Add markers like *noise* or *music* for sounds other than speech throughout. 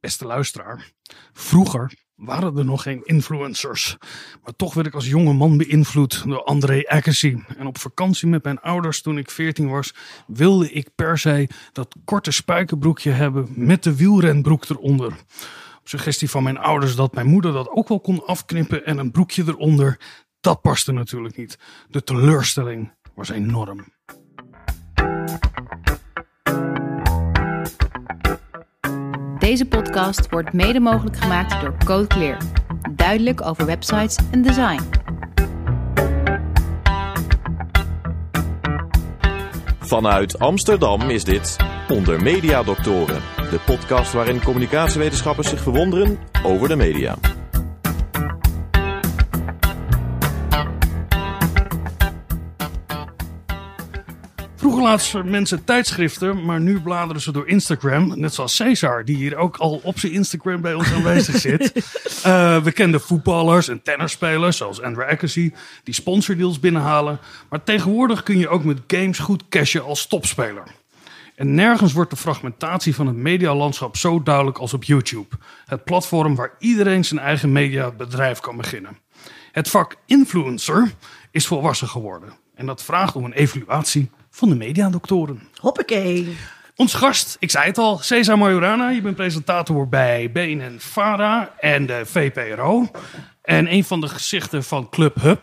Beste luisteraar, vroeger waren er nog geen influencers. Maar toch werd ik als jonge man beïnvloed door André Agassi. En op vakantie met mijn ouders toen ik 14 was, wilde ik per se dat korte spijkerbroekje hebben met de wielrenbroek eronder. Op suggestie van mijn ouders dat mijn moeder dat ook wel kon afknippen en een broekje eronder. Dat paste natuurlijk niet. De teleurstelling was enorm. Deze podcast wordt mede mogelijk gemaakt door Code Clear. Duidelijk over websites en design. Vanuit Amsterdam is dit Onder Media Doctoren, de podcast waarin communicatiewetenschappers zich verwonderen over de media. Vroeger laatsten mensen tijdschriften, maar nu bladeren ze door Instagram. Net zoals Cesar, die hier ook al op zijn Instagram bij ons aanwezig *laughs* zit. Uh, we kennen voetballers en tennisspelers, zoals Andrew Agassi, die sponsordeals binnenhalen. Maar tegenwoordig kun je ook met games goed cashen als topspeler. En nergens wordt de fragmentatie van het medialandschap zo duidelijk als op YouTube. Het platform waar iedereen zijn eigen mediabedrijf kan beginnen. Het vak influencer is volwassen geworden. En dat vraagt om een evaluatie van de mediadoktoren. Hoppakee. Ons gast, ik zei het al, Cesar Majorana. Je bent presentator bij BNN Vara en de VPRO. En een van de gezichten van Club Hub.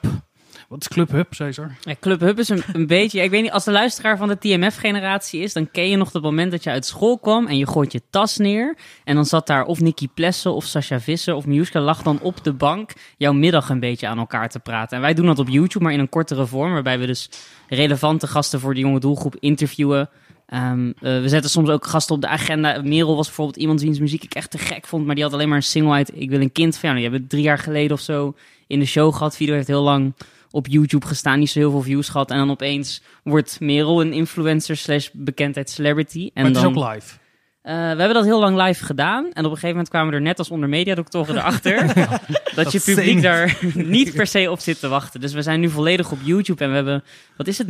Wat is Club Hub, Cesar? Ja, Club is een, *laughs* beetje... Ik weet niet, als de luisteraar van de TMF-generatie is... dan ken je nog het moment dat je uit school kwam... en je gooit je tas neer. En dan zat daar of Nicky Plessen of Sascha Visser of Miuska... lag dan op de bank jouw middag een beetje aan elkaar te praten. En wij doen dat op YouTube, maar in een kortere vorm... waarbij we dus relevante gasten voor de jonge doelgroep interviewen... Um, uh, we zetten soms ook gasten op de agenda. Merel was bijvoorbeeld iemand wiens muziek ik echt te gek vond, maar die had alleen maar een single uit Ik wil een kind van. Die hebben drie jaar geleden of zo in de show gehad. Video heeft heel lang op YouTube gestaan, niet zo heel veel views gehad. En dan opeens wordt Merel een influencer slash bekendheid celebrity. En maar het dan, is ook live. Uh, we hebben dat heel lang live gedaan. En op een gegeven moment kwamen we er net als onder mediadoktoren erachter... *laughs* *laughs* dat, je publiek daar *laughs* niet per se op zit te wachten. Dus we zijn nu volledig op YouTube en we hebben... Wat is het?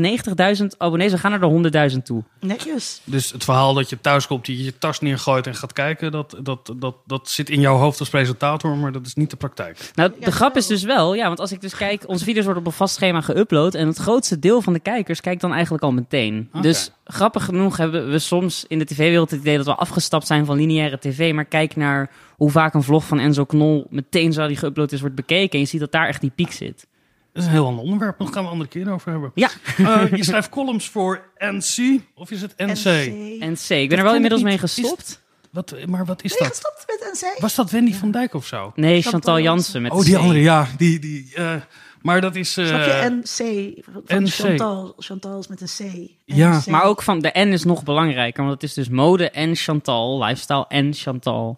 90.000 abonnees. We gaan naar de 100.000 toe. Netjes. Dus het verhaal dat je thuis komt, je je tas neergooit en gaat kijken... Dat, dat, dat, dat zit in jouw hoofd als presentator, maar dat is niet de praktijk. Nou, de grap is dus wel... Ja, want als ik dus kijk... Onze video's worden op een vast schema geüpload... en het grootste deel van de kijkers kijkt dan eigenlijk al meteen. Dus grappig genoeg hebben we soms in de tv-wereld het idee... dat we afgestapt zijn van lineaire tv... maar kijk naar hoe vaak een vlog van Enzo Knol... meteen zodra die geüpload is, wordt bekeken... en je ziet dat daar echt die piek zit. Dat is een heel ander onderwerp, daar gaan we een andere keer over hebben. Ja, Uh, *laughs* je schrijft columns voor NC, of is het NC? NC. Ik ben er wel inmiddels mee. Is- gestopt. Wat, maar wat is Ben je dat? gestopt met NC? Was dat Wendy van Dijk of zo? Nee, Chantal Chantal Jansen. Met Oh, die C. andere, ja. Die, die, eh, maar dat is... eh, Snap je? NC. Van NC. Chantal. Chantal is met een C. Ja. Maar ook van de N is nog belangrijker, want het is dus mode en Chantal, lifestyle en Chantal.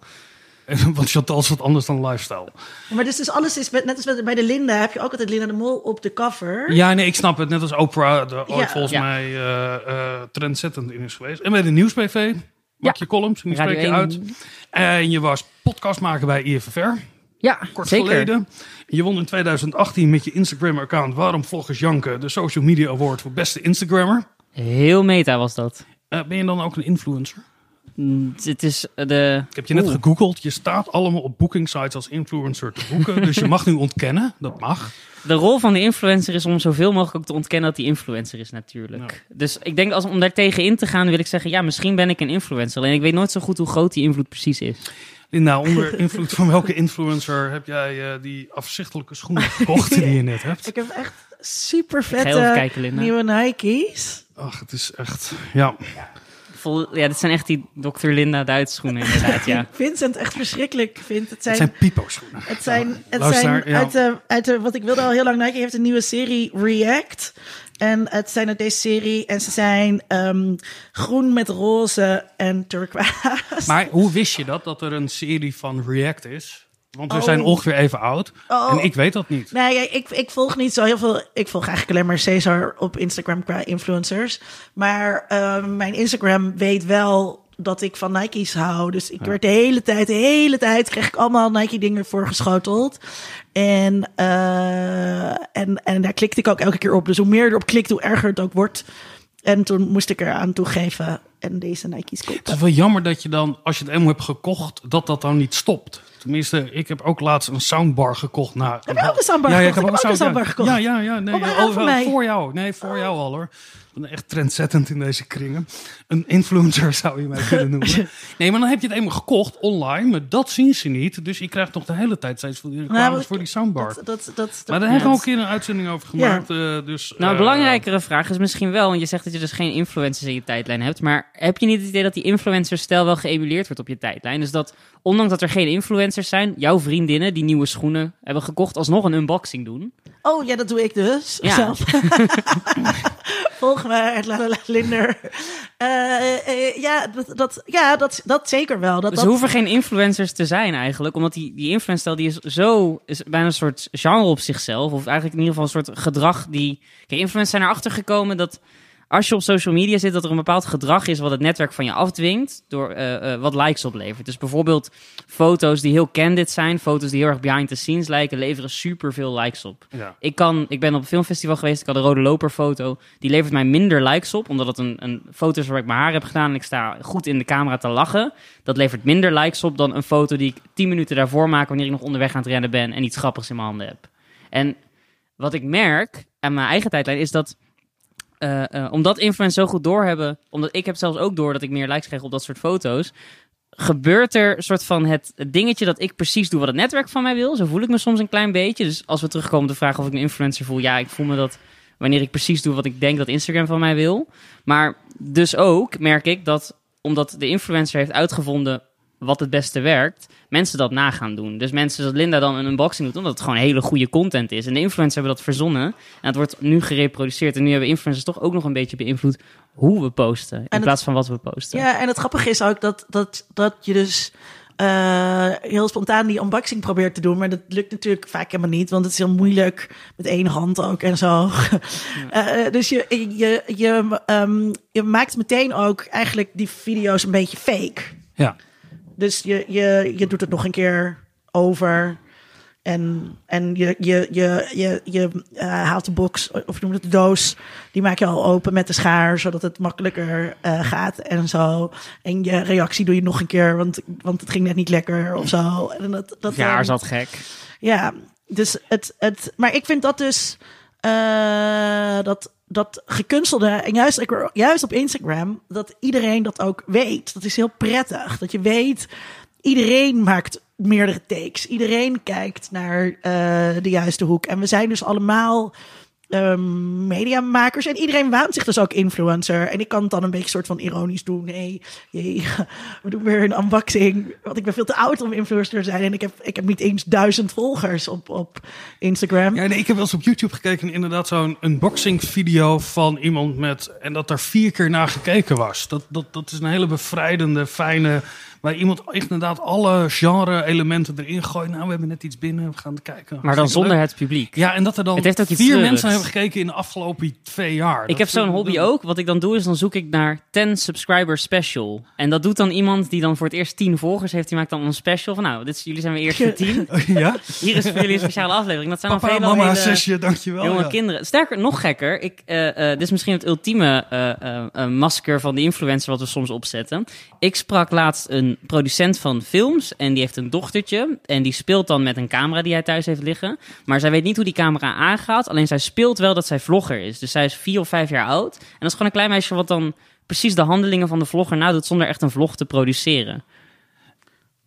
*laughs* Want Chantal is wat anders dan lifestyle. Ja, Maar dus, dus alles is, met- net als bij de Linda, heb je ook altijd Linda de Mol op de cover. Ja, nee, ik snap het. Net als Oprah er ooit Ja. volgens Ja. mij eh eh, trendzettend in is geweest. En bij de Nieuwsbv maak je columns en die spreek je 1. uit. En je was podcastmaker bij IFFR, Ja, kort zeker. geleden. Je won in 2018 met je Instagram-account Waarom Vloggers Janken de Social Media Award voor beste Instagrammer. Heel meta was dat. Eh, ben je dan ook een influencer? Mm, Het is de... Ik heb je net gegoogeld. Je staat allemaal op booking sites als influencer te boeken. *laughs* dus je mag nu ontkennen. Dat mag. De rol van de influencer is om zoveel mogelijk ook te ontkennen dat hij influencer is natuurlijk. Dus ik denk als om daar tegen in te gaan wil ik zeggen, ja, misschien ben ik een influencer. Alleen ik weet nooit zo goed hoe groot die invloed precies is. Linda, onder *laughs* invloed van welke influencer heb jij eh, die afzichtelijke schoenen *laughs* gekocht die je net hebt? Ik heb echt super vette kijken, nieuwe Nike's. Ach, het is echt... Ja. Vol, ja, dit zijn echt die Dr. Linda Duits schoenen inderdaad, ja. *laughs* Vincent echt verschrikkelijk vindt. Het zijn, Het zijn het zijn, het zijn ja. uit, de, uit de, wat ik wilde al heel lang. Nike heeft een nieuwe serie React. En het zijn uit deze serie. En ze zijn ehm, groen met roze en turquoise. Maar hoe wist je dat, dat er een serie van React is? Want we Oh. zijn ongeveer even oud. Oh. En ik weet dat niet. Nee, ik, ik volg niet zo heel veel. Ik volg eigenlijk alleen maar Cesar op Instagram qua influencers. Maar eh, mijn Instagram weet wel dat ik van Nike's hou. Dus ik werd de hele tijd, de hele tijd kreeg ik allemaal Nike dingen voorgeschoteld. En, eh, en, en daar klikte ik ook elke keer op. Dus hoe meer erop klikt, hoe erger het ook wordt. En toen moest ik eraan toegeven en deze Nike's Het is kopen. wel jammer dat je dan, als je het eenmaal hebt gekocht, dat dat dan niet stopt. Tenminste, ik heb ook laatst een soundbar gekocht. Na Heb je ook een soundbar ja, ja, gekocht? ik heb ook een soundbar gekocht. Ja, ja, ja. Nee, Oh, oh, voor jou. Nee, voor jou al hoor. Ik ben echt trendzettend in deze kringen. Een influencer zou je mij kunnen noemen. *laughs* Nee, maar dan heb je het eenmaal gekocht online, maar dat zien ze niet. Dus je krijgt nog de hele tijd steeds voor die reclames Nou, voor die soundbar. Dat, dat, dat, maar daar hebben we ook een keer een uitzending over gemaakt. eh, dus, Nou, een eh, belangrijkere vraag is misschien wel, want je zegt dat je dus geen influencers in je tijdlijn hebt, maar heb je niet het idee dat die influencer-stijl wel geëmuleerd wordt op je tijdlijn? Dus dat, ondanks dat er geen influencers zijn, jouw vriendinnen die nieuwe schoenen hebben gekocht, alsnog een unboxing doen? Oh ja, dat doe ik dus. Ja. Zelf. *laughs* Volg la la Linder. Eh, eh, ja, dat, dat, ja dat, dat zeker wel. Dat, Dus dat, hoeven geen influencers te zijn eigenlijk, omdat die, die influencer die is zo, is bijna een soort genre op zichzelf, of eigenlijk in ieder geval een soort gedrag die... Kijk, influencers zijn erachter gekomen dat als je op social media zit, dat er een bepaald gedrag is wat het netwerk van je afdwingt door eh, eh, wat likes oplevert. Dus bijvoorbeeld foto's die heel candid zijn, foto's die heel erg behind the scenes lijken, leveren superveel likes op. Ja. Ik, kan, ik ben op een filmfestival geweest, ik had een rode loper foto. Die levert mij minder likes op, omdat het een, een foto is waar ik mijn haar heb gedaan en ik sta goed in de camera te lachen. Dat levert minder likes op dan een foto die ik 10 minuten daarvoor maak wanneer ik nog onderweg aan het rennen ben en iets grappigs in mijn handen heb. En wat ik merk aan mijn eigen tijdlijn is dat eh, omdat influencers zo goed doorhebben, omdat ik heb zelfs ook door dat ik meer likes krijg op dat soort foto's, gebeurt er een soort van het dingetje dat ik precies doe wat het netwerk van mij wil. Zo voel ik me soms een klein beetje. Dus als we terugkomen op de vraag of ik een influencer voel, ja, ik voel me dat wanneer ik precies doe wat ik denk dat Instagram van mij wil. Maar dus ook merk ik dat omdat de influencer heeft uitgevonden wat het beste werkt, mensen dat na gaan doen. Dus mensen dat Linda dan een unboxing doet, omdat het gewoon hele goede content is. En de influencers hebben dat verzonnen en het wordt nu gereproduceerd. En nu hebben influencers toch ook nog een beetje beïnvloed hoe we posten, in het- plaats van wat we posten. Ja, en het grappige is ook dat, dat, dat je dus eh, heel spontaan die unboxing probeert te doen. Maar dat lukt natuurlijk vaak helemaal niet, want het is heel moeilijk met één hand ook en zo. *laughs* Eh, dus je, je, je, ehm, je maakt meteen ook eigenlijk die video's een beetje fake. Ja. Dus je, je, je doet het nog een keer over. En, en je, je, je, je, je eh, haalt de box, of noem het de doos, die maak je al open met de schaar, zodat het makkelijker eh, gaat en zo. En je reactie doe je nog een keer, want, want het ging net niet lekker of zo. En dat, dat, Ja, ehm, is dat gek. ja, dus het, het, maar ik vind dat dus eh, dat, dat gekunstelde en juist, juist op Instagram dat iedereen dat ook weet. Dat is heel prettig. Dat je weet, iedereen maakt meerdere takes. Iedereen kijkt naar eh, de juiste hoek. En we zijn dus allemaal ehm, mediamakers. En iedereen waant zich dus ook influencer. En ik kan het dan een beetje soort van ironisch doen. Nee, we doen weer een unboxing. Want ik ben veel te oud om influencer te zijn. En ik heb, ik heb niet eens duizend volgers op, op Instagram. Ja, nee, ik heb wel eens op YouTube gekeken en inderdaad zo'n unboxing video van iemand met... En dat daar vier keer naar gekeken was. Dat, dat, dat is een hele bevrijdende, fijne... Waar iemand echt inderdaad alle genre-elementen erin gooit. Nou, we hebben net iets binnen, we gaan kijken. Maar dan zonder leuk. het publiek. Ja, en dat er dan Het heeft ook iets vier treurigs. mensen hebben gekeken in de afgelopen twee jaar. Ik Dat heb zo'n hobby ook. Wat ik dan doe is dan zoek ik naar 10 subscriber special. En dat doet dan iemand die dan voor het eerst 10 volgers heeft. Die maakt dan een special van nou, dit is, jullie zijn weer eerst voor 10. Ja? Hier is voor jullie een speciale aflevering. Dat zijn Papa, veelal mama, hele zesje, dankjewel. jonge ja. kinderen. Sterker, nog gekker. Ik, eh, eh, dit is misschien het ultieme eh, masker van de influencer wat we soms opzetten. Ik sprak laatst een producent van films. En die heeft een dochtertje. En die speelt dan met een camera die hij thuis heeft liggen. Maar zij weet niet hoe die camera aangaat. Alleen zij speelt wel dat zij vlogger is. Dus zij is vier of vijf jaar oud. En dat is gewoon een klein meisje wat dan precies de handelingen van de vlogger nadoet. Zonder echt een vlog te produceren.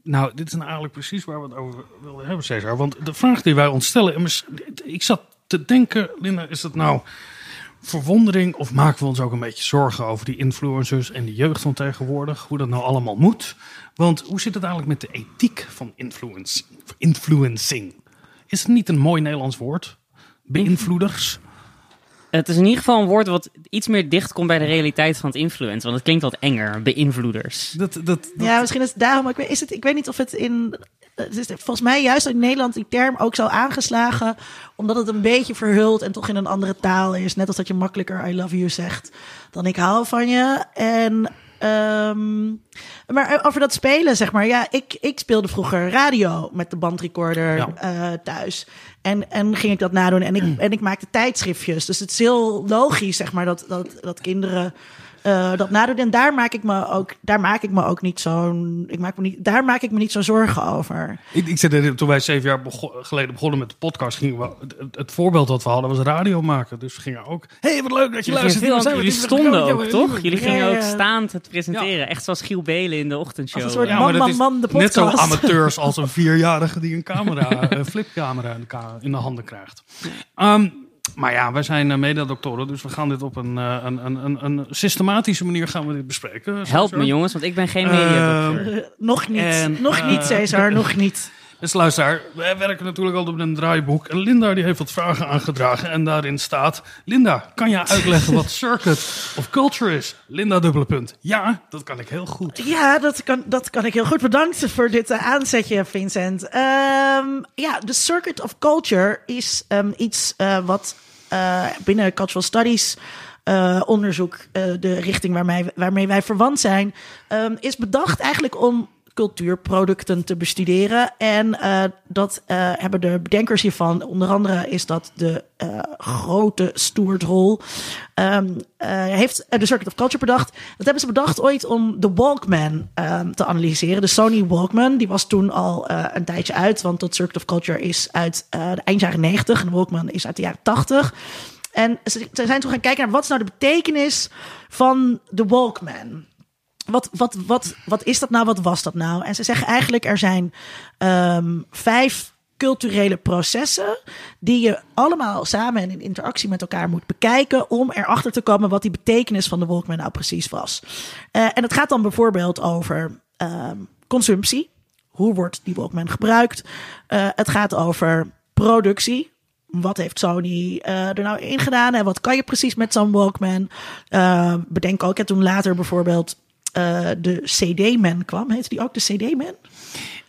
Nou, dit is nou eigenlijk precies waar we het over wilden hebben, Cesar. Want de vraag die wij ons stellen... Ik zat te denken, Linda, is het nou verwondering... of maken we ons ook een beetje zorgen over die influencers... en de jeugd van tegenwoordig, hoe dat nou allemaal moet? Want hoe zit het eigenlijk met de ethiek van influence, influencing? Is het niet een mooi Nederlands woord? Beïnvloeders? Het is in ieder geval een woord wat iets meer dicht komt bij de realiteit van het influence. Want het klinkt wat enger. Beïnvloeders. Dat, dat, dat, Ja, misschien is het daarom. Ik weet, is het, ik weet niet of het in. Het is volgens mij juist in Nederland die term ook zo aangeslagen. Omdat het een beetje verhuld en toch in een andere taal is. Net als dat je makkelijker I love you zegt dan ik hou van je. En. ehm, maar over dat spelen, zeg maar. Ja, ik, ik speelde vroeger radio met de bandrecorder Ja. eh, thuis. En, en ging ik dat nadoen. En ik, en ik maakte tijdschriftjes. Dus het is heel logisch, zeg maar, dat, dat, dat kinderen eh, dat nadoen. En daar maak ik me ook, daar maak ik me ook niet zo'n, ik maak me niet, daar maak ik me niet zo zorgen over. Ik, ik zei, dat toen wij zeven jaar bego- geleden begonnen met de podcast, gingen we, het, het voorbeeld dat we hadden was radio maken. Dus we gingen ook, hé, hey, wat leuk dat je Jullie, luistert. gingen Hier zijn jullie stonden ook, ja, toch? Jullie gingen Ja, ja. ook staand het presenteren. Echt zoals Giel Belen in de ochtendshow. Als een soort Ja. man, man, de Net zo podcast. amateurs als een vierjarige die een camera, een flipcamera in de, in de handen krijgt. Ehm, maar ja, wij zijn uh, mededoktoren, dus we gaan dit op een, eh, een, een, een, een systematische manier gaan we dit bespreken. Help me jongens, want ik ben geen Ehm, mediadokter. Eh, nog niet, En, nog eh, niet, Cesar, nog niet. Dus luister, wij werken natuurlijk altijd op een draaiboek. En Linda die heeft wat vragen aangedragen. En daarin staat... Linda, kan jij uitleggen wat circuit of culture is? Linda dubbele punt. Ja, dat kan ik heel goed. Ja, dat kan, dat kan ik heel goed. Bedankt voor dit eh, aanzetje, Vincent. Ehm, ja, de Circuit of Culture is ehm, iets eh, wat eh, binnen Cultural Studies onderzoek, de richting waarmee, waarmee wij verwant zijn, ehm, is bedacht eigenlijk om cultuurproducten te bestuderen. En eh, dat eh, hebben de bedenkers hiervan, onder andere is dat de eh, grote Stuart Hall, ehm, eh, heeft de Circuit of Culture bedacht. Dat hebben ze bedacht ooit om de Walkman ehm, te analyseren. De Sony Walkman, die was toen al een tijdje uit, want dat Circuit of Culture is uit de eind jaren 90 en de Walkman is uit de jaren 80. En ze ze zijn toen gaan kijken naar wat is nou de betekenis van de Walkman wat, wat, wat, wat is dat nou? Wat was dat nou? En ze zeggen eigenlijk er zijn ehm, vijf culturele processen die je allemaal samen en in interactie met elkaar moet bekijken om erachter te komen wat die betekenis van de Walkman nou precies was. Eh, en het gaat dan bijvoorbeeld over ehm, consumptie. Hoe wordt die Walkman gebruikt? Eh, het gaat over productie. Wat heeft Sony eh, er nou in gedaan en wat kan je precies met zo'n Walkman? Eh, bedenk ook, hè, toen later bijvoorbeeld eh, de CD-man kwam. Heette die ook de CD-man?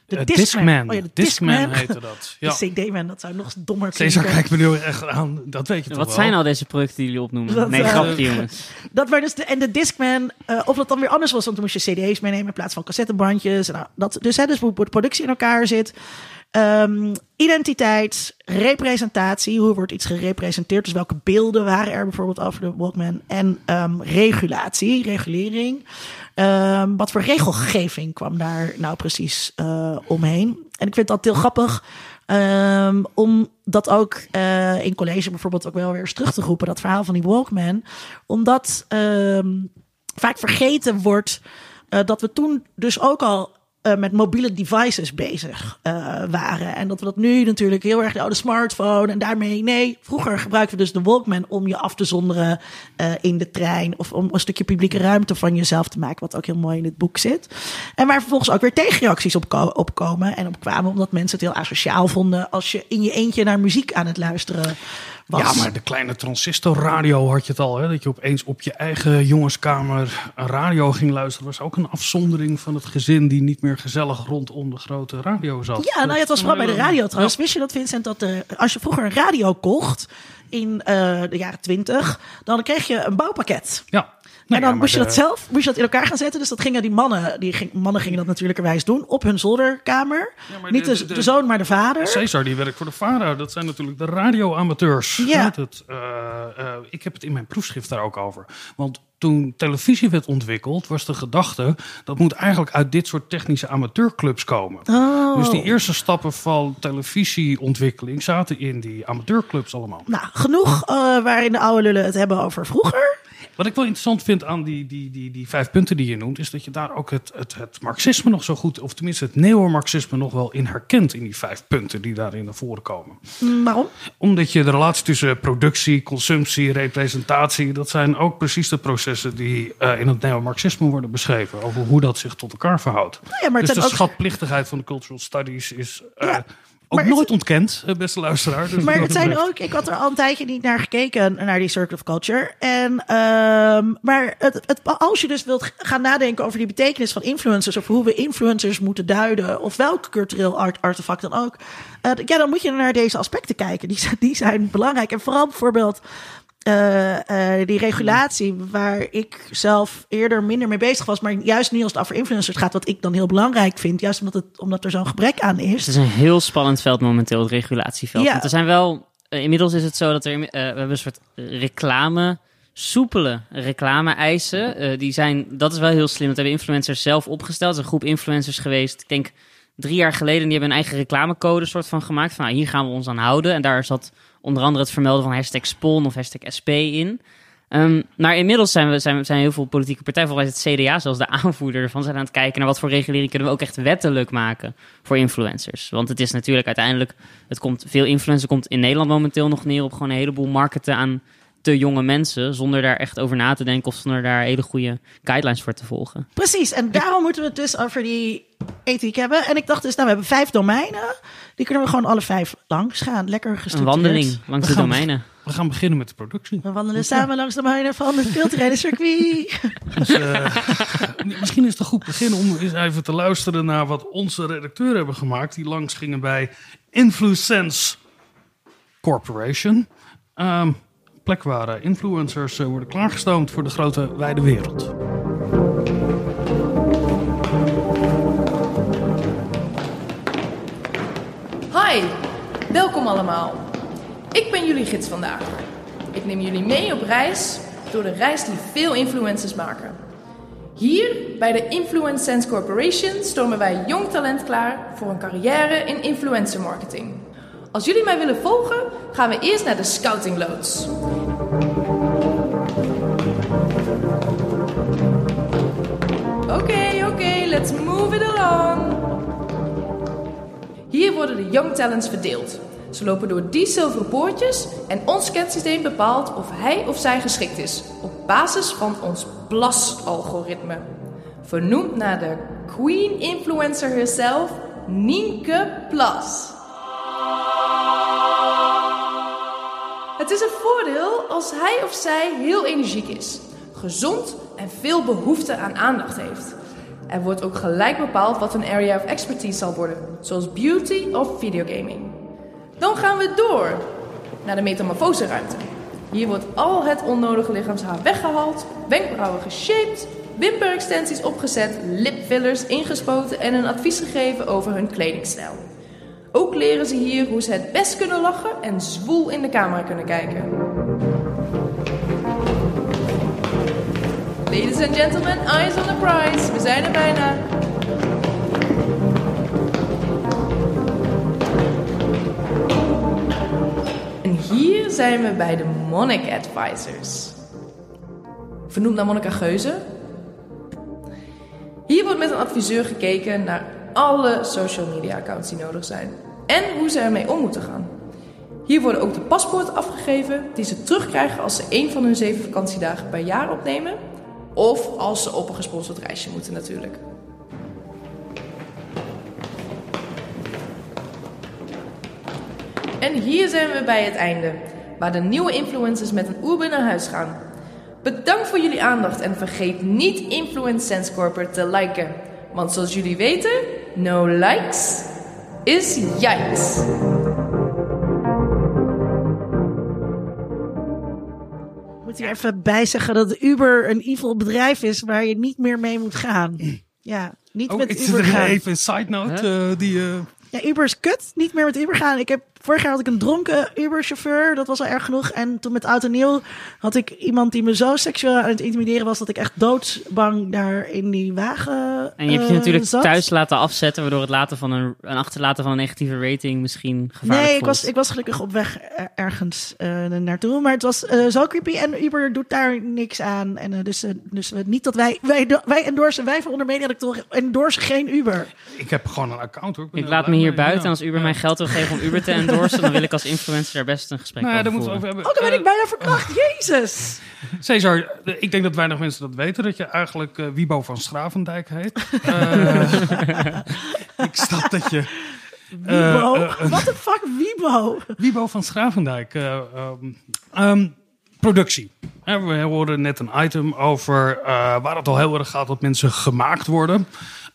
De Eh, Discman. Oh ja, de Discman Discman. heette *laughs* dat. Ja. De CD-man, dat zou nog dommer Cesar klinken. kijkt me nu echt aan. Dat weet je toch Wat wel? zijn al deze projecten die jullie opnoemen? Dat, nee, eh, grapje jongens. *laughs* Dat waren dus de, en de Discman, eh, of dat dan weer anders was, want toen moest je CD's meenemen in plaats van cassettebandjes. En nou, dat, dus, hè, dus hoe de productie in elkaar zit. Ehm, identiteit, representatie, hoe wordt iets gerepresenteerd? Dus welke beelden waren er bijvoorbeeld over de Walkman? En ehm, regulatie, regulering. Ehm, wat voor regelgeving kwam daar nou precies eh, omheen? En ik vind dat heel grappig. Um, om dat ook uh, in college bijvoorbeeld ook wel weer eens terug te roepen, dat verhaal van die Walkman. Omdat um, vaak vergeten wordt uh, dat we toen dus ook al uh, met mobiele devices bezig uh, waren. En dat we dat nu natuurlijk heel erg, oh, de smartphone en daarmee, nee, vroeger gebruikten we dus de Walkman om je af te zonderen uh, in de trein of om een stukje publieke ruimte van jezelf te maken, wat ook heel mooi in het boek zit. En waar vervolgens ook weer tegenreacties op, op komen en op kwamen, omdat mensen het heel asociaal vonden als je in je eentje naar muziek aan het luisteren was. Ja, maar de kleine transistorradio had je het al, hè? dat je opeens op je eigen jongenskamer een radio ging luisteren. was ook een afzondering van het gezin die niet meer gezellig rondom de grote radio zat. Ja, nou ja, het was vooral bij de radio trouwens. Wist je dat, Vincent, dat er, als je vroeger een radio kocht in uh, de jaren twintig, dan kreeg je een bouwpakket. Ja. En dan ja, moest je dat zelf moest je dat in elkaar gaan zetten. Dus dat gingen die mannen, die ging, mannen gingen dat natuurlijkerwijs doen op hun zolderkamer. Ja, Niet de, de, de, de, zoon, maar de vader. Cesar, die werkt voor de vader. Dat zijn natuurlijk de radioamateurs. Ja. Het, uh, uh, ik heb het in mijn proefschrift daar ook over. Want toen televisie werd ontwikkeld, was de gedachte dat moet eigenlijk uit dit soort technische amateurclubs komen. Oh. Dus die eerste stappen van televisieontwikkeling zaten in die amateurclubs allemaal. Nou, genoeg uh, waarin de oude lullen het hebben over vroeger. Wat ik wel interessant vind aan die, die, die, die vijf punten die je noemt, is dat je daar ook het, het, het marxisme nog zo goed, of tenminste het neomarxisme nog wel in herkent in die vijf punten die daarin naar voren komen. Mm, waarom? Omdat je de relatie tussen productie, consumptie, representatie, dat zijn ook precies de processen die uh, in het neomarxisme worden beschreven, over hoe dat zich tot elkaar verhoudt. Ja, maar dus de ook... schatplichtigheid van de cultural studies is. Uh, ja. Ook nooit het, ontkend, beste luisteraar. Dus maar het zijn ook, ik had er al een tijdje niet naar gekeken, naar die Circle of Culture. En, um, maar het, het, als je dus wilt gaan nadenken over die betekenis van influencers, of hoe we influencers moeten duiden, of welk cultureel art, artefact dan ook, uh, ja, dan moet je naar deze aspecten kijken. Die, die zijn belangrijk. En vooral bijvoorbeeld uh, uh, die regulatie, waar ik zelf eerder minder mee bezig was, maar juist nu als het over influencers gaat, wat ik dan heel belangrijk vind, juist omdat, het, omdat er zo'n gebrek aan is. Het is een heel spannend veld momenteel, het regulatieveld. Ja. Want er zijn wel, uh, inmiddels is het zo dat er, we hebben een soort reclame soepele reclame-eisen. Eh, die zijn, dat is wel heel slim. Dat hebben influencers zelf opgesteld. Er is een groep influencers geweest, ik denk drie jaar geleden. Die hebben een eigen reclamecode soort van gemaakt. Van nou, hier gaan we ons aan houden. En daar zat onder andere het vermelden van hashtag SPON of hashtag SP in. Um, maar inmiddels zijn, we, zijn, zijn heel veel politieke partijen, volgens het CDA zelfs de aanvoerder ervan, zijn aan het kijken naar wat voor regulering kunnen we ook echt wettelijk maken voor influencers. Want het is natuurlijk uiteindelijk, het komt, veel influencer komt in Nederland momenteel nog neer op gewoon een heleboel marketen aan te jonge mensen, zonder daar echt over na te denken of zonder daar hele goede guidelines voor te volgen. Precies, en daarom moeten we het dus over die ethiek hebben. En ik dacht dus, nou, we hebben vijf domeinen. Die kunnen we gewoon alle vijf langs gaan. Lekker Een gestructureerd. wandeling langs We de domeinen. We gaan beginnen met de productie. We wandelen samen langs de domeinen van het culturele circuit. *laughs* Dus, eh, misschien is het een goed begin om eens even te luisteren naar wat onze redacteuren hebben gemaakt. Die langs gingen bij Influence Corporation. Ehm, plek waar eh, influencers eh, worden klaargestoomd voor de grote wijde wereld. Hi, welkom allemaal. Ik ben jullie gids vandaag. Ik neem jullie mee op reis door de reis die veel influencers maken. Hier bij de Influence Corporation stormen wij jong talent klaar voor een carrière in influencer marketing. Als jullie mij willen volgen, gaan we eerst naar de scouting loods. Oké, oké, let's move it along. Hier worden de Young Talents verdeeld. Ze lopen door die zilveren poortjes en ons scansysteem bepaalt of hij of zij geschikt is op basis van ons BLAS-algoritme. Vernoemd naar de Queen Influencer herself, Nienke Plas. Het is een voordeel als hij of zij heel energiek is, gezond en veel behoefte aan aandacht heeft. Er wordt ook gelijk bepaald wat een area of expertise zal worden, zoals beauty of videogaming. Dan gaan we door naar de metamorfoseruimte. Hier wordt al het onnodige lichaamshaar weggehaald, wenkbrauwen geshaped, wimperextensies opgezet, lipfillers ingespoten en een advies gegeven over hun kledingstijl. Ook leren ze hier hoe ze het best kunnen lachen en zwoel in de camera kunnen kijken. Ladies and gentlemen, eyes on the prize. We zijn er bijna. En hier zijn we bij de Monarch Advisors. Vernoemd naar Monica Geuze. Hier wordt met een adviseur gekeken naar alle social media accounts die nodig zijn. En hoe ze ermee om moeten gaan. Hier worden ook de paspoorten afgegeven die ze terugkrijgen als ze een van hun zeven vakantiedagen per jaar opnemen. Of als ze op een gesponsord reisje moeten natuurlijk. En hier zijn we bij het einde, waar de nieuwe influencers met een Uber naar huis gaan. Bedankt voor jullie aandacht en vergeet niet Influence Sense Corporate te liken. Want zoals jullie weten, no likes is yikes. Moet hier even bij zeggen dat Uber een evil bedrijf is waar je niet meer mee moet gaan. Ja, niet Oh, met ik zit Uber er gaan. even een side note. eh, die, eh, Ja, Uber is kut. Niet meer met Uber gaan. Ik heb, vorig jaar had ik een dronken Uber-chauffeur. Dat was al erg genoeg. En toen met Oud en Nieuw had ik iemand die me zo seksueel aan het intimideren was... dat ik echt doodsbang daar in die wagen En je hebt je eh, natuurlijk zat. thuis laten afzetten, waardoor het laten van een, een achterlaten van een negatieve rating misschien gevaarlijk Nee, ik was, ik was gelukkig op weg er- ergens eh, naartoe. Maar het was eh, zo creepy. En Uber doet daar niks aan. En, dus dus niet dat wij... Wij, wij endorsen, wij van onder Mediadoctoren endorsen geen Uber. ik heb gewoon een account hoor. Ik laat me hier buiten. ja. Als Uber Ja. mij geld wil geven om Uber te *laughs* endorsen, dan wil ik als influencer daar best een gesprek Nou ja, over moeten we over hebben. Oh, dan ben ik Eh, bijna verkracht. Jezus. Cesar, eh, ik denk dat weinig mensen dat weten, dat je eigenlijk eh, Wiebo van Schravendijk heet. *laughs* Eh, *laughs* ik snap dat je... eh, Wiebo? eh, eh, *laughs* What the fuck, Wiebo? Wiebo van Schravendijk. eh, ehm, ehm, productie. Eh, we hoorden net een item over eh, waar het al heel erg gaat dat mensen gemaakt worden.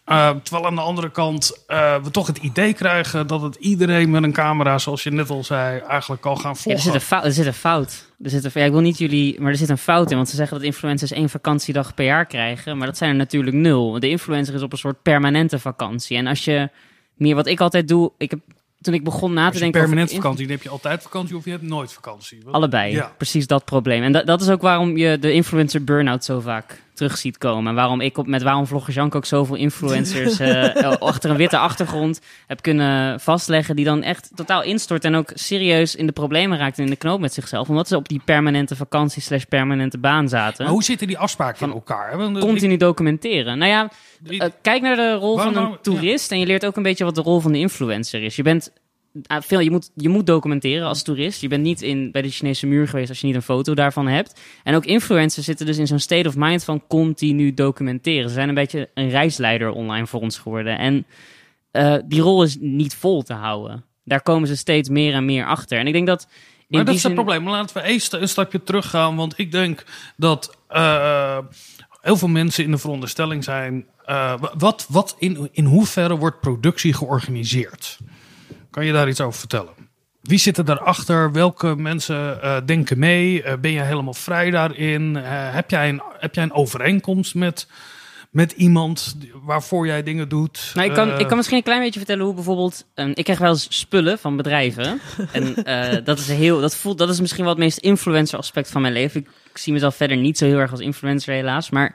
Eh, terwijl aan de andere kant eh, we toch het idee krijgen dat het iedereen met een camera, zoals je net al zei, eigenlijk al gaan Ja, er, volgen. zit een fout, er zit een fout. Er zit een, ja, ik wil niet jullie, maar er zit een fout in. Want ze zeggen dat influencers één vakantiedag per jaar krijgen. Maar dat zijn er natuurlijk nul. De influencer is op een soort permanente vakantie. En als je meer wat ik altijd doe, ik heb toen ik begon na te denken over permanent in- vakantie, dan heb je altijd vakantie of je hebt nooit vakantie. Allebei, Ja. precies dat probleem. En da- dat is ook waarom je de influencer burn-out zo vaak terug ziet komen. En waarom ik op, met waarom vlogger Jank ook zoveel influencers *laughs* eh, achter een witte achtergrond heb kunnen vastleggen. Die dan echt totaal instort en ook serieus in de problemen raakt en in de knoop met zichzelf. Omdat ze op die permanente vakantie slash permanente baan zaten. Maar hoe zitten die afspraken in Van elkaar? Want, eh, Continu documenteren. Nou ja, eh, kijk naar de rol Waarom van een nou- toerist en je leert ook een beetje wat de rol van de influencer is. Je bent veel, je moet, je moet documenteren als toerist. Je bent niet in, bij de Chinese muur geweest als je niet een foto daarvan hebt. En ook influencers zitten dus in zo'n state of mind van continu documenteren. Ze zijn een beetje een reisleider online voor ons geworden. En eh, die rol is niet vol te houden. Daar komen ze steeds meer en meer achter. En ik denk dat. In maar dat is het probleem. Laten we eerst een stapje teruggaan. Want ik denk dat eh, heel veel mensen in de veronderstelling zijn. eh, wat, wat in, in hoeverre wordt productie georganiseerd? Kan je daar iets over vertellen? Wie zitten daarachter? Welke mensen eh, denken mee? Eh, ben je helemaal vrij daarin? Eh, heb, jij een, heb jij een overeenkomst met, met iemand waarvoor jij dingen doet? Nou, ik, kan, ik kan misschien een klein beetje vertellen hoe bijvoorbeeld. ehm, ik krijg wel eens spullen van bedrijven. *laughs* en dat is heel. Dat, voelt, dat is misschien wel het meest influencer aspect van mijn leven. Ik, ik zie mezelf verder niet zo heel erg als influencer, helaas. Maar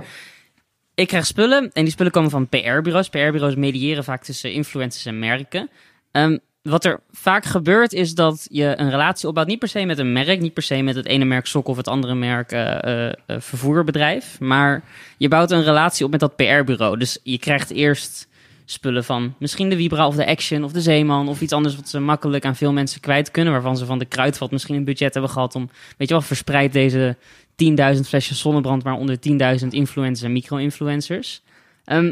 ik krijg spullen. En die spullen komen van PR-bureaus. PR-bureaus mediëren vaak tussen influencers en merken. Ehm, wat er vaak gebeurt is dat je een relatie opbouwt. Niet per se met een merk, niet per se met het ene merk sok of het andere merk eh, eh, eh, vervoerbedrijf. Maar je bouwt een relatie op met dat PR-bureau. Dus je krijgt eerst spullen van misschien de Vibra of de Action of de Zeeman of iets anders wat ze makkelijk aan veel mensen kwijt kunnen. Waarvan ze van de Kruidvat misschien een budget hebben gehad om, weet je wel, verspreid deze 10.000 flesjes zonnebrand, waaronder 10.000 influencers en micro-influencers. Ehm,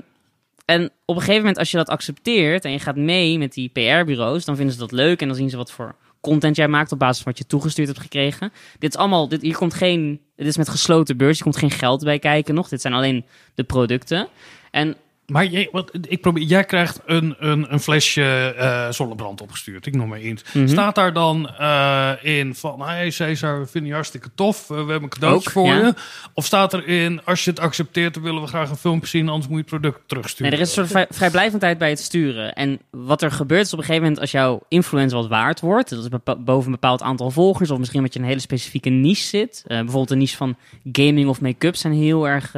en op een gegeven moment, als je dat accepteert en je gaat mee met die PR-bureaus, dan vinden ze dat leuk en dan zien ze wat voor content jij maakt op basis van wat je toegestuurd hebt gekregen. Dit is allemaal, dit, hier komt geen, dit is met gesloten beurs, hier komt geen geld bij kijken nog. Dit zijn alleen de producten. En Maar jij, wat, ik probeer, jij krijgt een, een, een flesje eh, zonnebrand opgestuurd. Ik noem maar iets. Mhm. Staat daar dan eh, in van... Hey Cesar, we vinden je hartstikke tof. eh, we hebben een cadeautje Ook, voor ja. je. Of staat er in... Als je het accepteert, dan willen we graag een filmpje zien. Anders moet je het product terugsturen. Nee, er is een soort vrij, vrijblijvendheid bij het sturen. En wat er gebeurt is op een gegeven moment als jouw influence wat waard wordt, dat is boven een bepaald aantal volgers, of misschien wat je een hele specifieke niche zit. Bijvoorbeeld de niche van gaming of make-up zijn heel erg,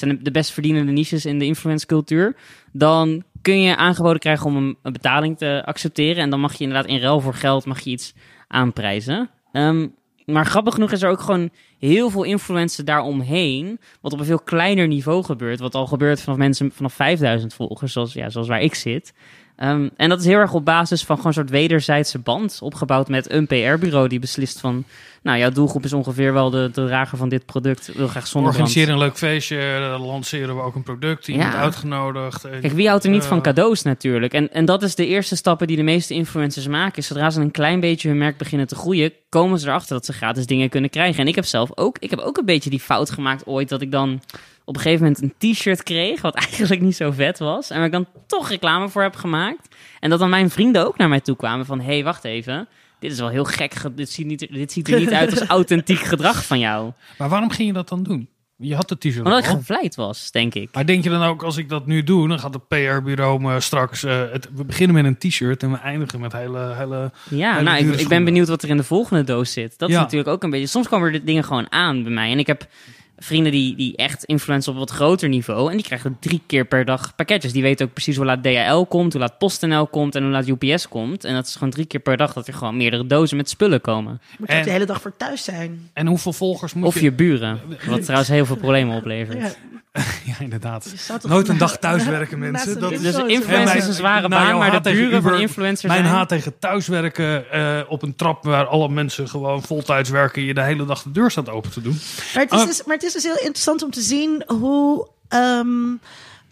zijn de- best verdienende niches in de influence cultuur. Dan kun je aangeboden krijgen om een, betaling te accepteren. En dan mag je inderdaad in ruil voor geld mag je iets aanprijzen. Ehm, maar grappig genoeg is er ook gewoon heel veel influencer daaromheen. Wat op een veel kleiner niveau gebeurt. Wat al gebeurt vanaf mensen vanaf 5000 volgers, zoals, ja, zoals waar ik zit. Ehm, en dat is heel erg op basis van gewoon een soort wederzijdse band. Opgebouwd met een PR-bureau die beslist van... Nou, jouw doelgroep is ongeveer wel de, de drager van dit product. Wil graag zonnebrand. Organiseren een leuk feestje. Dan lanceren we ook een product. Die Ja. wordt uitgenodigd. En- Kijk, wie houdt er niet Eh, van cadeaus natuurlijk? En, en dat is de eerste stappen die de meeste influencers maken. Is Zodra ze een klein beetje hun merk beginnen te groeien, komen ze erachter dat ze gratis dingen kunnen krijgen. En ik heb zelf ook, ik heb ook een beetje die fout gemaakt ooit dat ik dan op een gegeven moment een t-shirt kreeg, wat *laughs* eigenlijk niet zo vet was. En waar ik dan toch reclame voor heb gemaakt. En dat dan mijn vrienden ook naar mij toe kwamen van, hé, hey, wacht even. Dit is wel heel gek. ge- Dit ziet, niet, dit ziet er niet uit als *laughs* authentiek gedrag van jou. Maar waarom ging je dat dan doen? Je had de t-shirt Omdat ik gevleid was, denk ik. Maar denk je dan ook, als ik dat nu doe, dan gaat het PR-bureau me straks... eh, het, we beginnen met een t-shirt en we eindigen met hele... hele Ja, Hele nou, ik, ik ben benieuwd wat er in de volgende doos zit. Dat is natuurlijk ook een beetje... Soms komen er dingen gewoon aan bij mij. En ik heb vrienden die, die echt influencen op wat groter niveau. En die krijgen drie keer per dag pakketjes. Die weten ook precies hoe laat DHL komt, hoe laat PostNL komt en hoe laat UPS komt. En dat is gewoon drie keer per dag dat er gewoon meerdere dozen met spullen komen. Moet je En- ook de hele dag voor thuis zijn. En hoeveel volgers moet Of je... je buren. Wat trouwens heel veel problemen oplevert. Ja, *laughs* Ja, inderdaad. Nooit een *laughs* dag thuiswerken, mensen. Dat- Dus mijn- is een zware baan, maar de buren van influencers Mijn zijn... haat tegen thuiswerken eh, op een trap waar alle mensen gewoon voltijds werken... je de hele dag de deur staat open te doen. Maar het, is Ah. dus, maar het is dus heel interessant om te zien hoe ehm,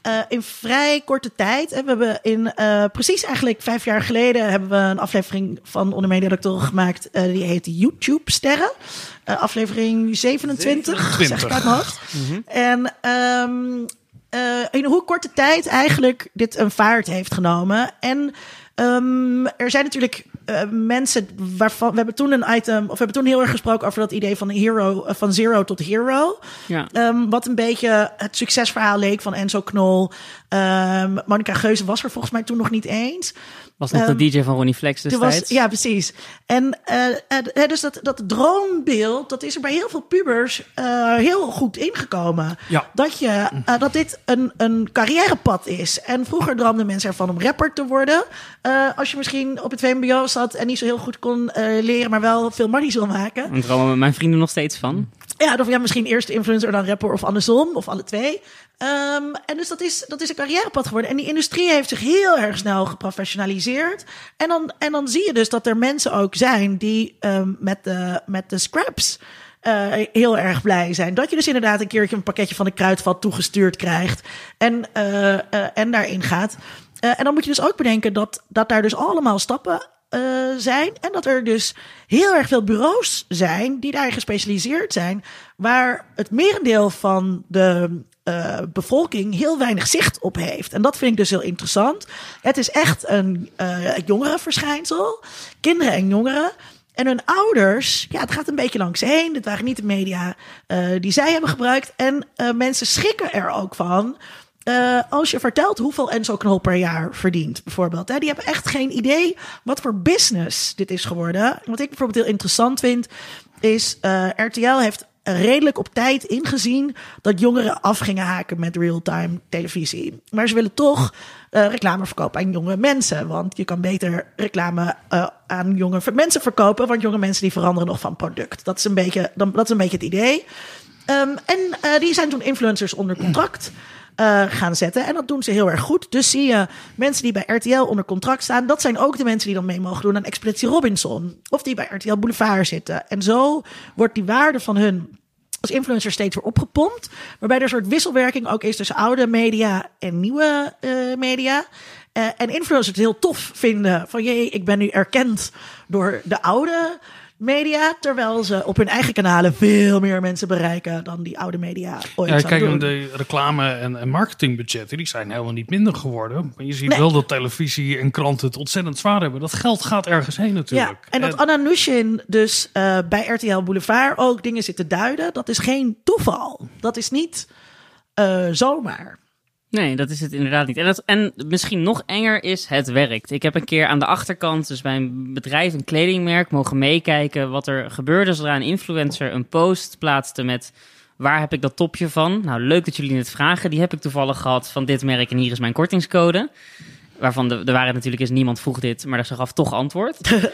eh, in vrij korte tijd... Hè, we hebben in eh, precies eigenlijk vijf jaar geleden... hebben we een aflevering van Onder Doctoren gemaakt. eh, die heet YouTube Sterren. Aflevering 27, zeg ik uit mijn hoofd. En ehm, eh, in hoe korte tijd eigenlijk dit een vaart heeft genomen. En Ehm, er zijn natuurlijk eh, mensen waarvan we hebben toen een item, of we hebben toen heel erg gesproken over dat idee van hero, eh, van zero tot hero. Ja. Ehm, wat een beetje het succesverhaal leek van Enzo Knol. Ehm Monica Geuze was er volgens mij toen nog niet eens. Was nog Ehm, de DJ van Ronnie Flex destijds. was, ja, precies. En eh, eh, dus dat, dat droombeeld, dat is er bij heel veel pubers eh, heel goed ingekomen. Ja. Dat, je, dat dit een, een carrièrepad is. En vroeger droomden mensen ervan om rapper te worden. Als je misschien op het VMBO zat en niet zo heel goed kon leren, maar wel veel money wil maken. Daar dromen mijn vrienden nog steeds van. Ja, of ja, misschien eerst influencer dan rapper of andersom, of alle twee. Ehm, en dus dat is, dat is een carrièrepad geworden. En die industrie heeft zich heel erg snel geprofessionaliseerd. En dan, en dan zie je dus dat er mensen ook zijn die ehm, met, de, met de scraps eh, heel erg blij zijn. Dat je dus inderdaad een keertje een pakketje van de kruidvat toegestuurd krijgt. En, eh, eh, en daarin gaat. En dan moet je dus ook bedenken dat, dat daar dus allemaal stappen eh, zijn. En dat er dus heel erg veel bureaus zijn die daarin gespecialiseerd zijn. Waar het merendeel van de eh, bevolking heel weinig zicht op heeft. En dat vind ik dus heel interessant. Het is echt een eh jongerenverschijnsel. Kinderen en jongeren. En hun ouders, ja, het gaat een beetje langs heen. Dit waren niet de media die zij hebben gebruikt. En mensen schrikken er ook van. Eh, als je vertelt hoeveel Enzo Knol per jaar verdient, bijvoorbeeld. Hè, die hebben echt geen idee wat voor business dit is geworden. Wat ik bijvoorbeeld heel interessant vind, is eh, RTL heeft redelijk op tijd ingezien dat jongeren af gingen haken met real-time televisie. Maar ze willen toch eh, reclame verkopen aan jonge mensen. Want je kan beter reclame aan jonge mensen verkopen. Want jonge mensen die veranderen nog van product. Dat is een beetje, dat is een beetje het idee. Ehm, en die zijn toen influencers onder contract eh, gaan zetten. En dat doen ze heel erg goed. Dus zie je mensen die bij RTL onder contract staan. Dat zijn ook de mensen die dan mee mogen doen aan Expeditie Robinson. Of die bij RTL Boulevard zitten. En zo wordt die waarde van hun als influencer steeds weer opgepompt. Waarbij er een soort wisselwerking ook is tussen oude media en nieuwe eh, media. Eh, en influencers het heel tof vinden van jee, ik ben nu erkend door de oude media. Terwijl ze op hun eigen kanalen veel meer mensen bereiken dan die oude media ooit Ja, kijk, doen. de reclame- en, en marketingbudgetten die zijn helemaal niet minder geworden. Maar je ziet Nee. wel dat televisie en kranten het ontzettend zwaar hebben. Dat geld gaat ergens heen natuurlijk. Ja, en dat Anna Nushin dus eh, bij RTL Boulevard ook dingen zit te duiden, dat is geen toeval. Dat is niet eh, zomaar. Nee, dat is het inderdaad niet. En, en misschien nog enger is, het werkt. Ik heb een keer aan de achterkant, dus bij een bedrijf, een kledingmerk, mogen meekijken wat er gebeurde zodra een influencer een post plaatste met waar heb ik dat topje van? Nou, leuk dat jullie het vragen. Die heb ik toevallig gehad van dit merk en hier is mijn kortingscode. Waarvan de, de waarheid natuurlijk is, niemand vroeg dit, maar ze gaf toch antwoord. *laughs*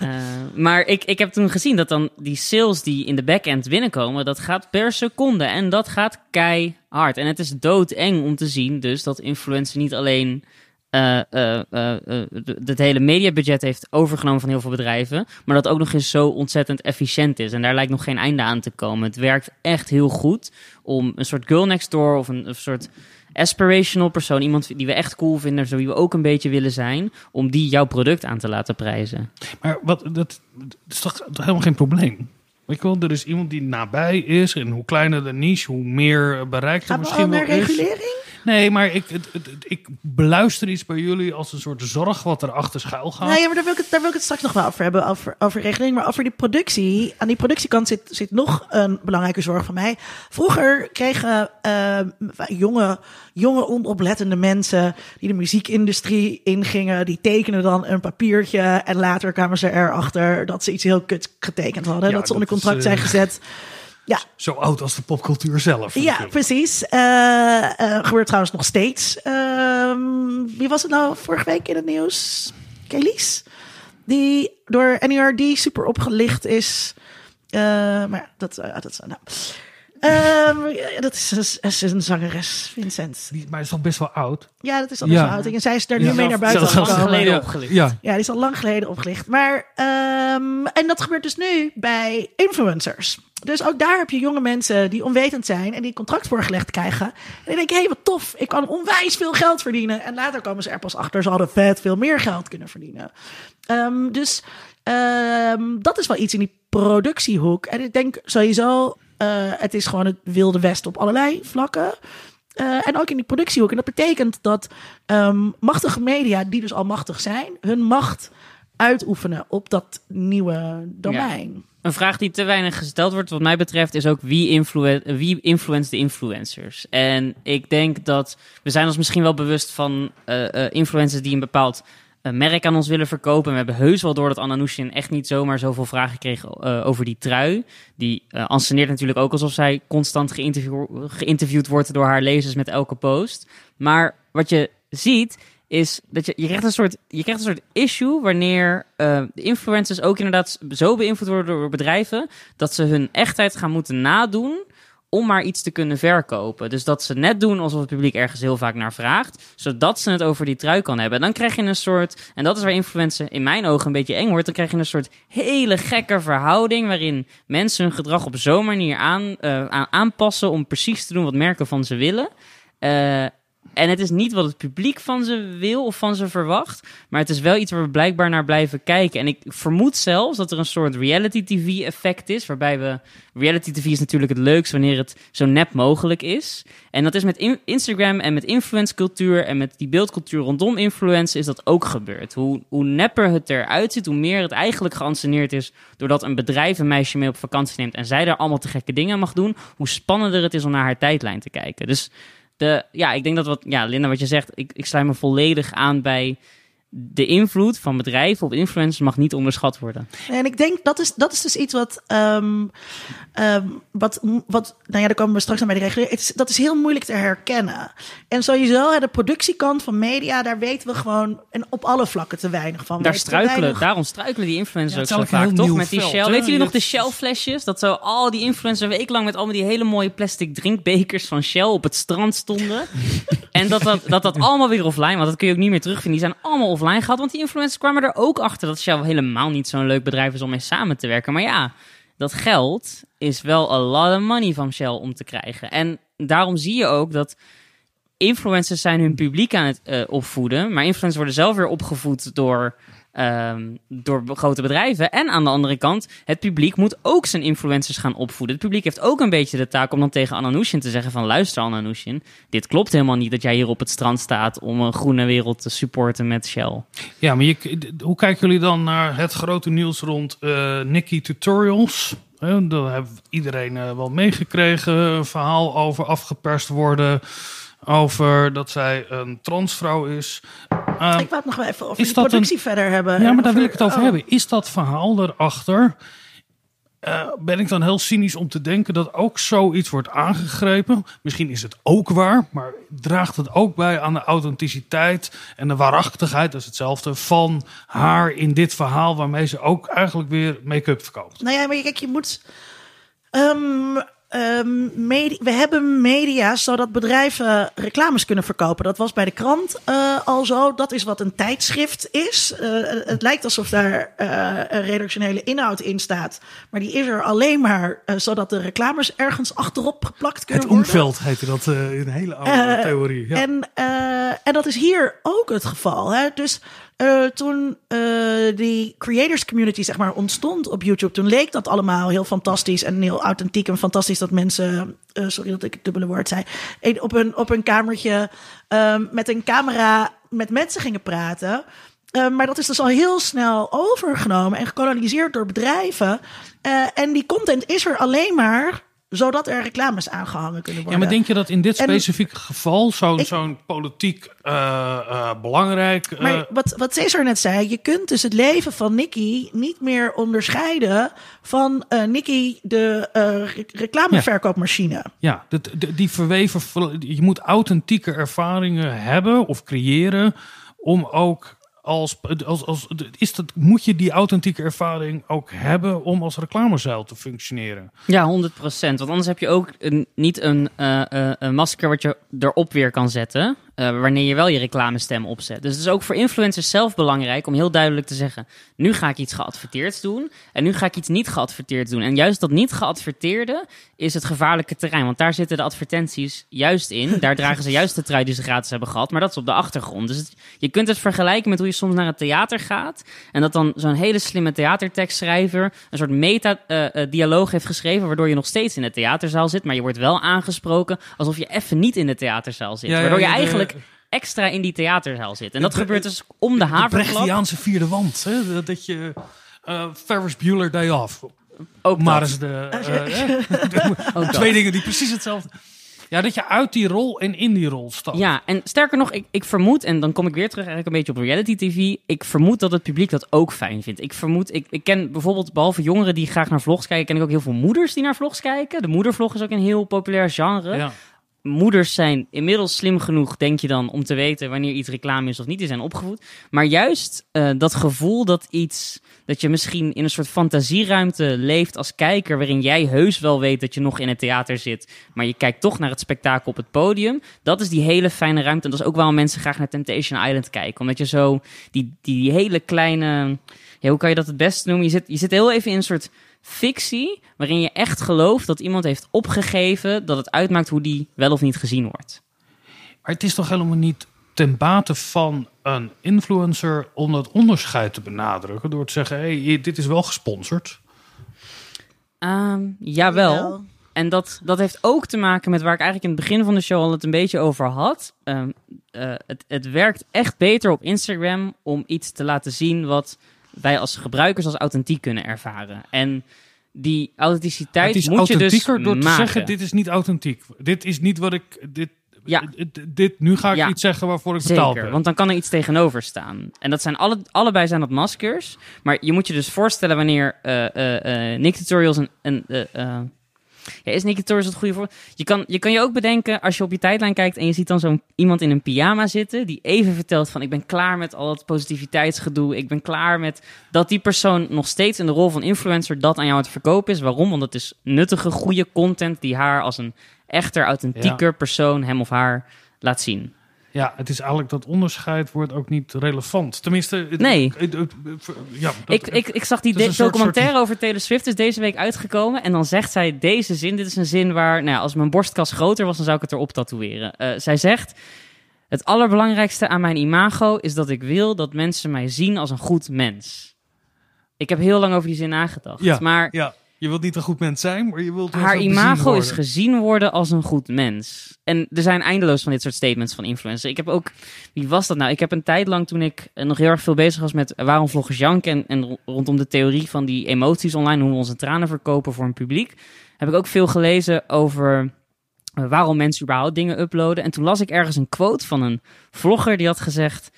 Eh, maar ik, ik heb toen gezien dat dan die sales die in de backend binnenkomen, dat gaat per seconde. En dat gaat keihard. En het is doodeng om te zien dus dat influencer niet alleen eh, eh, het hele mediabudget heeft overgenomen van heel veel bedrijven, maar dat ook nog eens zo ontzettend efficiënt is. En daar lijkt nog geen einde aan te komen. Het werkt echt heel goed om een soort girl next door of een, een soort aspirational persoon, iemand die we echt cool vinden, zo wie we ook een beetje willen zijn, om die jouw product aan te laten prijzen. Maar wat, dat, dat is toch helemaal geen probleem? Weet je wel, er is iemand die nabij is. En hoe kleiner de niche, hoe meer bereikt er Gaan we misschien naar wel is. regulering? Nee, maar ik, het, het- het- ik beluister iets bij jullie als een soort zorg wat er achter schuil gaat. Nou ja, maar daar wil, ik het, daar wil ik het straks nog wel over hebben, over, over regeling. Maar over die productie. Aan die productiekant zit, zit nog een belangrijke zorg van mij. Vroeger kregen eh, jonge, jonge, onoplettende mensen die de muziekindustrie ingingen, die tekenen dan een papiertje. En later kwamen ze erachter dat ze iets heel kut getekend hadden. Ja, dat ze onder is, contract zijn eh, gezet. *laughs* Ja, Zo oud als de popcultuur zelf. ja, natuurlijk. precies. Eh, eh, gebeurt trouwens nog steeds. Ehm, wie was het nou vorige week in het nieuws? Kelis. Die door NERD super opgelicht is. Eh, maar ja, dat, dat is... Nou. Ehm, ja, dat is, een- is een zangeres, Vincent. Die- Maar is toch best wel oud? Ja, dat is al best wel oud. En zij is daar Ja. nu mee naar buiten Zelfs- zelfs gekomen. geleden opgelicht. Ja. Ja, die is al lang geleden opgelicht. Maar, ehm, en dat gebeurt dus nu bij influencers. Dus ook daar heb je jonge mensen die onwetend zijn en die een contract voorgelegd krijgen. En die denken, hé, hey, wat tof, ik kan onwijs veel geld verdienen. En later komen ze er pas achter, ze hadden vet veel meer geld kunnen verdienen. Ehm, dus ehm, dat is wel iets in die productiehoek. En ik denk sowieso, het is gewoon het wilde west op allerlei vlakken. eh, en ook in die productiehoek. En dat betekent dat ehm, machtige media, die dus al machtig zijn, hun macht uitoefenen op dat nieuwe domein. Een vraag die te weinig gesteld wordt, wat mij betreft, is ook wie, influen wie influence de influencers? En ik denk dat we zijn ons misschien wel bewust van uh, influencers die een bepaald uh, merk aan ons willen verkopen. We hebben heus wel door dat Ananushin echt niet zomaar zoveel vragen kreeg over die trui. Die anseneert natuurlijk ook alsof zij constant geïnterview geïnterviewd wordt door haar lezers met elke post. Maar wat je ziet is dat je, je, krijgt een soort, je krijgt een soort issue wanneer uh, de influencers ook inderdaad zo beïnvloed worden door bedrijven dat ze hun echtheid gaan moeten nadoen om maar iets te kunnen verkopen. Dus dat ze net doen alsof het publiek ergens heel vaak naar vraagt, zodat ze het over die trui kan hebben. Dan krijg je een soort, en dat is waar influencer in mijn ogen een beetje eng wordt, dan krijg je een soort hele gekke verhouding waarin mensen hun gedrag op zo'n manier aan, aan, aanpassen om precies te doen wat merken van ze willen. Uh, en het is niet wat het publiek van ze wil of van ze verwacht. Maar het is wel iets waar we blijkbaar naar blijven kijken. En ik vermoed zelfs dat er een soort reality TV effect is. Waarbij we. Reality TV is natuurlijk het leukst wanneer het zo nep mogelijk is. En dat is met Instagram en met influence cultuur en met die beeldcultuur rondom influence is dat ook gebeurd. Hoe, hoe nepper het eruit ziet, hoe meer het eigenlijk geanceneerd is. Doordat een bedrijf een meisje mee op vakantie neemt en zij daar allemaal te gekke dingen mag doen. Hoe spannender het is om naar haar tijdlijn te kijken. Dus de, ja, ik denk dat wat, ja, Linda, wat je zegt, ik, ik sluit me volledig aan bij de invloed van bedrijven op influencers mag niet onderschat worden. En ik denk dat is, dat is dus iets wat, um, um, wat, wat, nou ja, daar komen we straks aan bij de regulering. Dat is heel moeilijk te herkennen. En sowieso, de productiekant van media, daar weten we gewoon en op alle vlakken te weinig van. Daar struikelen, weinig... daarom struikelen die influencers ja, ook zo vaak, toch? Met die veld, Shell. Weten jullie nog de Shell flesjes? Dat zo al die influencers een week lang met allemaal die hele mooie plastic drinkbekers van Shell op het strand stonden. *laughs* en dat dat, dat dat allemaal weer offline, want dat kun je ook niet meer terugvinden. Die zijn allemaal offline gehad. Want die influencers kwamen er ook achter dat Shell helemaal niet zo'n leuk bedrijf is om mee samen te werken. Maar ja, dat geld is wel a lot of money van Shell om te krijgen. En daarom zie je ook dat influencers zijn hun publiek aan het uh, opvoeden. Maar influencers worden zelf weer opgevoed door Um, door grote bedrijven. En aan de andere kant, het publiek moet ook zijn influencers gaan opvoeden. Het publiek heeft ook een beetje de taak om dan tegen Ananushin te zeggen van... luister Ananushin, dit klopt helemaal niet dat jij hier op het strand staat... om een groene wereld te supporten met Shell. Ja, maar hoe kijken jullie dan naar het grote nieuws rond uh, Nikki Tutorials... Daar heeft iedereen uh, wel meegekregen. Een verhaal over afgeperst worden over dat zij een transvrouw is. Uh, ik wou het nog wel even over die productie verder hebben. Ja, maar daar wil ik het over oh. hebben. Is dat verhaal erachter? Uh, ben ik dan heel cynisch om te denken dat ook zoiets wordt aangegrepen? Misschien is het ook waar, maar draagt het ook bij aan de authenticiteit en de waarachtigheid, dat is hetzelfde, van haar in dit verhaal, waarmee ze ook eigenlijk weer make-up verkoopt? Nou ja, maar kijk, je moet. Um, Um, we hebben media zodat bedrijven reclames kunnen verkopen. Dat was bij de krant uh, al zo. Dat is wat een tijdschrift is. Uh, het lijkt alsof daar uh, een redactionele inhoud in staat. Maar die is er alleen maar zodat de reclames ergens achterop geplakt kunnen het worden. Het omveld heette dat in een hele oude theorie. Ja. En, en dat is hier ook het geval. Hè? Dus uh, toen uh, die creators community zeg maar ontstond op YouTube, toen leek dat allemaal heel fantastisch en heel authentiek en fantastisch dat mensen, uh, sorry dat ik het dubbele woord zei, op een, op een kamertje met een camera met mensen gingen praten. maar dat is dus al heel snel overgenomen en gekoloniseerd door bedrijven. en die content is er alleen maar zodat er reclames aangehangen kunnen worden. Ja, maar denk je dat in dit specifieke geval zo'n zo'n politiek uh, uh, belangrijk... Uh... Maar wat, wat Cesar net zei, je kunt dus het leven van Nicky niet meer onderscheiden van Nicky de reclameverkoopmachine. Ja, ja die verweven... Je moet authentieke ervaringen hebben of creëren om ook als, als, als, is dat, moet je die authentieke ervaring ook hebben om als reclamezuil te functioneren? Ja, 100%. Want anders heb je ook een, niet een, uh, een masker wat je erop weer kan zetten. Eh, wanneer je wel je reclamestem opzet. Dus het is ook voor influencers zelf belangrijk om heel duidelijk te zeggen: nu ga ik iets geadverteerd doen en nu ga ik iets niet geadverteerd doen. En juist dat niet geadverteerde is het gevaarlijke terrein, want daar zitten de advertenties juist in. Daar *laughs* dragen ze juist de trui die ze gratis hebben gehad, maar dat is op de achtergrond. Dus het- je kunt het vergelijken met hoe je soms naar het theater gaat en dat dan zo'n hele slimme theatertekstschrijver een soort meta-dialoog heeft geschreven, waardoor je nog steeds in de theaterzaal zit, maar je wordt wel aangesproken alsof je even niet in de theaterzaal zit. Ja, waardoor je ja, de- extra in die theaterzaal zit. En dat De- gebeurt dus om de De haverklap. Brechtiaanse vierde wand. Hè? Dat- Dat je eh Ferris Bueller Day Off. Ook maar eens de, *laughs* eh, Ook dat. twee dingen die precies hetzelfde... Ja, dat je uit die rol en in die rol stapt. Ja, en sterker nog, ik, ik vermoed, en dan kom ik weer terug eigenlijk een beetje op reality TV. Ik vermoed dat het publiek dat ook fijn vindt. Ik vermoed, ik, ik ken bijvoorbeeld, behalve jongeren die graag naar vlogs kijken, ken ik ook heel veel moeders die naar vlogs kijken. De moedervlog is ook een heel populair genre. Ja. Moeders zijn inmiddels slim genoeg, denk je dan, om te weten wanneer iets reclame is of niet. Die zijn opgevoed. Maar juist eh, dat gevoel dat iets, dat je misschien in een soort fantasieruimte leeft als kijker, waarin jij heus wel weet dat je nog in het theater zit, maar je kijkt toch naar het spektakel op het podium. Dat is die hele fijne ruimte. En dat is ook waarom mensen graag naar Temptation Island kijken. Omdat je zo die, die hele kleine, ja, hoe kan je dat het beste noemen? Je zit, je zit heel even in een soort fictie, waarin je echt gelooft dat iemand heeft opgegeven dat het uitmaakt hoe die wel of niet gezien wordt. Maar het is toch helemaal niet ten bate van een influencer om dat onderscheid te benadrukken door te zeggen: hé, hey, dit is wel gesponsord. Ehm, jawel. Jawel. En dat, dat heeft ook te maken met waar ik eigenlijk in het begin van de show al het een beetje over had. Ehm, eh, het, het werkt echt beter op Instagram om iets te laten zien wat wij als gebruikers als authentiek kunnen ervaren. En die authenticiteit het is moet je dus door te zeggen: dit is niet authentiek. Dit is niet wat ik. Dit, Ja. dit, dit- nu ga ik Ja. iets zeggen waarvoor ik betaald Zeker, ben. want dan kan er iets tegenover staan. En dat zijn alle, allebei zijn dat maskers. Maar je moet je dus voorstellen wanneer eh eh eh, Nick Tutorials een... een eh, eh, ja, is Nick Tutorials het goede voor? Je kan, je kan je ook bedenken, als je op je tijdlijn kijkt en je ziet dan zo'n iemand in een pyjama zitten, die even vertelt van ik ben klaar met al dat positiviteitsgedoe, ik ben klaar met dat die persoon nog steeds in de rol van influencer dat aan jou het verkopen is. Waarom? Want het is nuttige, goede content die haar als een echter, authentieker persoon, hem of haar, laat zien. Ja, het is eigenlijk dat onderscheid wordt ook niet relevant. Tenminste, het- Nee. het- het- ja, dat- Ik, ik, ik zag die de- documentaire soort- over Taylor Swift is deze week uitgekomen. En dan zegt zij deze zin. Dit is een zin waar, nou ja, als mijn borstkas groter was, dan zou ik het erop tatoeëren. Eh, zij zegt, het allerbelangrijkste aan mijn imago is dat ik wil dat mensen mij zien als een goed mens. Ik heb heel lang over die zin nagedacht. Ja, maar ja, je wilt niet een goed mens zijn, maar je wilt haar imago is gezien worden als een goed mens. En er zijn eindeloos van dit soort statements van influencers. Ik heb ook, wie was dat nou? Ik heb een tijd lang toen ik eh, nog heel erg veel bezig was met waarom vloggers janken en, en ro- rondom de theorie van die emoties online, hoe we onze tranen verkopen voor een publiek, heb ik ook veel gelezen over eh, waarom mensen überhaupt dingen uploaden. En toen las ik ergens een quote van een vlogger die had gezegd: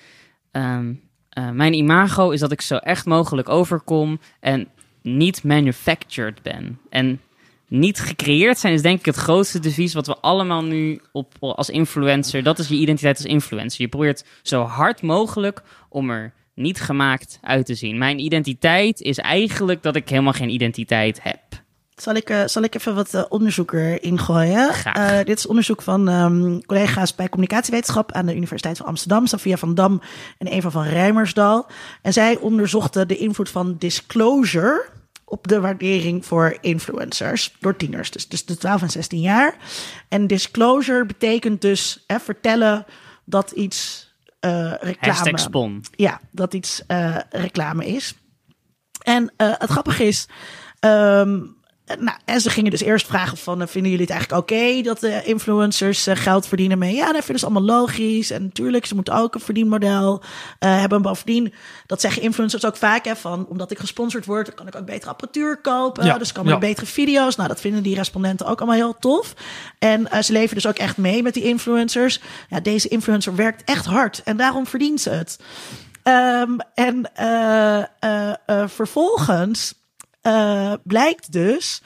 ehm, eh, Mijn imago is dat ik zo echt mogelijk overkom en niet manufactured ben. En niet gecreëerd zijn is denk ik het grootste devies wat we allemaal nu op, als influencer, dat is je identiteit als influencer. Je probeert zo hard mogelijk om er niet gemaakt uit te zien. Mijn identiteit is eigenlijk dat ik helemaal geen identiteit heb. Zal ik, eh, zal ik even wat eh, onderzoek erin gooien? Eh, dit is onderzoek van ehm, collega's bij communicatiewetenschap aan de Universiteit van Amsterdam, Safia van Dam en Eva van Rijmersdal. En zij onderzochten de invloed van disclosure op de waardering voor influencers door tieners, dus, dus de 12 en 16 jaar. En disclosure betekent dus hè, vertellen dat iets reclame... Spon. Ja, dat iets reclame is. En het grappige is. ehm, nou, en ze gingen dus eerst vragen van, eh, vinden jullie het eigenlijk oké dat de influencers eh, geld verdienen mee? Ja, dat vinden ze allemaal logisch. En natuurlijk, ze moeten ook een verdienmodel eh, hebben. Bovendien, dat zeggen influencers ook vaak, hè, van, omdat ik gesponsord word, dan kan ik ook betere apparatuur kopen. Ja, dus ja. er betere video's. Nou, dat vinden die respondenten ook allemaal heel tof. En eh, ze leven dus ook echt mee met die influencers. Ja, deze influencer werkt echt hard en daarom verdient ze het. Ehm, en eh, eh, eh, vervolgens eh, blijkt dus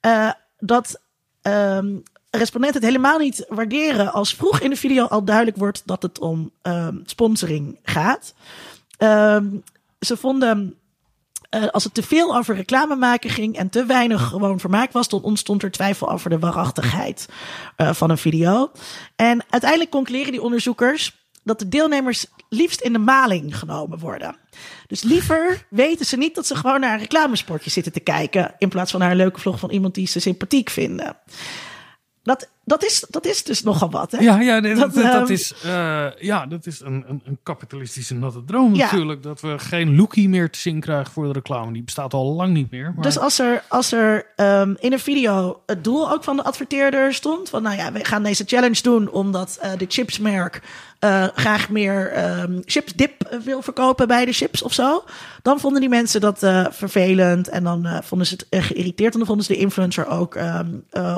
eh, dat ehm, respondenten het helemaal niet waarderen als vroeg in de video al duidelijk wordt dat het om ehm, sponsoring gaat. Ehm, ze vonden eh, als het te veel over reclame maken ging en te weinig gewoon vermaak was, dan ontstond er twijfel over de waarachtigheid van een video. En uiteindelijk concluderen die onderzoekers dat de deelnemers liefst in de maling genomen worden. Dus liever *laughs* weten ze niet dat ze gewoon naar een reclamespotje zitten te kijken, in plaats van naar een leuke vlog van iemand die ze sympathiek vinden. Dat, dat, is, dat is dus nogal wat. Hè? Ja, ja, nee, dat, Dat, dat, ehm, is, eh, ja, dat is een, een, een kapitalistische natte droom Ja. natuurlijk. Dat we geen lookie meer te zien krijgen voor de reclame. Die bestaat al lang niet meer. Maar... Dus als er, als er ehm, in een video het doel ook van de adverteerder stond: van nou ja, we gaan deze challenge doen omdat eh, de chipsmerk eh, graag meer ehm chipsdip wil verkopen bij de chips of zo. Dan vonden die mensen dat vervelend en dan vonden ze het geïrriteerd en dan vonden ze de influencer ook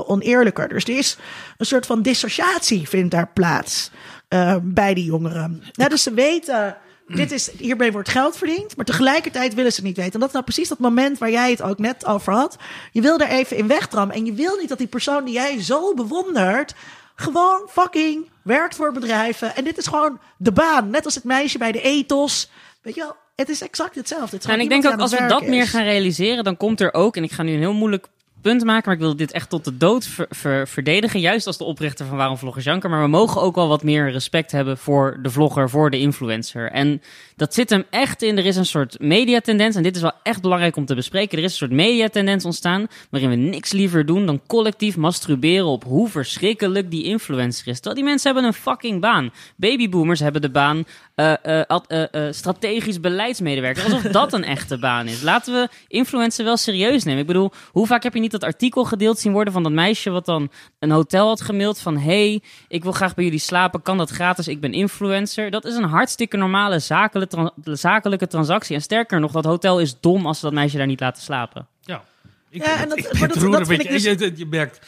oneerlijker. Dus er is een soort van dissociatie vindt daar plaats eh, bij die jongeren. Nou, dus ze weten dit is, hierbij wordt geld verdiend, maar tegelijkertijd willen ze het niet weten. En dat is nou precies dat moment waar jij het ook net over had. Je wil er even in wegdrammen en je wil niet dat die persoon die jij zo bewondert, gewoon fucking werkt voor bedrijven. En dit is gewoon de baan, net als het meisje bij de ethos. Weet je wel, het is exact hetzelfde. Het is en ik denk ook als we dat meer gaan realiseren, dan komt er ook, en ik ga nu een heel moeilijk punt maken, maar ik wil dit echt tot de dood ver- ver- verdedigen. Juist als de oprichter van Waarom Vloggers Janker. Maar we mogen ook wel wat meer respect hebben voor de vlogger, voor de influencer. En dat zit hem echt in. Er is een soort mediatendens, en dit is wel echt belangrijk om te bespreken. Er is een soort mediatendens ontstaan waarin we niks liever doen dan collectief masturberen op hoe verschrikkelijk die influencer is. Terwijl die mensen hebben een fucking baan. Babyboomers hebben de baan eh, eh, eh, strategisch beleidsmedewerker. Alsof dat een echte baan is. Laten we influencer wel serieus nemen. Ik bedoel, hoe vaak heb je niet dat artikel gedeeld zien worden van dat meisje wat dan een hotel had gemaild van hey, ik wil graag bij jullie slapen, kan dat gratis? Ik ben influencer. Dat is een hartstikke normale zakelijke, zakelijke transactie. En sterker nog, dat hotel is dom als ze dat meisje daar niet laten slapen. Ja. Ik, Ja, en dat- ik, maar dat- dat een vind beetje- ik dus- je, je, je merkt,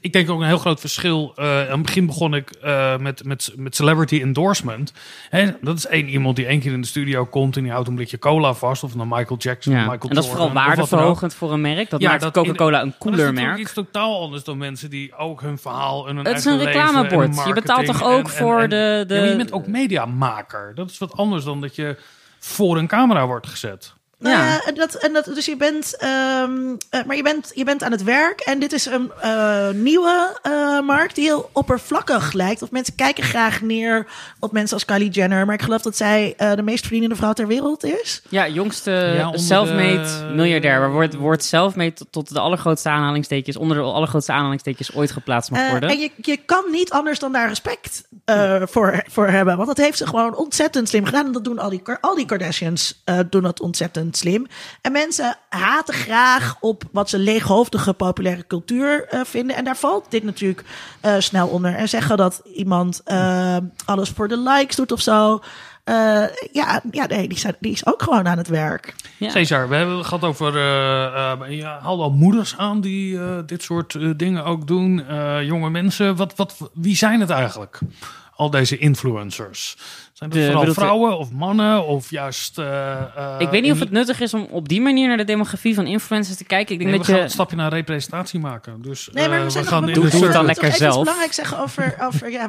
ik denk ook een heel groot verschil. eh, aan het begin begon ik eh, met, met, met celebrity endorsement. Hè, dat is één iemand die één keer in de studio komt en die houdt een blikje cola vast. Of dan Michael Jackson, Ja. Michael En dat is vooral waardeverhogend voor een merk. Dat Ja, maakt dat- Coca-Cola een Maar cooler dat is merk. iets totaal anders dan mensen die ook hun verhaal en hun Het is een reclamebord. Je betaalt toch ook voor de- de- Ja, maar je bent ook mediamaker. Dat is wat anders dan dat je voor een camera wordt gezet. Nou Ja. ja, en dat, en dat, dus je bent, ehm, eh, maar je bent, je bent aan het werk en dit is een eh, nieuwe eh, markt die heel oppervlakkig lijkt. Of mensen kijken graag neer op mensen als Kylie Jenner, maar ik geloof dat zij de meest verdienende vrouw ter wereld is. Ja, jongste Ja, self-made de- miljardair. Waar wordt, wordt self-made tot, tot de allergrootste aanhalingstekens, onder de allergrootste aanhalingstekens ooit geplaatst mag Eh, worden. en je, je kan niet anders dan daar respect eh, voor, voor hebben. Want dat heeft ze gewoon ontzettend slim gedaan. En dat doen al die, al die Kardashians eh, doen dat ontzettend slim. En mensen haten graag op wat ze leeghoofdige populaire cultuur eh, vinden. En daar valt dit natuurlijk eh, snel onder. En zeggen dat iemand eh, alles voor de likes doet of zo. Eh, ja, ja, nee, die, zijn, die is ook gewoon aan het werk. Ja. Cesar, we hebben het gehad over. eh eh, je haalt al moeders aan die eh, dit soort dingen ook doen. Eh, jonge mensen. Wat, wat, wie zijn het eigenlijk? Al deze influencers. Zijn dat De- vooral vrouwen of mannen? Of juist. eh, eh, ik weet niet of het nuttig is om op die manier naar de demografie van influencers te kijken. Ik denk Nee, we dat gaan een stapje naar representatie maken. Dus Nee, maar eh, we zijn we nog- gaan we in moeten de Doe het dan lekker zelf. iets belangrijks zeggen over, over, ja,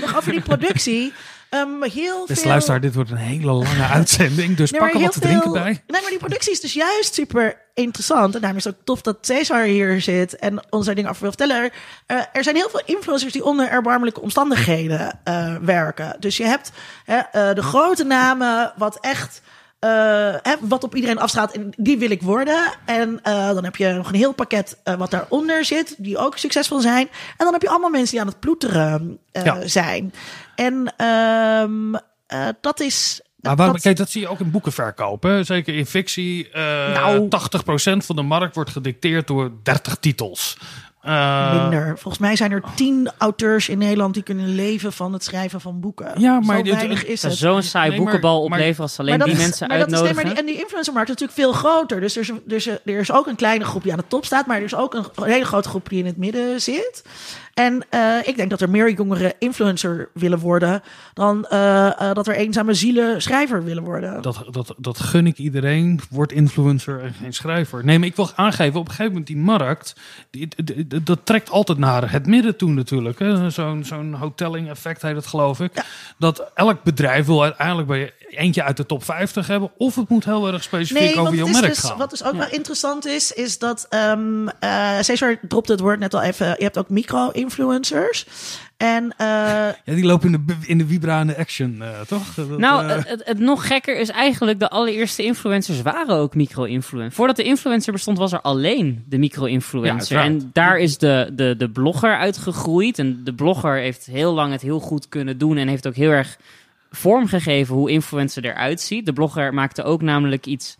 nog *laughs* over die productie. Ehm, heel Beste veel... luisteraar, dit wordt een hele lange *laughs* uitzending. Dus Nee, pak er wat te drinken bij. Nee, maar die productie is dus juist super interessant. En daarom is het ook tof dat Cesar hier zit en ons daar dingen over wil vertellen. Eh, er zijn heel veel influencers die onder erbarmelijke omstandigheden eh, werken. Dus je hebt hè, eh, de grote namen, wat echt. wat op iedereen afstraalt en die wil ik worden. En dan heb je nog een heel pakket eh, wat daaronder zit, die ook succesvol zijn. En dan heb je allemaal mensen die aan het ploeteren Ja. zijn. En ehm, eh, dat is. Maar waar, dat- kijk, dat zie je ook in boekenverkoop. Hè? Zeker in fictie. eh Nou. 80% van de markt wordt gedicteerd door 30 titels. Eh, minder. Volgens mij zijn er tien auteurs in Nederland die kunnen leven van het schrijven van boeken. Ja, maar Zo dit- weinig is het. zo'n saai Nee, boekenbal opleveren als alleen Maar die is- mensen maar dat is- nee, maar die- en die influencermarkt is natuurlijk veel groter. Dus er is, dus er is ook een kleine groep die aan de top staat. Maar er is ook een hele grote groep die in het midden zit. En eh, ik denk dat er meer jongeren influencer willen worden... dan eh, eh, dat er eenzame zielen schrijver willen worden. Dat, dat, dat gun ik iedereen. Word influencer en geen schrijver. Nee, maar ik wil aangeven, op een gegeven moment die markt, die, die- die- dat trekt altijd naar het midden toe natuurlijk. Zo'n zo'n hotelling effect heet het geloof ik. Dat elk bedrijf wil uiteindelijk bij eentje uit de top 50 hebben. Of het moet heel erg specifiek Nee, over jouw merk dus, gaan. wat dus ook wel interessant is, is dat um, uh, Cesar dropte het woord net al even. Je hebt ook micro-influencers. En uh, *laughs* ja, die lopen in de, in de Vibra en de Action, uh, toch? Dat, nou, het, het, het, nog gekker is eigenlijk de allereerste influencers waren ook micro-influencers. Voordat de influencer bestond, was er alleen de micro-influencer. Ja, en daar is de, de, de blogger uitgegroeid. En de blogger heeft heel lang het heel goed kunnen doen en heeft ook heel erg vormgegeven hoe influencer eruit ziet. De blogger maakte ook namelijk iets.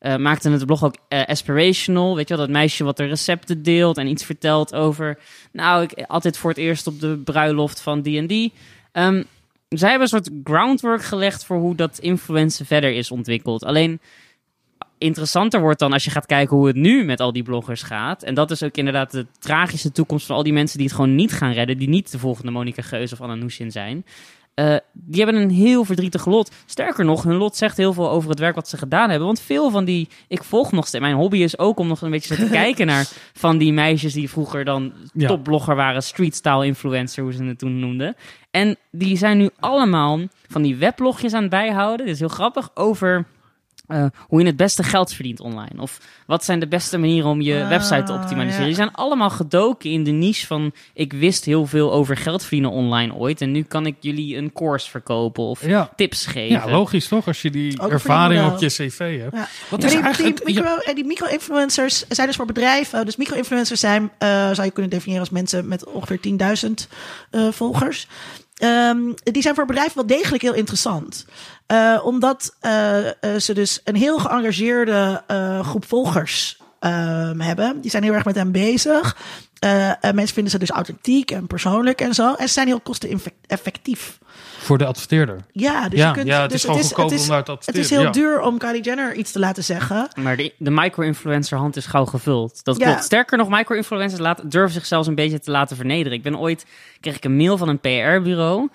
Uh, maakte het blog ook uh, aspirational. Weet je wel, dat meisje wat de recepten deelt en iets vertelt over. Nou, ik altijd voor het eerst op de bruiloft van die. Um, zij hebben een soort groundwork gelegd voor hoe dat influencer verder is ontwikkeld. Alleen interessanter wordt dan als je gaat kijken hoe het nu met al die bloggers gaat. En dat is ook inderdaad de tragische toekomst van al die mensen die het gewoon niet gaan redden. Die niet de volgende Monica Geus of Anna Nushin zijn. Uh, die hebben een heel verdrietig lot. Sterker nog, hun lot zegt heel veel over het werk wat ze gedaan hebben. Want veel van die, ik volg nog steeds. Mijn hobby is ook om nog een beetje te *laughs* kijken naar van die meisjes die vroeger dan ja. topblogger waren, streetstyle influencer, hoe ze het toen noemden. En die zijn nu allemaal van die weblogjes aan het bijhouden. Dit is heel grappig over. Uh, hoe je het beste geld verdient online. Of wat zijn de beste manieren om je Ah, website te optimaliseren. ja. Die zijn allemaal gedoken in de niche van... ik wist heel veel over geld verdienen online ooit... en nu kan ik jullie een course verkopen of Ja. tips geven. Ja, logisch toch? Als je die Ook ervaring op je cv hebt. Ja. Wat is die, eigenlijk... die, ja, micro, eh, die micro-influencers zijn dus voor bedrijven. Dus micro-influencers zijn, eh, zou je kunnen definiëren als mensen met ongeveer 10.000 eh, volgers. Ehm, die zijn voor bedrijven wel degelijk heel interessant. Eh, omdat eh, eh, ze dus een heel geëngageerde eh, groep volgers ehm, hebben. Die zijn heel erg met hen bezig. Eh, en mensen vinden ze dus authentiek en persoonlijk en zo. En ze zijn heel kosteneffectief. voor de adverteerder. Ja, dus Ja, je kunt, ja, het dus is gewoon is, om daar te het is heel ja. duur om Kylie Jenner iets te laten zeggen. Maar de, de micro-influencer hand is gauw gevuld. Dat Ja. klopt. Sterker nog, micro-influencers laten- durven zich zelfs een beetje te laten vernederen. Ik ben ooit, kreeg ik een mail van een PR-bureau.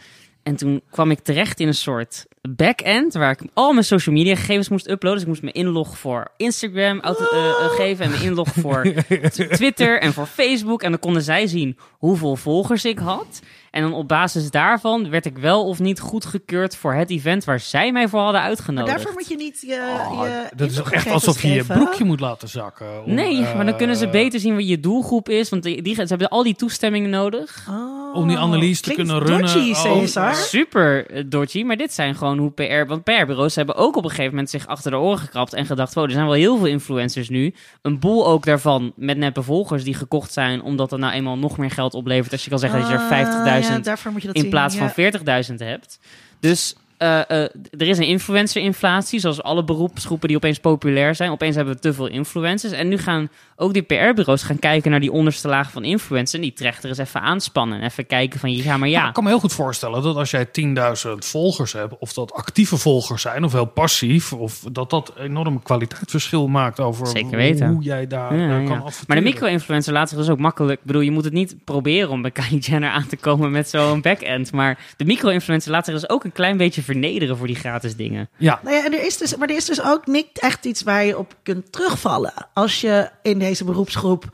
En toen kwam ik terecht in een soort back-end waar ik al mijn social media gegevens moest uploaden. Dus ik moest mijn inlog voor Instagram auto- eh, eh, geven en mijn inlog voor *laughs* Twitter en voor Facebook. En dan konden zij zien hoeveel volgers ik had. En dan op basis daarvan werd ik wel of niet goedgekeurd voor het event waar zij mij voor hadden Maar uitgenodigd. daarvoor moet je niet je. Oh, je dat is toch echt alsof je je broekje moet laten zakken. om, Nee, maar dan kunnen ze eh, beter zien wat je doelgroep is. Want die, die, ze hebben al die toestemmingen nodig. Oh, Om die analyse te kunnen runnen. dodgy, Oh, Cesar. Super eh, dodgy, maar dit zijn gewoon hoe PR... Want PR-bureaus hebben ook op een gegeven moment zich achter de oren gekrapt... en gedacht, wow, er zijn wel heel veel influencers nu. Een boel ook daarvan met neppe volgers die gekocht zijn... omdat dat nou eenmaal nog meer geld oplevert... als je kan zeggen dat je Ah, er 50.000 ja, daarvoor moet je dat in plaats van 40.000 hebt. Dus er is een influencer-inflatie, zoals alle beroepsgroepen die opeens populair zijn. Opeens hebben we te veel influencers. En nu gaan ook die PR-bureaus gaan kijken naar die onderste laag van influencers. En die trechter eens even aanspannen. En even kijken van, ja, maar Nou, ja. ik kan me heel goed voorstellen dat als jij 10.000 volgers hebt, of dat actieve volgers zijn, of heel passief, of dat dat enorm kwaliteitsverschil maakt over Zeker weten. hoe jij daar Ja, eh, ja. kan Maar de micro-influencer laat zich dus ook makkelijk... Ik bedoel, je moet het niet proberen om bij Kylie Jenner aan te komen met zo'n back-end. Maar de micro-influencer laat zich dus ook een klein beetje vernederen voor die gratis dingen. Ja, Nou ja, en er is dus, maar er is dus ook niet echt iets waar je op kunt terugvallen. Als je in deze beroepsgroep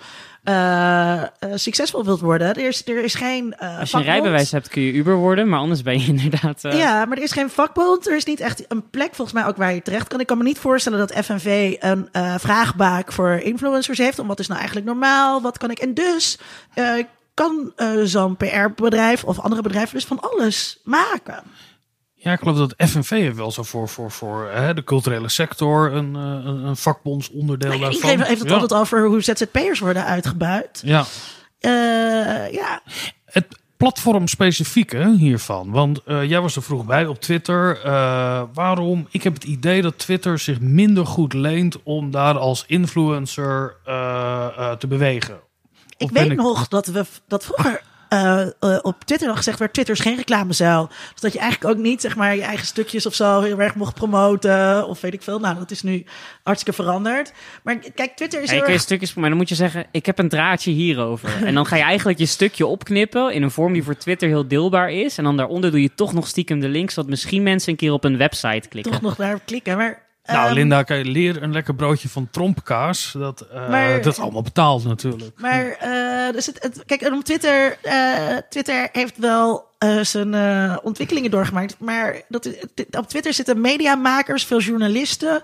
eh, eh, succesvol wilt worden. Er is, er is geen. eh, Als je een rijbewijs hebt kun je Uber worden, maar anders ben je *laughs* inderdaad... eh, Ja, maar er is geen vakbond. Er is niet echt een plek volgens mij ook waar je terecht kan. Ik kan me niet voorstellen dat FNV een eh vraagbaak voor influencers heeft. Om wat is nou eigenlijk normaal? Wat kan ik? En dus eh, kan eh, zo'n PR-bedrijf of andere bedrijven dus van alles maken. Ja, ik geloof dat FNV heeft wel zo voor, voor, voor hè, de culturele sector een, eh, een, een vakbondsonderdeel Nou ja, daarvan. iedereen heeft het ja. altijd over hoe ZZP'ers worden uitgebuit. Ja, Eh, ja, het platform specifieke hiervan. Want eh, jij was er vroeg bij op Twitter. Waarom? Ik heb het idee dat Twitter zich minder goed leent om daar als influencer te bewegen. ik Of weet nog dat we dat vroeger eh, eh, op Twitter nog gezegd werd: Twitter is geen reclamezuil. Dus dat je eigenlijk ook niet zeg maar je eigen stukjes of zo heel erg mocht promoten of weet ik veel. Nou, dat is nu hartstikke veranderd. Maar kijk, Twitter is Ja, je kun stukjes, maar dan moet je zeggen, ik heb een draadje hierover. *laughs* En dan ga je eigenlijk je stukje opknippen in een vorm die voor Twitter heel deelbaar is. En dan daaronder doe je toch nog stiekem de link, zodat misschien mensen een keer op een website klikken. Toch nog daar klikken. Maar, Nou, ehm, Linda, kan je leer een lekker broodje van trompkaas. Dat, eh, Maar- dat is allemaal betaald natuurlijk. Maar eh, dus het, het- kijk, en op Twitter, eh, Twitter heeft wel zijn ontwikkelingen doorgemaakt. Maar dat, op Twitter zitten mediamakers, veel journalisten,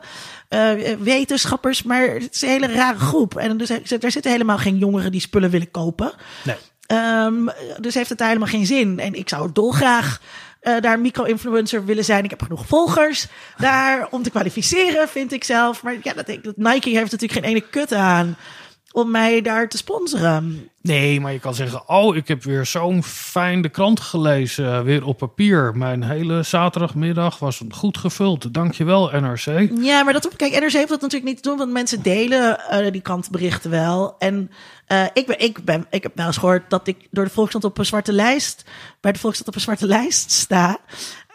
wetenschappers. Maar het is een hele rare groep. En dus er zitten helemaal geen jongeren die spullen willen kopen. Nee. Ehm, dus heeft het daar helemaal geen zin. En ik zou dolgraag eh daar micro-influencer willen zijn. Ik heb genoeg volgers daar om te kwalificeren, vind ik zelf. Maar ja, dat, dat Nike heeft natuurlijk geen ene kut aan om mij daar te sponsoren. Nee, maar je kan zeggen, oh, ik heb weer zo'n fijn de krant gelezen, weer op papier. Mijn hele zaterdagmiddag was goed gevuld. Dankjewel, NRC. Ja, maar dat, kijk, NRC heeft dat natuurlijk niet te doen, want mensen delen eh, die kantberichten wel. En eh, ik, ben, ik, ben, ik heb wel eens gehoord dat ik door de Volkskrant op een zwarte lijst, bij de Volkskrant op een zwarte lijst sta.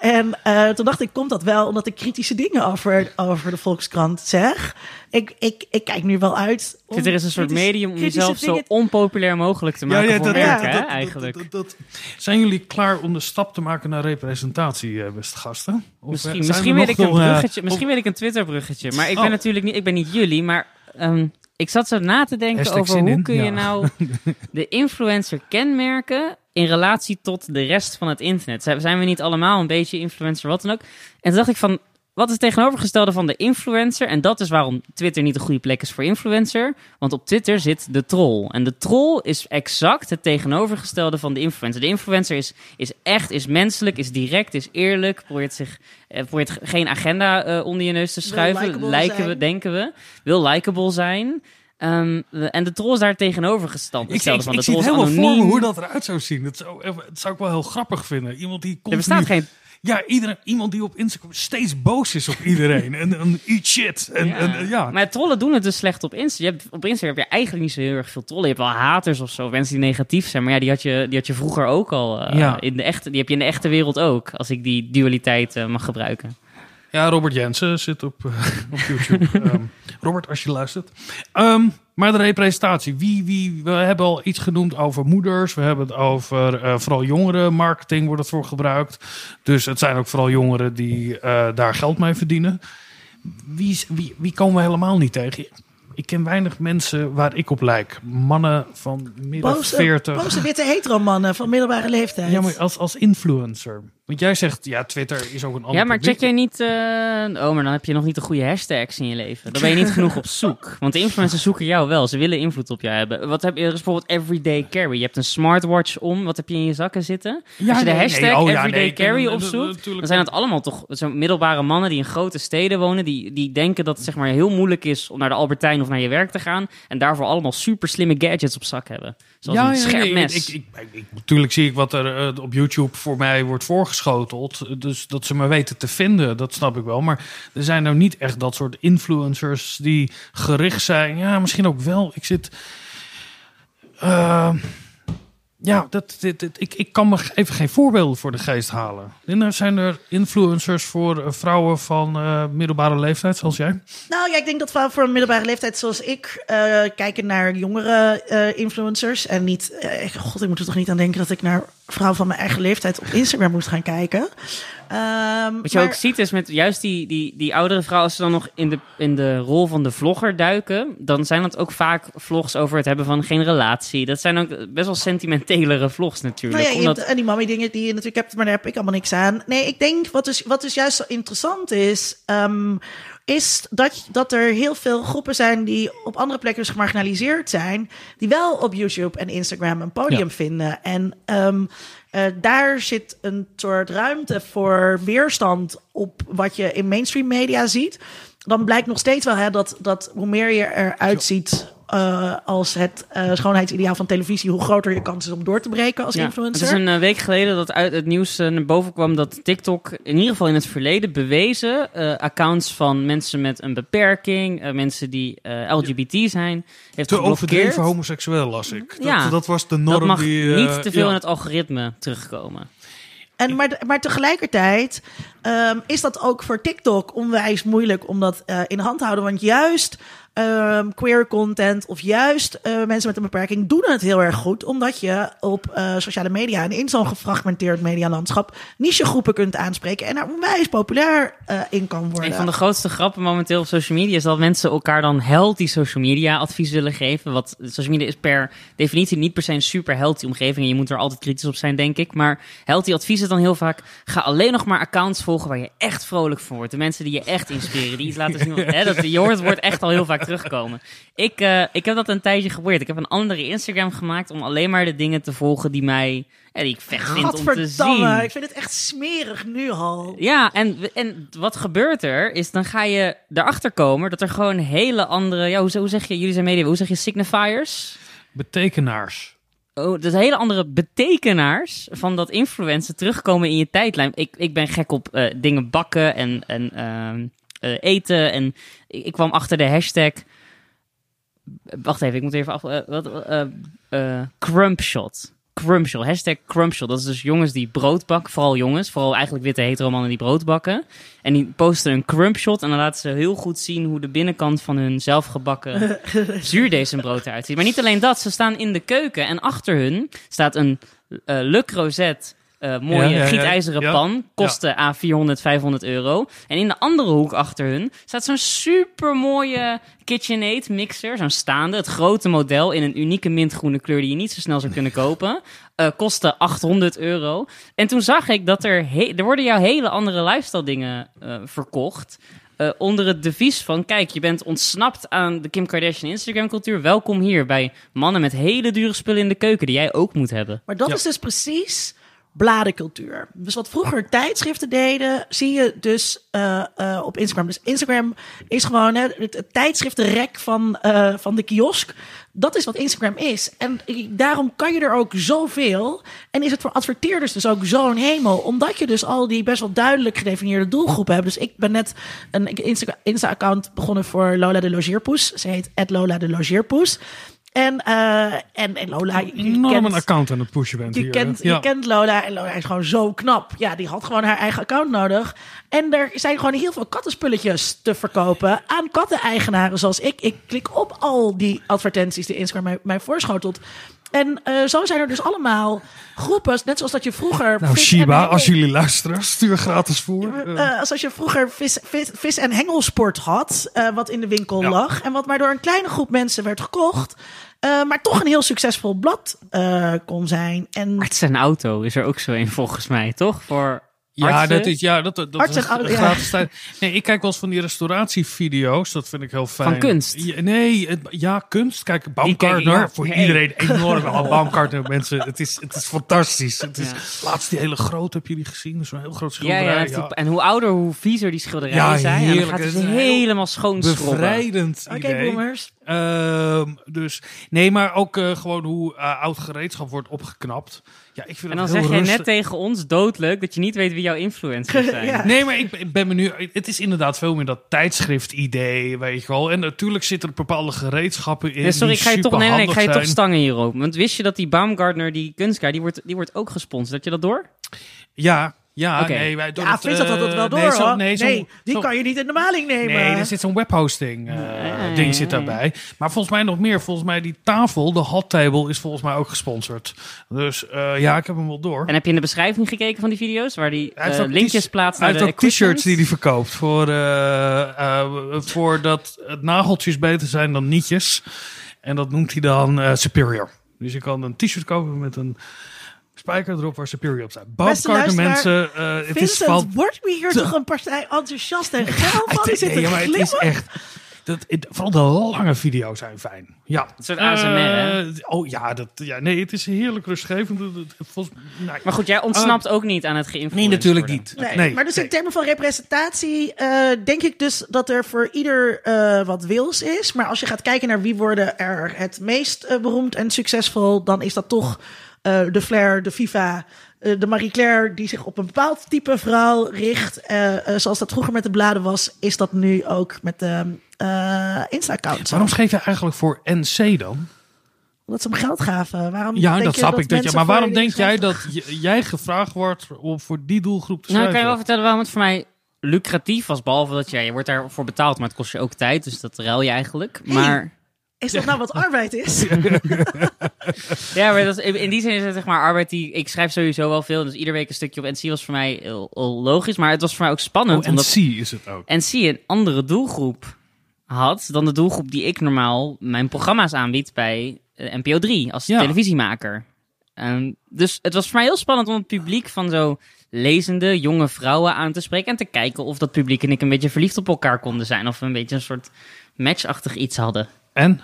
En eh, toen dacht ik, komt dat wel omdat ik kritische dingen over, over de Volkskrant zeg? Ik, ik, ik kijk nu wel uit. om Twitter is een soort kritisch- medium om jezelf zo onpopulair mogelijk te maken voor merken, hè, dat- eigenlijk. dat- dat- zijn jullie klaar om de stap te maken naar representatie, eh, beste gasten? Of, Misschien, misschien, er weet nog ik een nog, bruggetje, misschien of- weet ik een Twitter-bruggetje. Maar ik Oh. ben natuurlijk niet, ik ben niet jullie, maar ehm, ik zat zo na te denken Hashtag over hoe in, kun je ja. nou *laughs* de influencer kenmerken in relatie tot de rest van het internet. Zijn zijn we niet allemaal een beetje influencer, wat dan ook? En toen dacht ik van, wat is het tegenovergestelde van de influencer? En dat is waarom Twitter niet een goede plek is voor influencer. Want op Twitter zit de troll. En de troll is exact het tegenovergestelde van de influencer. De influencer is, is echt, is menselijk, is direct, is eerlijk. Probeert, zich, eh, probeert ge- geen agenda eh, onder je neus te schuiven. Lijken we, denken we. Wil likable zijn. Ehm, en de troll is daar tegenovergesteld. Ik, ik, van. ik De zie het helemaal voor me hoe dat eruit zou zien. Dat zou, dat zou ik wel heel grappig vinden. Iemand die Er continu... bestaat geen Ja, iedereen, iemand die op Instagram steeds boos is op iedereen. en, en eat shit. En, Ja. en, ja. Maar trollen doen het dus slecht op Instagram. Je hebt, op Instagram heb je eigenlijk niet zo heel erg veel trollen. Je hebt wel haters of zo, mensen die negatief zijn. Maar ja, die had je, die had je vroeger ook al. eh, Ja. in de echte, die heb je in de echte wereld ook. Als ik die dualiteit eh, mag gebruiken. Ja, Robert Jensen zit op, eh, *laughs* op YouTube. Ehm, Robert, als je luistert. Ehm, maar de representatie. Wie, wie, we hebben al iets genoemd over moeders. We hebben het over eh, vooral jongeren. Marketing wordt het voor gebruikt. Dus het zijn ook vooral jongeren die eh, daar geld mee verdienen. Wie, wie, wie komen we helemaal niet tegen? Ik ken weinig mensen waar ik op lijk. Mannen van midden Boze, 40. boze witte hetero-mannen van middelbare leeftijd. Ja, maar als, als influencer. Want jij zegt, ja, Twitter is ook een ander Ja, maar publiek. check jij niet... eh, oh, maar dan heb je nog niet de goede hashtags in je leven. Dan ben je niet genoeg op zoek. *laughs* Want de influencers zoeken jou wel. Ze willen invloed op jou hebben. Wat heb je? Er is bijvoorbeeld everyday carry. Je hebt een smartwatch om. Wat heb je in je zakken zitten? Ja, Als je de nee, hashtag nee, oh ja, everyday nee, ik ken carry opzoekt, dan zijn het allemaal toch zo middelbare mannen die in grote steden wonen. Die, die denken dat het zeg maar heel moeilijk is om naar de Albertijn of naar je werk te gaan. En daarvoor allemaal super slimme gadgets op zak hebben. Zoals een scherp mes. Ik, ik, ik, ik- natuurlijk zie ik wat er eh, op YouTube voor mij wordt voorgeschoteld. Dus dat ze me weten te vinden, dat snap ik wel. Maar er zijn nou niet echt dat soort influencers die gericht zijn. Ja, misschien ook wel. Ik zit. eh, ja, dat, dit, ik, ik kan me even geen voorbeelden voor de geest halen. En er zijn er influencers voor eh, vrouwen van eh, middelbare leeftijd, zoals jij? Nou ja, ik denk dat vrouwen een middelbare leeftijd zoals ik eh, kijken naar jongere influencers. En niet, god, ik moet er toch niet aan denken dat ik naar vrouwen van mijn eigen leeftijd op Instagram moet gaan kijken. Ehm, Wat je maar- ook ziet is met juist die, die, die oudere vrouwen, als ze dan nog in de, in de rol van de vlogger duiken, dan zijn dat ook vaak vlogs over het hebben van geen relatie. Dat zijn ook best wel sentimentelere vlogs natuurlijk. Nou ja, omdat, en die mommy dingen die je natuurlijk hebt, maar daar heb ik allemaal niks aan. Nee, ik denk wat dus, wat dus juist zo interessant is, ehm, is dat, dat er heel veel groepen zijn die op andere plekken dus gemarginaliseerd zijn, die wel op YouTube en Instagram een podium Ja. vinden. En ehm, eh, daar zit een soort ruimte voor weerstand op wat je in mainstream media ziet. Dan blijkt nog steeds wel hè, dat, dat hoe meer je eruit ziet eh, als het eh, schoonheidsideaal van televisie, hoe groter je kans is om door te breken als ja, influencer. Het is een eh, week geleden dat uit het nieuws eh, naar boven kwam dat TikTok in ieder geval in het verleden bewezen eh, accounts van mensen met een beperking, eh, mensen die eh, LGBT zijn, heeft Te geblokkeerd. overdreven homoseksueel las ik. Dat, Ja, dat was de norm Dat mag die... niet te veel ja. in het algoritme terugkomen. En maar, maar tegelijkertijd ehm, is dat ook voor TikTok onwijs moeilijk om dat eh, in hand te houden. Want juist ehm, queer content of juist eh, mensen met een beperking doen het heel erg goed. Omdat je op eh, sociale media en in zo'n gefragmenteerd medialandschap nichegroepen kunt aanspreken en daar onwijs populair eh, in kan worden. Een van de grootste grappen momenteel op social media is dat mensen elkaar dan healthy social media advies willen geven. Wat social media is per definitie niet per se een super healthy omgeving. En je moet er altijd kritisch op zijn, denk ik. Maar healthy advies is dan heel vaak: ga alleen nog maar accounts volgen waar je echt vrolijk van wordt. De mensen die je echt inspireren, die iets laten zien. Hè, dat, je hoort woord echt al heel vaak terugkomen. Ik, eh, ik heb dat een tijdje geprobeerd. Ik heb een andere Instagram gemaakt om alleen maar de dingen te volgen die mij. Ja, die ik vet vind om te zien. ik vind het echt smerig nu al. Ja, en, en wat gebeurt er is, dan ga je erachter komen dat er gewoon hele andere, ja, hoe, hoe zeg je, jullie zijn media, hoe zeg je signifiers? Betekenaars. Oh, dat hele andere betekenaars van dat influencer terugkomen in je tijdlijn. Ik, ik ben gek op eh, dingen bakken en, en ehm, eh, eten. En ik, ik kwam achter de hashtag. Wacht even, ik moet even af. eh, wat, eh eh, crumpshot. Crumpshot. Hashtag crumpshot. Dat is dus jongens die brood bakken. Vooral jongens. Vooral eigenlijk witte hetero mannen die brood bakken. En die posten een crumpshot. En dan laten ze heel goed zien hoe de binnenkant van hun zelfgebakken *laughs* zuurdesembrood eruit ziet. Maar niet alleen dat. Ze staan in de keuken. En achter hun staat een eh Le. Eh, mooie Ja, ja, ja. gietijzeren Ja. pan. Kosten A 400, 500 euro. En in de andere hoek achter hun staat zo'n super mooie KitchenAid mixer. Zo'n staande. Het grote model in een unieke mintgroene kleur die je niet zo snel zou kunnen kopen. Eh kostte 800 euro. En toen zag ik dat er, he- er worden jouw hele andere lifestyle dingen eh, verkocht. eh, onder het devies van, kijk, je bent ontsnapt aan de Kim Kardashian Instagram cultuur. Welkom hier bij mannen met hele dure spullen in de keuken die jij ook moet hebben. Maar dat Ja. is dus precies bladencultuur. Dus wat vroeger tijdschriften deden, zie je dus eh, eh, op Instagram. Dus Instagram is gewoon hè, het, het tijdschriftenrek van, eh, van de kiosk. Dat is wat Instagram is. En daarom kan je er ook zoveel. En is het voor adverteerders dus ook zo'n hemel. Omdat je dus al die best wel duidelijk gedefinieerde doelgroepen hebt. Dus ik ben net een Insta- Insta-account begonnen voor Lola de Logeerpoes. Ze heet Lola de Logeerpoes. En, eh, en, en Lola, je Enorm kent- een account aan het pushen bent je hier. kent, ja. je kent Lola en Lola is gewoon zo knap. Ja, die had gewoon haar eigen account nodig. En er zijn gewoon heel veel kattenspulletjes te verkopen aan katteneigenaren zoals ik. Ik klik op al die advertenties die Instagram mij, mij voorschotelt. En eh, zo zijn er dus allemaal groepen, net zoals dat je vroeger... Nou, vis Shiba, en als jullie luisteren, stuur gratis voor. Eh, eh, als als je vroeger vis, vis, vis- en hengelsport had, eh, wat in de winkel Ja. lag. En wat maar door een kleine groep mensen werd gekocht. eh, maar toch een heel succesvol blad eh, kon zijn. En Arts en auto is er ook zo een volgens mij, toch? Voor ja, artsen? dat is, ja, dat, dat Arts is oude- ja. gratis. Nee, ik kijk wel eens van die restauratievideo's. Dat vind ik heel fijn. Van kunst? Ja, nee, het- ja, kunst. Kijk, Baumgartner. ja, voor hey. iedereen enorm. *laughs* Al Baumgartner mensen. Het is, het is fantastisch. Het is. Laatst die hele grote, heb je die gezien? Zo'n heel groot schilderij. die- en hoe ouder, hoe viezer die schilderijen zijn. En dan heerlijk. gaat Het helemaal schoon. Bevrijdend Oké, idee. boomers. Ehm, dus nee, maar ook eh, gewoon hoe eh, oud gereedschap wordt opgeknapt. Ja, ik vind En dan zeg jij rustig. net tegen ons, doodleuk, dat je niet weet wie jouw influencers *laughs* zijn. Ja. Nee, maar ik, ben me nu. Het is inderdaad veel meer dat tijdschrift-idee, weet je wel. En natuurlijk zitten er bepaalde gereedschappen in. Nee, sorry, ik ga je toch, nee, nee, ik ga je toch stangen hierop. Want wist je dat die Baumgartner, die kunstkaart, die wordt, die wordt ook gesponsord? Had je dat door? Ja, ja, nee, wij doen Ja, het, Vincent had dat eh, wel door, nee, zo- nee, Nee, die zo- kan je niet in de maling nemen. Nee, er zit zo'n webhosting eh, Nee. ding zit daarbij. Maar volgens mij nog meer. Volgens mij die tafel, de hot table, is volgens mij ook gesponsord. Dus eh, ja, ik heb hem wel door. En heb je in de beschrijving gekeken van die video's, waar die Hij eh, linkjes plaatst Hij naar de heeft ook t-shirts die hij verkoopt. Voor, eh, eh, voor dat het nageltjes beter zijn dan nietjes. En dat noemt hij dan eh, Superior. Dus je kan een t-shirt kopen met een spijker erop waar Superior op staat. Mensen. eh, het is van... wordt me hier *laughs* toch een partij enthousiast en geil van? Die zit Nee, te maar het is echt... Dat, het- vooral de lange video's zijn fijn. Ja. Een soort ASMR, hè? Eh, oh ja, dat, ja, nee, het is heerlijk rustgevend. Het- het- Volgens, nee. Maar goed, jij ontsnapt ook niet aan het geïnfluenced nee, natuurlijk worden. niet. Nee, maar dus in termen van representatie eh, denk ik dus dat er voor ieder eh, wat wils is. Maar als je gaat kijken naar wie worden er het meest eh, beroemd en succesvol, dan is dat toch eh, de Flair, de FIFA, eh, de Marie Claire, die zich op een bepaald type vrouw richt. Eh, zoals dat vroeger met de bladen was, is dat nu ook met de eh Insta-account. Waarom schreef je eigenlijk voor NC dan? Omdat ze hem geld gaven. Waarom Ja, denk dat snap ik. Dat je, maar waarom denk jij dat j- jij gevraagd wordt om voor die doelgroep te Nou, ik schrijven? kan je wel vertellen waarom het voor mij lucratief was, behalve dat ja, je wordt daarvoor betaald, maar het kost je ook tijd, dus dat ruil je eigenlijk. Maar Is dat nou wat arbeid is? *laughs* ja, maar dat is, in die zin is het zeg maar arbeid die ik schrijf sowieso wel veel, dus iedere week een stukje op NC was voor mij heel, heel logisch, maar het was voor mij ook spannend Oh, en omdat C is het ook. NC een andere doelgroep had dan de doelgroep die ik normaal mijn programma's aanbied bij eh, NPO 3 als Ja. televisiemaker. Ehm, dus het was voor mij heel spannend om het publiek van zo lezende jonge vrouwen aan te spreken en te kijken of dat publiek en ik een beetje verliefd op elkaar konden zijn of we een beetje een soort matchachtig iets hadden. En?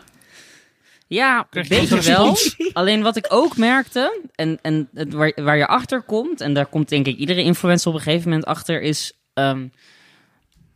Ja, een beetje wel. *laughs* Alleen wat ik ook merkte, en, en het, waar, waar je achter komt, en daar komt denk ik iedere influencer op een gegeven moment achter, is ehm,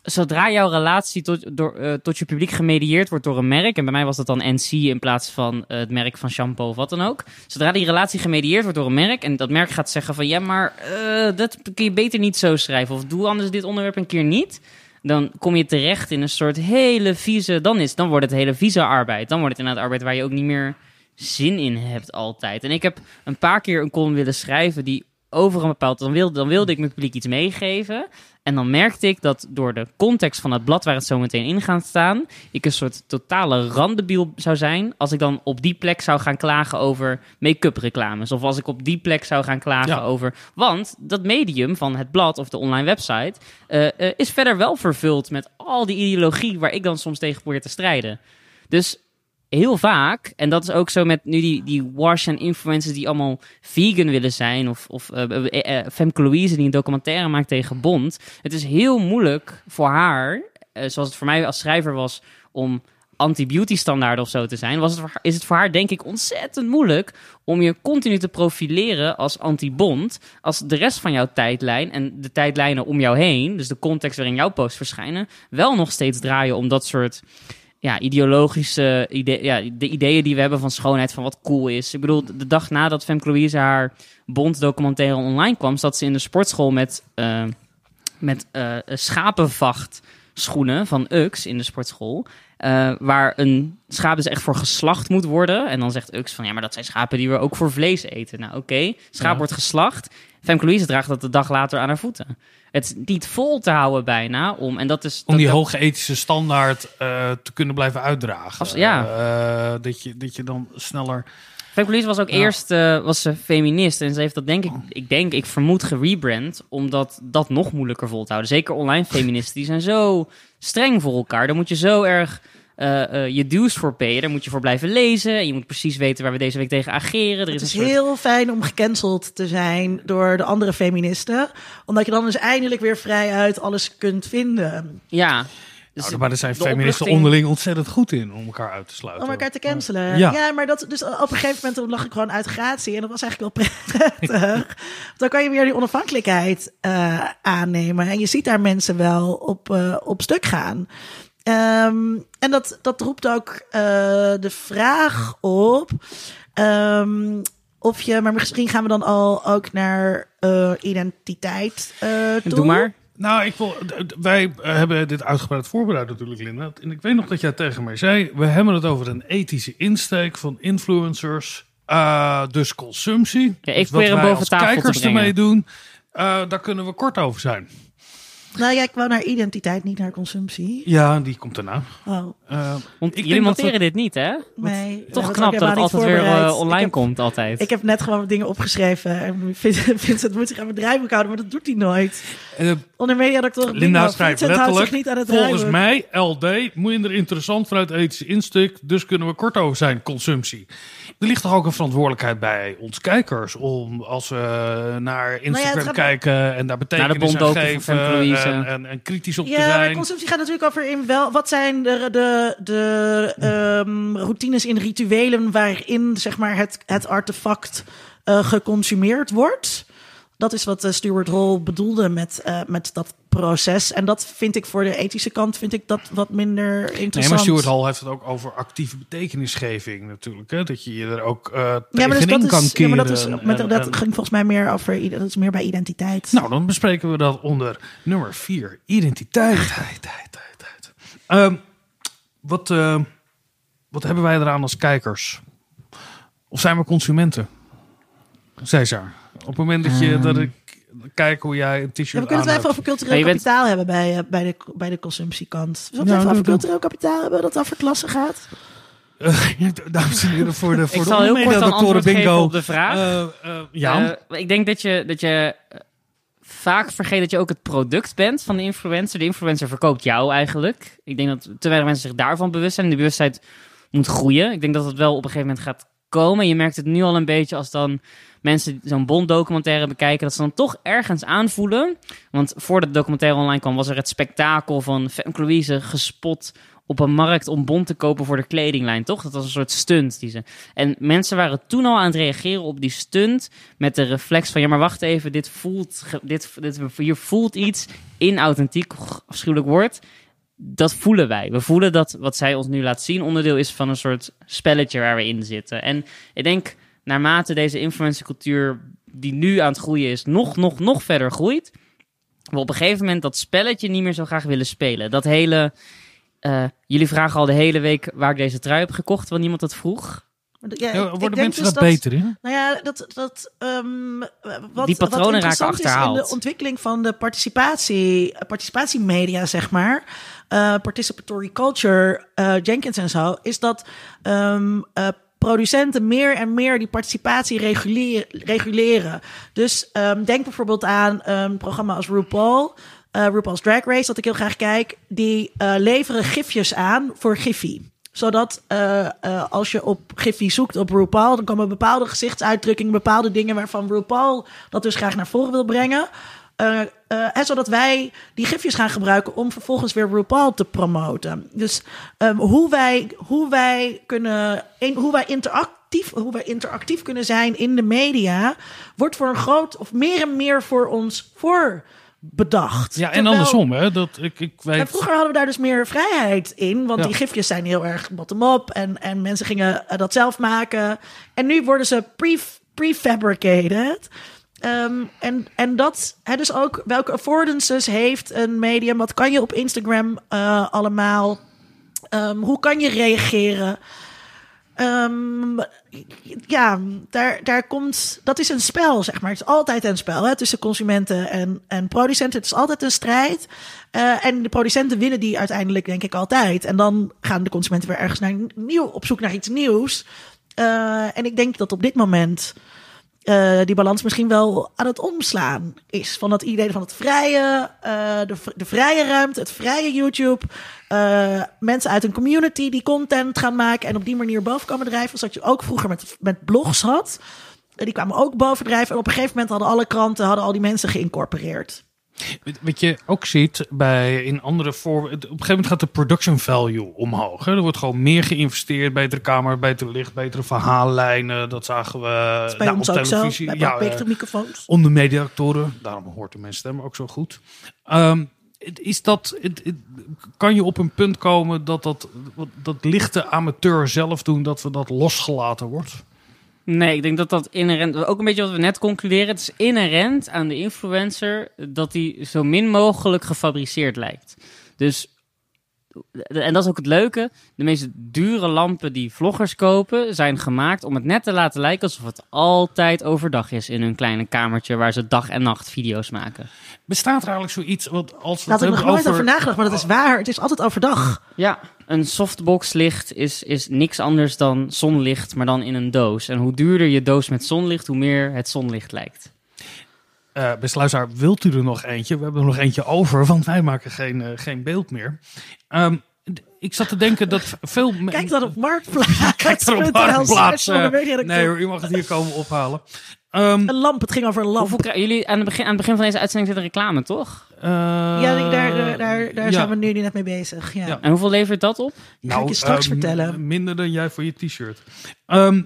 zodra jouw relatie tot, door, eh, tot je publiek gemedieerd wordt door een merk, en bij mij was dat dan NC in plaats van eh, het merk van shampoo of wat dan ook. Zodra die relatie gemedieerd wordt door een merk, en dat merk gaat zeggen van ja, maar eh, dat kun je beter niet zo schrijven, of doe anders dit onderwerp een keer niet dan kom je terecht in een soort hele vieze. Dan, is, dan wordt het hele vieze arbeid. Dan wordt het inderdaad arbeid waar je ook niet meer zin in hebt altijd. En ik heb een paar keer een column willen schrijven die over een bepaald. Dan wilde, dan wilde ik mijn publiek iets meegeven. En dan merkte ik dat door de context van het blad waar het zo meteen in gaat staan, ik een soort totale randebiel zou zijn als ik dan op die plek zou gaan klagen over make-up reclames. Of als ik op die plek zou gaan klagen Ja. over. Want dat medium van het blad of de online website eh, eh, is verder wel vervuld met al die ideologie waar ik dan soms tegen probeer te strijden. Dus heel vaak, en dat is ook zo met nu die, die wash en influencers die allemaal vegan willen zijn, of, of eh, Femke Louise die een documentaire maakt tegen Bond. Het is heel moeilijk voor haar, zoals het voor mij als schrijver was, om anti-beauty standaarden of zo te zijn, was het is het voor haar denk ik ontzettend moeilijk om je continu te profileren als anti-bond, als de rest van jouw tijdlijn en de tijdlijnen om jou heen, dus de context waarin jouw posts verschijnen, wel nog steeds draaien om dat soort ja, ideologische ide ja, de ideeën die we hebben van schoonheid, van wat cool is. Ik bedoel, de dag nadat Femke Louise haar Bond documentaire online kwam, zat ze in de sportschool met, eh, met eh, schapenvacht schoenen van Ux in de sportschool. eh, waar een schaap dus echt voor geslacht moet worden. En dan zegt Ux van ja, maar dat zijn schapen die we ook voor vlees eten. Nou oké, schaap Ja. wordt geslacht. Femke Louise draagt dat de dag later aan haar voeten. Het is niet vol te houden bijna om. En dat is. Om die dat- hoge ethische standaard eh, te kunnen blijven uitdragen. Als- ja. Eh, dat, je, dat je dan sneller... Femke Louise was ook Ja. eerst eh, was ze feminist. En ze heeft dat denk ik, ik denk, ik vermoed gerebrand. Omdat dat nog moeilijker vol te houden. Zeker online feministen. Die zijn zo streng voor elkaar. Daar moet je zo erg eh, eh, je dues voor payen. Daar moet je voor blijven lezen. En je moet precies weten waar we deze week tegen ageren. Er Het is is een soort... heel fijn om gecanceld te zijn door de andere feministen. Omdat je dan dus eindelijk weer vrijuit alles kunt vinden. Ja. Dus Nou, maar daar zijn feministen opluchting- onderling ontzettend goed in om elkaar uit te sluiten. Om elkaar te cancelen. Ja. Ja, maar dat, dus op een gegeven moment lag ik gewoon uit gratie. En dat was eigenlijk wel prettig. *laughs* dan kan je weer die onafhankelijkheid eh, aannemen. En je ziet daar mensen wel op, op stuk gaan. Ehm, en dat, dat roept ook eh, de vraag op. ehm, of je, maar misschien gaan we dan al ook naar eh, identiteit eh toe. Doe maar. Nou, ik wil, wij hebben dit uitgebreid voorbereid natuurlijk, Linda. En ik weet nog dat jij tegen mij zei, we hebben het over een ethische insteek van influencers. eh, dus consumptie. Ja, ik Dus wat wij boven als tafel te kijkers brengen. ermee doen, eh, daar kunnen we kort over zijn. Nou ja, ik wou naar identiteit, niet naar consumptie. Ja, die komt daarna. Oh, Eh, Want Ik jullie dat monteren dit niet, hè? nee. Toch het knap dat het altijd weer eh, online heb- komt, altijd. Ik heb net gewoon dingen opgeschreven. En Vincent, Vincent moet zich aan mijn draaiboek houden, maar dat doet hij nooit. eh, Onder mediadoctor Linda schrijft Vincent houdt zich letterlijk, niet aan het volgens mij LD, minder interessant vanuit ethische insteek, dus kunnen we kort over zijn, consumptie. Er ligt toch ook een verantwoordelijkheid bij ons kijkers om als we naar Instagram Nou gaat- kijken en daar betekenis aan Bonddocu van geven Louise. En, en, en kritisch op te Ja, maar zijn. consumptie gaat natuurlijk over in wel. Wat zijn de, de, de ehm, routines in rituelen waarin zeg maar, het, het artefact eh, geconsumeerd wordt? Dat is wat eh, Stuart Hall bedoelde met, eh, met dat proces. En dat vind ik voor de ethische kant vind ik dat wat minder interessant. Nee, maar Stuart Hall heeft het ook over actieve betekenisgeving natuurlijk. Hè? Dat je je er ook eh ja, maar, dus tegenin dat kan is, ja, maar dat, is, en- met, en- dat en- ging volgens mij meer over. Dat is meer bij identiteit. Nou, dan bespreken we dat onder nummer 4. Identiteit. Tijd, tijd, tijd, tijd. Ehm, wat, eh, wat hebben wij eraan als kijkers? Of zijn we consumenten? Cesar, op het moment dat, je, dat ik kijken hoe jij een t-shirt Ja, we kunnen het even over cultureel bent- kapitaal hebben bij, eh, bij, de, bij de consumptiekant. Zullen we Ja, het even over cultureel kapitaal hebben dat over klassen gaat? *laughs* Dames en heren, voor de, voor Ik de zal heel kort een geven bingo. op de vraag. Eh, eh, ja, ik denk dat je, dat je vaak vergeet dat je ook het product bent van de influencer. De influencer verkoopt jou eigenlijk. Ik denk dat te weinig mensen zich daarvan bewust zijn. En de bewustheid moet groeien. Ik denk dat het wel op een gegeven moment gaat komen. Je merkt het nu al een beetje als dan mensen zo'n Bond-documentaire bekijken, dat ze dan toch ergens aanvoelen. Want voordat de documentaire online kwam, was er het spektakel van Femke Louise gespot op een markt om Bond te kopen voor de kledinglijn, toch? Dat was een soort stunt. Die ze... En mensen waren toen al aan het reageren op die stunt met de reflex van, ja, maar wacht even, dit voelt, dit, dit, hier voelt iets inauthentiek, afschuwelijk woord. Dat voelen wij. We voelen dat wat zij ons nu laat zien onderdeel is van een soort spelletje waar we in zitten. En ik denk, naarmate deze influencercultuur die nu aan het groeien is, nog, nog, nog verder groeit, we op een gegeven moment dat spelletje niet meer zo graag willen spelen. Dat hele... eh, jullie vragen al de hele week waar ik deze trui heb gekocht, want niemand dat vroeg. Ja, worden mensen dus daar beter in? Nou ja, dat, dat, ehm, wat, Die patronen wat raken interessant is in achterhaald. de ontwikkeling van de participatie, participatiemedia, zeg maar, eh, participatory culture, eh, Jenkins en zo, is dat ehm, eh, producenten meer en meer die participatie reguleren. reguleren. Dus ehm, denk bijvoorbeeld aan een programma als RuPaul. eh, RuPaul's Drag Race, dat ik heel graag kijk, die eh, leveren gifjes aan voor Giphy zodat eh, als je op Giphy zoekt op RuPaul, dan komen bepaalde gezichtsuitdrukkingen, bepaalde dingen waarvan RuPaul dat dus graag naar voren wil brengen. Eh, eh, en zodat wij die gifjes gaan gebruiken om vervolgens weer RuPaul te promoten. Dus ehm, hoe, wij, hoe wij kunnen, in, hoe wij interactief, hoe wij interactief kunnen zijn in de media, wordt voor een groot of meer en meer voor ons voor bedacht. Ja, en Terwijl- andersom, hè? Dat, ik, ik en weet... vroeger hadden we daar dus meer vrijheid in. Want Ja. die gifjes zijn heel erg bottom-up. En, en mensen gingen eh, dat zelf maken. En nu worden ze pre- prefabricated. Ehm, en, en dat, hè, dus ook welke affordances heeft een medium? Wat kan je op Instagram eh, allemaal? Ehm, hoe kan je reageren? Ehm, ja, daar, daar komt. Dat is een spel, zeg maar. Het is altijd een spel hè, tussen consumenten en, en producenten. Het is altijd een strijd. Eh, en de producenten winnen die uiteindelijk, denk ik, altijd. En dan gaan de consumenten weer ergens naar nieuw, op zoek naar iets nieuws. Eh, en ik denk dat op dit moment eh, die balans misschien wel aan het omslaan is. Van dat idee van het vrije, eh, de, de vrije ruimte, het vrije YouTube. eh, mensen uit een community die content gaan maken en op die manier boven komen drijven. Zoals je ook vroeger met, met blogs had. Die kwamen ook boven drijven. En op een gegeven moment hadden alle kranten hadden al die mensen geïncorporeerd. Wat- je ook ziet bij in andere voor. Op een gegeven moment gaat de production value omhoog. Hè? Er wordt gewoon meer geïnvesteerd, betere camera, beter licht, betere verhaallijnen. Dat zagen we Dat bij nou, ons op ook zo. televisie. Bij ja, betere eh, microfoons. onder mediactoren. Daarom hoort de mensen stem ook zo goed. Ehm, is dat, kan je op een punt komen dat dat, dat lichte amateur zelf doen, dat we dat losgelaten wordt? Nee, ik denk dat dat inherent, ook een beetje wat we net concluderen, het is inherent aan de influencer dat hij zo min mogelijk gefabriceerd lijkt. Dus, en dat is ook het leuke, de meest dure lampen die vloggers kopen zijn gemaakt om het net te laten lijken alsof het altijd overdag is in hun kleine kamertje waar ze dag en nacht video's maken. Bestaat er eigenlijk zoiets? Want als we Daar had het ik nog nooit over nagedacht, maar dat is waar. Het is altijd overdag. Ja, een softboxlicht is, is niks anders dan zonlicht, maar dan in een doos. En hoe duurder je doos met zonlicht, hoe meer het zonlicht lijkt. Luisteraar, wilt u er nog eentje? We hebben er nog eentje over, want wij maken geen, eh, geen beeld meer. D- ik zat te denken dat veel... Kijk dan op *laughs* Marktplaats. Kijk er op Marktplaats, nee hoor, u mag het hier komen ophalen. Ehm, Een lamp, het ging over een lamp. Hoeveel krijgen jullie aan het, begin, aan het begin van deze uitzending zit er reclame, toch? eh, Ja, daar, daar, daar, daar ja. zijn we nu net mee bezig. Ja. Ja. En hoeveel levert dat op? Ga ik je straks ehm, vertellen. Minder dan jij voor je t-shirt. Ehm,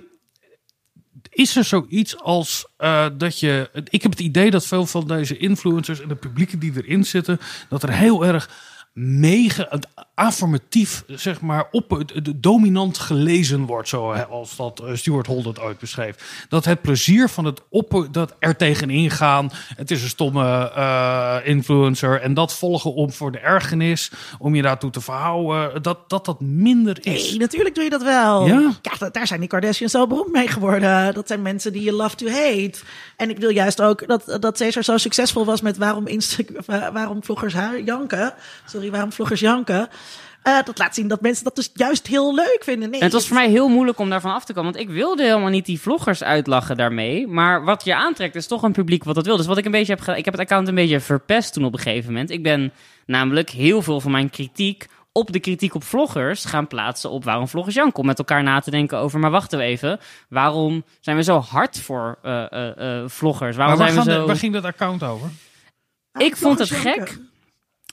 is er zoiets als eh, dat je... Ik heb het idee dat veel van deze influencers en de publieken die erin zitten... dat er heel erg mega, affirmatief, zeg maar, op het de dominant gelezen wordt, zoals dat eh, Stuart Hall dat ooit beschreef. Dat het plezier van het op, dat er tegenin gaan, het is een stomme eh, influencer en dat volgen om voor de ergernis, om je daartoe te verhouden, dat dat, dat minder is. Nee, natuurlijk doe je dat wel. Ja. da- daar zijn die Kardashians zo beroemd mee geworden. Dat zijn mensen die je love to hate. En ik wil juist ook dat, dat Cesar zo succesvol was met waarom, Insta waarom vloggers haar janken. Sorry, waarom vloggers janken. Eh, dat laat zien dat mensen dat dus juist heel leuk vinden. Nee, En het was voor mij heel moeilijk om daarvan af te komen. Want ik wilde helemaal niet die vloggers uitlachen daarmee. Maar wat je aantrekt is toch een publiek wat dat wil. Dus wat ik een beetje heb gedaan... Ik heb het account een beetje verpest toen op een gegeven moment. Ik ben namelijk heel veel van mijn kritiek op de kritiek op vloggers gaan plaatsen op waarom vloggers janken. Om met elkaar na te denken over, maar wachten we even. Waarom zijn we zo hard voor eh, eh, eh, vloggers? Waarom Maar waar, zijn we zo... de- waar ging dat account over? ik vond het gek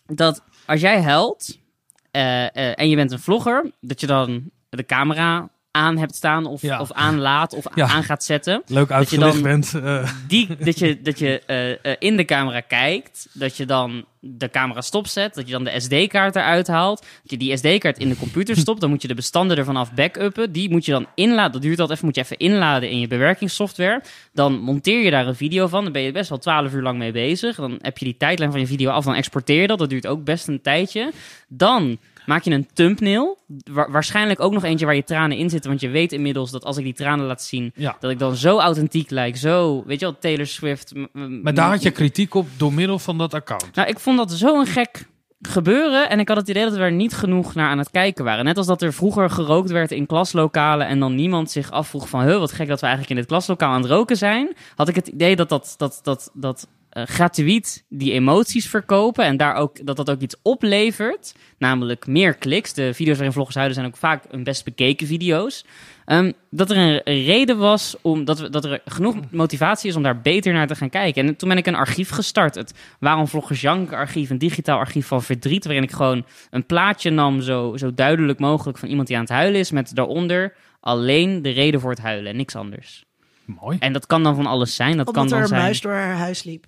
dat als jij huilt eh, en je bent een vlogger, dat je dan de camera aan hebt staan of, Ja. of aanlaat of Ja. aan gaat zetten. Leuk je uitgelegd dan- bent. eh, Die, dat je, dat je eh, eh, in de camera kijkt, dat je dan de camera stopzet, dat je dan de SD-kaart eruit haalt, dat je die SD-kaart in de computer *laughs* stopt, dan moet je de bestanden ervan af backuppen. Die moet je dan inladen, dat duurt altijd even, moet je even inladen in je bewerkingssoftware. Dan monteer je daar een video van, dan ben je best wel 12 uur lang mee bezig. Dan heb je die tijdlijn van je video af, dan exporteer je dat, dat duurt ook best een tijdje. Dan maak je een thumbnail, wa- waarschijnlijk ook nog eentje waar je tranen in zitten, want je weet inmiddels dat als ik die tranen laat zien, ja. dat ik dan zo authentiek lijk, zo, weet je wel, Taylor Swift. Maar daar had je kritiek op door middel van dat account. Nou, ik vond dat zo'n gek gebeuren en ik had het idee dat we er niet genoeg naar aan het kijken waren. Net als dat er vroeger gerookt werd in klaslokalen en dan niemand zich afvroeg van, huh, wat gek dat we eigenlijk in dit klaslokaal aan het roken zijn, had ik het idee dat dat, dat, dat, dat gratuit die emoties verkopen en daar ook, dat dat ook iets oplevert, namelijk meer kliks. De video's waarin vloggers huilen zijn ook vaak hun best bekeken video's. Ehm, dat er een reden was om dat, we, dat er genoeg motivatie is om daar beter naar te gaan kijken. En toen ben ik een archief gestart. Het Waarom Vloggers Jank archief, een digitaal archief van verdriet. Waarin ik gewoon een plaatje nam, zo, zo duidelijk mogelijk, van iemand die aan het huilen is. Met daaronder alleen de reden voor het huilen en niks anders. Mooi. En dat kan dan van alles zijn. Dat Omdat kan dan er een zijn muis door haar huis liep.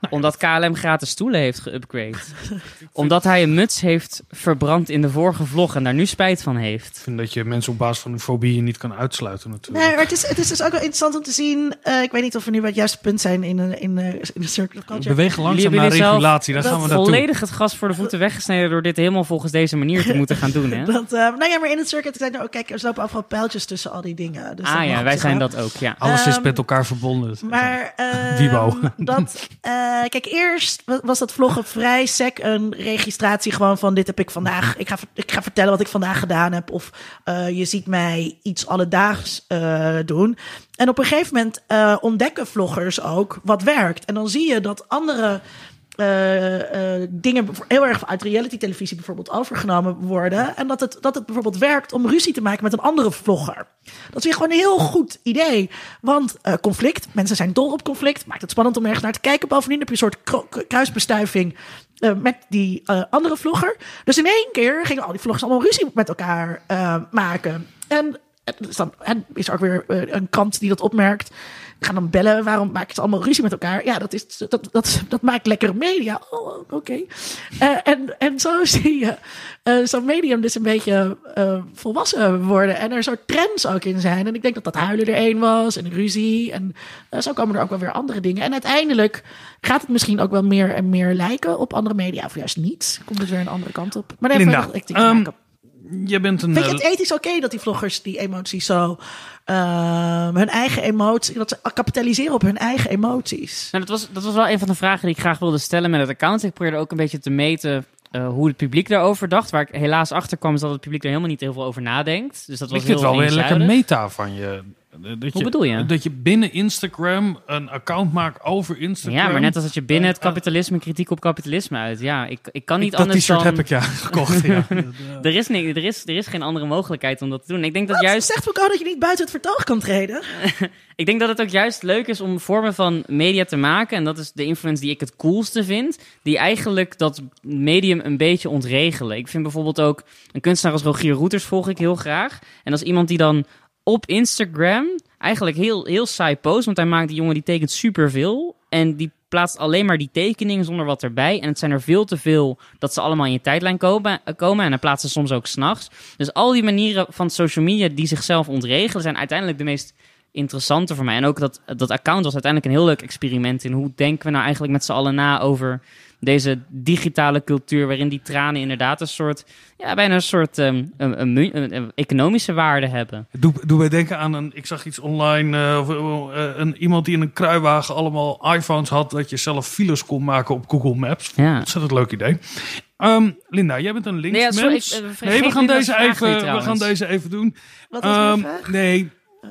*laughs* omdat KLM gratis stoelen heeft geüpgrade. *laughs* omdat hij een muts heeft verbrand in de vorige vlog en daar nu spijt van heeft. Ik vind dat je mensen op basis van hun fobieën niet kan uitsluiten natuurlijk. Nee, maar het is, het is dus ook wel interessant om te zien. eh, ik weet niet of we nu bij het juiste punt zijn in, een- in, eh, in de circle of We culture. bewegen langzaam naar regulatie. Daar dat gaan we naartoe. Volledig het gas voor de voeten weggesneden door dit helemaal volgens deze manier te moeten gaan doen. Hè? *laughs* Dat, eh, nou ja, maar in het circuit zijn er ook, kijk, er lopen overal pijltjes tussen al die dingen. Dus ah ja, wij zijn dat ook, ja. Alles is Ehm, met elkaar verbonden. Maar eh, Wiebo. dat, eh, kijk, eerst wa- was dat vloggen vrij sec een registratie gewoon van dit heb ik vandaag. Ik ga, ik ga vertellen wat ik vandaag gedaan heb. Of eh, je ziet mij iets alledaags eh, doen. En op een gegeven moment eh, ontdekken vloggers ook wat werkt. En dan zie je dat andere eh, eh, dingen heel erg uit reality televisie bijvoorbeeld overgenomen worden. En dat het, dat het bijvoorbeeld werkt om ruzie te maken met een andere vlogger. Dat is weer gewoon een heel goed idee. Want eh, conflict, mensen zijn dol op conflict. Maakt het spannend om ergens naar te kijken. Bovendien heb je een soort kruisbestuiving met die andere vlogger. Dus in één keer gingen al die vloggers allemaal ruzie met elkaar maken. En dus dan en is er ook weer een krant die dat opmerkt. Gaan dan bellen, waarom maken ze allemaal ruzie met elkaar? Ja, dat, is, dat, dat, dat maakt lekkere media. Oh, oké. Eh, en, en zo *laughs* zie je eh, zo'n medium dus een beetje eh, volwassen worden. En er soort trends ook in zijn. En ik denk dat dat huilen er één was en ruzie. En zo komen er ook wel weer andere dingen. En uiteindelijk gaat het misschien ook wel meer en meer lijken op andere media. Of juist niet. Komt het weer een andere kant op. Maar een te ehm, maken. Je bent een... Vind je eh, het ethisch oké dat die vloggers die emoties zo... ehm, hun eigen emoties... Dat ze kapitaliseren op hun eigen emoties? Nou, dat, was, dat was wel een van de vragen die ik graag wilde stellen met het account. Ik probeerde ook een beetje te meten eh, hoe het publiek daarover dacht. Waar ik helaas achter kwam is dat het publiek er helemaal niet heel veel over nadenkt. Dus dat was ik vind het heel wel weer lekker meta van je. Dat Hoe bedoel je? Dat je binnen Instagram een account maakt over Instagram. Ja, maar net als dat je binnen het Eh, eh, kapitalisme kritiek op kapitalisme uit. Ja, ik, ik kan niet dat anders t-shirt dan... heb ik ja *laughs* gekocht. *laughs* Ja. Er is, niet, er, is, er is geen andere mogelijkheid om dat te doen. Ik denk dat Wat? juist... Zegt Foucault dat je niet buiten het vertoog kan treden? *laughs* Ik denk dat het ook juist leuk is om vormen van media te maken. En dat is de influence die ik het coolste vind. Die eigenlijk dat medium een beetje ontregelen. Ik vind bijvoorbeeld ook een kunstenaar als Rogier Roeters volg ik heel graag. En als iemand die dan op Instagram eigenlijk heel, heel saai post. Want hij maakt die jongen die tekent superveel. En die plaatst alleen maar die tekeningen zonder wat erbij. En het zijn er veel te veel dat ze allemaal in je tijdlijn komen. komen en hij plaatst ze soms ook s'nachts. Dus al die manieren van social media die zichzelf ontregelen... zijn uiteindelijk de meest interessante voor mij. En ook dat, dat account was uiteindelijk een heel leuk experiment... in hoe denken we nou eigenlijk met z'n allen na over deze digitale cultuur... waarin die tranen inderdaad een soort... ja, bijna een soort ehm, een, een, een- een economische waarde hebben. Doe, doe mij denken aan een, ik zag iets online, eh, of, eh, een, iemand die in een kruiwagen allemaal iPhones had, dat je zelf files kon maken op Google Maps. Ja. Ontzettend leuk idee. Ehm, Linda, jij bent een Nee, ja, linksmens. sorry, ik, eh, vergeet nee, we gaan, deze even, we gaan deze even doen. Wat was mijn Ehm, vraag? nee, Of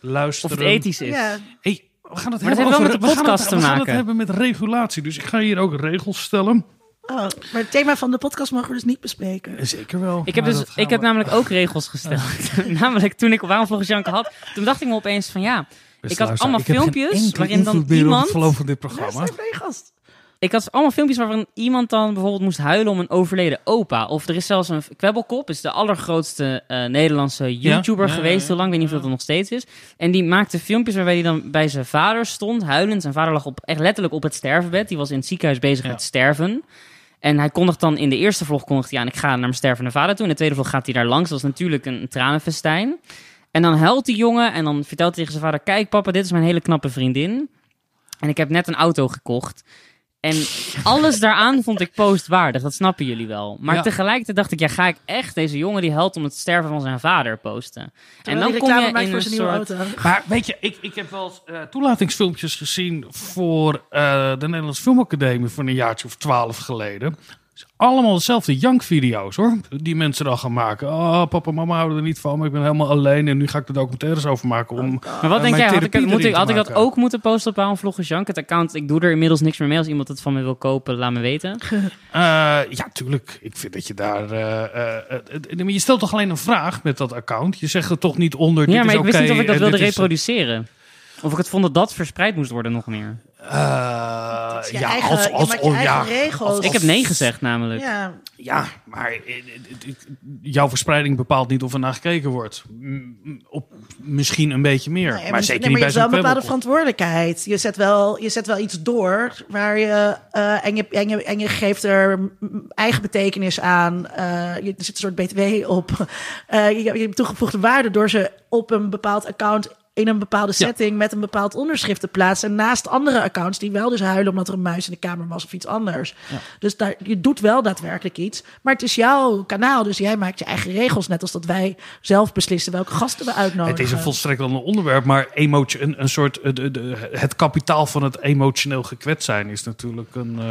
luisteren. het ethisch is. Ja, Hey, we gaan het Maar hebben over- met de we gaan podcast het- te We gaan maken. het hebben met regulatie. Dus ik ga hier ook regels stellen. oh, maar het thema van de podcast mogen we dus niet bespreken. Zeker wel. Ik heb, dus, ik heb namelijk ook regels gesteld. *laughs* *laughs* namelijk toen ik Waarom volgens Janke had, toen dacht ik me opeens van ja, ik had allemaal ik heb geen filmpjes waarin dan iemand... het verloop van dit programma. zijn regels? Ik had allemaal filmpjes waarin iemand dan bijvoorbeeld moest huilen om een overleden opa. Of er is zelfs een Kwebbelkop, is de allergrootste eh, Nederlandse YouTuber Ja, geweest ja, heel lang. Ik weet niet of dat nog steeds is. En die maakte filmpjes waarbij hij dan bij zijn vader stond, huilend. Zijn vader lag op, echt letterlijk op het stervenbed. Die was in het ziekenhuis bezig met sterven. En hij kondigt dan in de eerste vlog kondigt hij aan, ik ga naar mijn stervende vader toe. In de tweede vlog gaat hij daar langs. Dat is natuurlijk een, een tranenfestijn. En dan huilt die jongen en dan vertelt hij tegen zijn vader... Kijk papa, dit is mijn hele knappe vriendin. En ik heb net een auto gekocht. En alles daaraan vond ik postwaardig, dat snappen jullie wel. Maar Ja. tegelijkertijd dacht ik, ja, ga ik echt deze jongen die helpt om het sterven van zijn vader posten? en dan kom je in een soort... auto. Maar weet je, ik, ik heb wel eens, eh, toelatingsfilmpjes gezien voor eh, de Nederlandse Filmacademie van een jaartje of twaalf geleden. Het is allemaal dezelfde jankvideo's hoor, die mensen dan gaan maken. Oh, papa en mama houden er niet van, maar ik ben helemaal alleen en nu ga ik er documentaires over maken om... Maar wat eh, denk jij, had ik, het- moet ik, te had ik dat ook moeten posten op Waarom Vloggen Jank? Het account, ik doe er inmiddels niks meer mee. Als iemand het van me wil kopen, laat me weten. *laughs* Eh, ja, tuurlijk. Ik vind dat je daar... eh, eh, eh, eh, maar je stelt toch alleen een vraag met dat account? Je zegt er toch niet onder, dit Ja, maar is ik wist niet of ik dat wilde reproduceren. Of ik het vond dat dat verspreid moest worden nog meer. Eh, je ja, eigen- als, je als, je oh, ja, regels. als- Ik heb nee gezegd namelijk. Ja, Ja, maar eh, eh, jouw verspreiding bepaalt niet of er naar gekeken wordt. Op misschien een beetje meer, Nee, maar zeker nee, niet maar je hebt wel een bepaalde verantwoordelijkheid. Je zet wel, je zet wel iets door waar je, eh, en, je, en, je, en je geeft er eigen betekenis aan. Eh, je, er zit een soort btw op. Eh, je, je hebt toegevoegde waarde door ze op een bepaald account in een bepaalde Ja. setting met een bepaald onderschrift te plaatsen. Naast andere accounts die wel dus huilen omdat er een muis in de kamer was of iets anders. Dus daar, je doet wel daadwerkelijk iets. Maar het is jouw kanaal, dus jij maakt je eigen regels. Net als dat wij zelf beslissen welke gasten we uitnodigen. Het is een volstrekt ander onderwerp, maar emotie, een, een soort, eh, de, de- het kapitaal van het emotioneel gekwetst zijn is natuurlijk een. eh,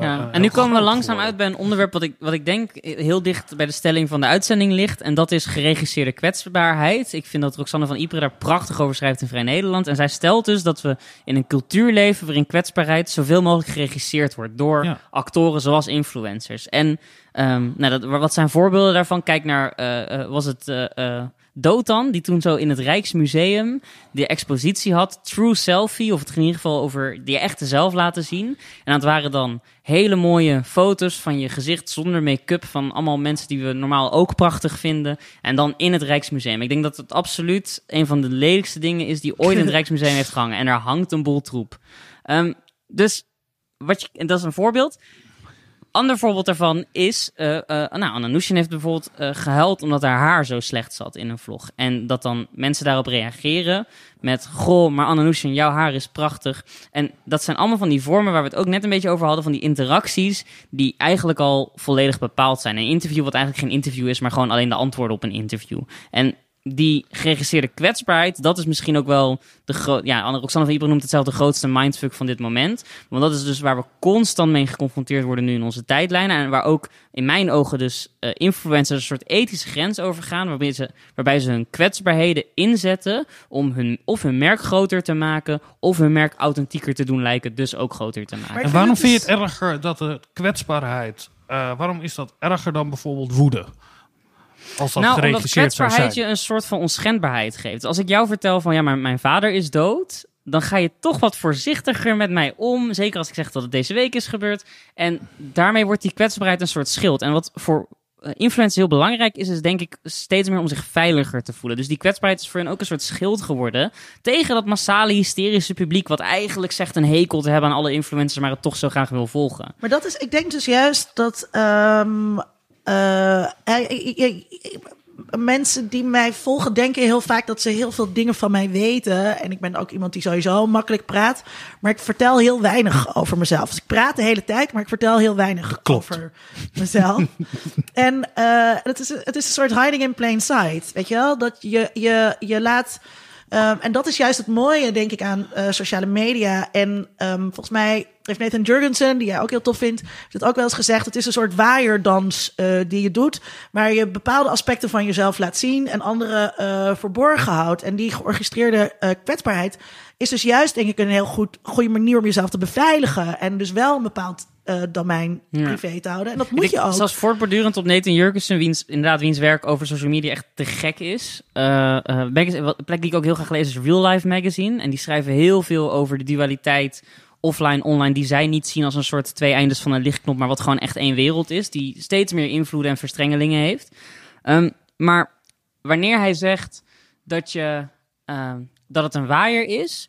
Ja. eh, En nu komen we langzaam uit bij een onderwerp wat ik, wat ik denk heel dicht bij de stelling van de uitzending ligt. En dat is geregisseerde kwetsbaarheid. Ik vind dat Roxanne van Ypres daar prachtig over schrijft in Vrij Nederland. En zij stelt dus dat we in een cultuur leven waarin kwetsbaarheid zoveel mogelijk geregisseerd wordt door Ja. actoren zoals influencers. En ehm, nou, dat, wat zijn voorbeelden daarvan? Kijk naar, eh, eh, was het eh, Dotan, die toen zo in het Rijksmuseum de expositie had, True Selfie, of het ging in ieder geval over die echte zelf laten zien. En dat waren dan hele mooie foto's van je gezicht zonder make-up, van allemaal mensen die we normaal ook prachtig vinden. En dan in het Rijksmuseum. Ik denk dat het absoluut een van de lelijkste dingen is die ooit in het *laughs* Rijksmuseum heeft gehangen. En daar hangt een boel troep. Ehm, dus, wat je, en dat is een voorbeeld. Ander voorbeeld daarvan is, eh eh nou, heeft bijvoorbeeld eh, gehuild omdat haar haar zo slecht zat in een vlog. En dat dan mensen daarop reageren met, goh, maar Anna Nushin, jouw haar is prachtig. En dat zijn allemaal van die vormen waar we het ook net een beetje over hadden, van die interacties die eigenlijk al volledig bepaald zijn. Een interview wat eigenlijk geen interview is, maar gewoon alleen de antwoorden op een interview. En die geregisseerde kwetsbaarheid, dat is misschien ook wel de groot. Ja, Anne Roxanne van noemt het zelf de grootste mindfuck van dit moment. Want dat is dus waar we constant mee geconfronteerd worden nu in onze tijdlijnen. En waar ook in mijn ogen dus eh, influencers een soort ethische grens overgaan. Waarbij ze, waarbij ze hun kwetsbaarheden inzetten om hun, of hun merk groter te maken. Of hun merk authentieker te doen lijken, dus ook groter te maken. Maar En waarom vind je is- het erger dat de kwetsbaarheid, eh, waarom is dat erger dan bijvoorbeeld woede? Als dat nou, omdat kwetsbaarheid zijn. je een soort van onschendbaarheid geeft. Als ik jou vertel van ja, maar mijn vader is dood, dan ga je toch wat voorzichtiger met mij om. Zeker als ik zeg dat het deze week is gebeurd. En daarmee wordt die kwetsbaarheid een soort schild. En wat voor eh, influencer heel belangrijk is, is denk ik steeds meer om zich veiliger te voelen. Dus die kwetsbaarheid is voor hen ook een soort schild geworden tegen dat massale hysterische publiek, wat eigenlijk zegt een hekel te hebben aan alle influencers, maar het toch zo graag wil volgen. Maar dat is, ik denk dus juist dat ehm, ik- mensen die mij volgen denken heel vaak dat ze heel veel dingen van mij weten. En ik ben ook iemand die sowieso makkelijk praat. Maar ik vertel heel weinig over mezelf. Dus ik praat de hele tijd, maar ik vertel heel weinig Klopt. over mezelf. *laughs* en eh, het, is, het is een soort hiding in plain sight. Weet je wel? Dat je, je, je laat. ehm, en dat is juist het mooie, denk ik, aan eh, sociale media. En ehm, volgens mij heeft Nathan Jurgensen, die jij ook heel tof vindt, heeft het ook wel eens gezegd. Het is een soort waaierdans eh, die je doet, waar je bepaalde aspecten van jezelf laat zien en andere eh, verborgen houdt. En die georchestreerde eh, kwetsbaarheid is dus juist, denk ik, een heel goed, goede manier om jezelf te beveiligen. En dus wel een bepaald domein Ja. privé te houden. En dat moet je ook. Zelfs voortbordurend op Nathan Jurgensen, wiens, inderdaad, wiens werk over social media echt te gek is. Magazine- wat- een plek die ik ook heel graag lees is Real Life Magazine. En die schrijven heel veel over de dualiteit offline, online, die zij niet zien als een soort twee eindes van een lichtknop, maar wat gewoon echt één wereld is, die steeds meer invloeden en verstrengelingen heeft. Ehm, maar wanneer hij zegt dat, je, ehm, dat het een waaier is,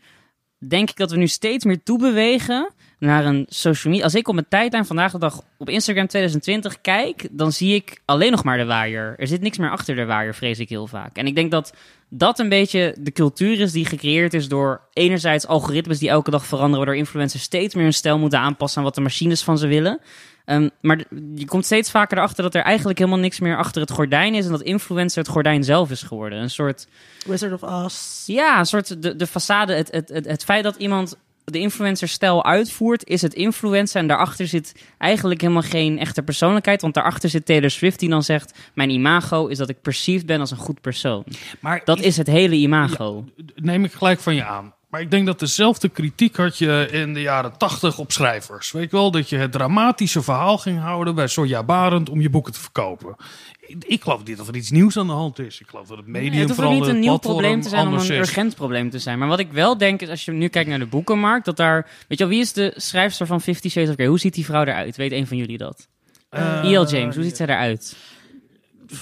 denk ik dat we nu steeds meer toebewegen naar een social media. Als ik op mijn tijdlijn vandaag de dag op Instagram 2020 kijk, dan zie ik alleen nog maar de waaier. Er zit niks meer achter de waaier, vrees ik heel vaak. En ik denk dat dat een beetje de cultuur is die gecreëerd is door enerzijds algoritmes die elke dag veranderen, waardoor influencers steeds meer hun stijl moeten aanpassen aan wat de machines van ze willen. Ehm, maar je komt steeds vaker erachter dat er eigenlijk helemaal niks meer achter het gordijn is en dat influencer het gordijn zelf is geworden. Een soort Wizard of Oz. ja, een soort de, de façade. Het, het, het, het feit dat iemand de influencer-stijl uitvoert, is het influencer. En daarachter zit eigenlijk helemaal geen echte persoonlijkheid. Want daarachter zit Taylor Swift die dan zegt: Mijn imago is dat ik perceived ben als een goed persoon. Maar Dat is het hele imago. neem ik gelijk van je aan. Maar ik denk dat dezelfde kritiek had je in de jaren tachtig op schrijvers. Weet je wel, dat je het dramatische verhaal ging houden bij Sonja Barend om je boeken te verkopen. Ik, ik geloof niet dat er iets nieuws aan de hand is. Ik geloof dat het medium Nee, het niet een nieuw probleem te zijn om een is. urgent probleem te zijn. Maar wat ik wel denk is, als je nu kijkt naar de boekenmarkt, dat daar... Weet je wel, wie is de schrijfster van Fifty Shades of Grey? Hoe ziet die vrouw eruit? Weet een van jullie dat? Eh, E.L. James, hoe ziet zij eruit?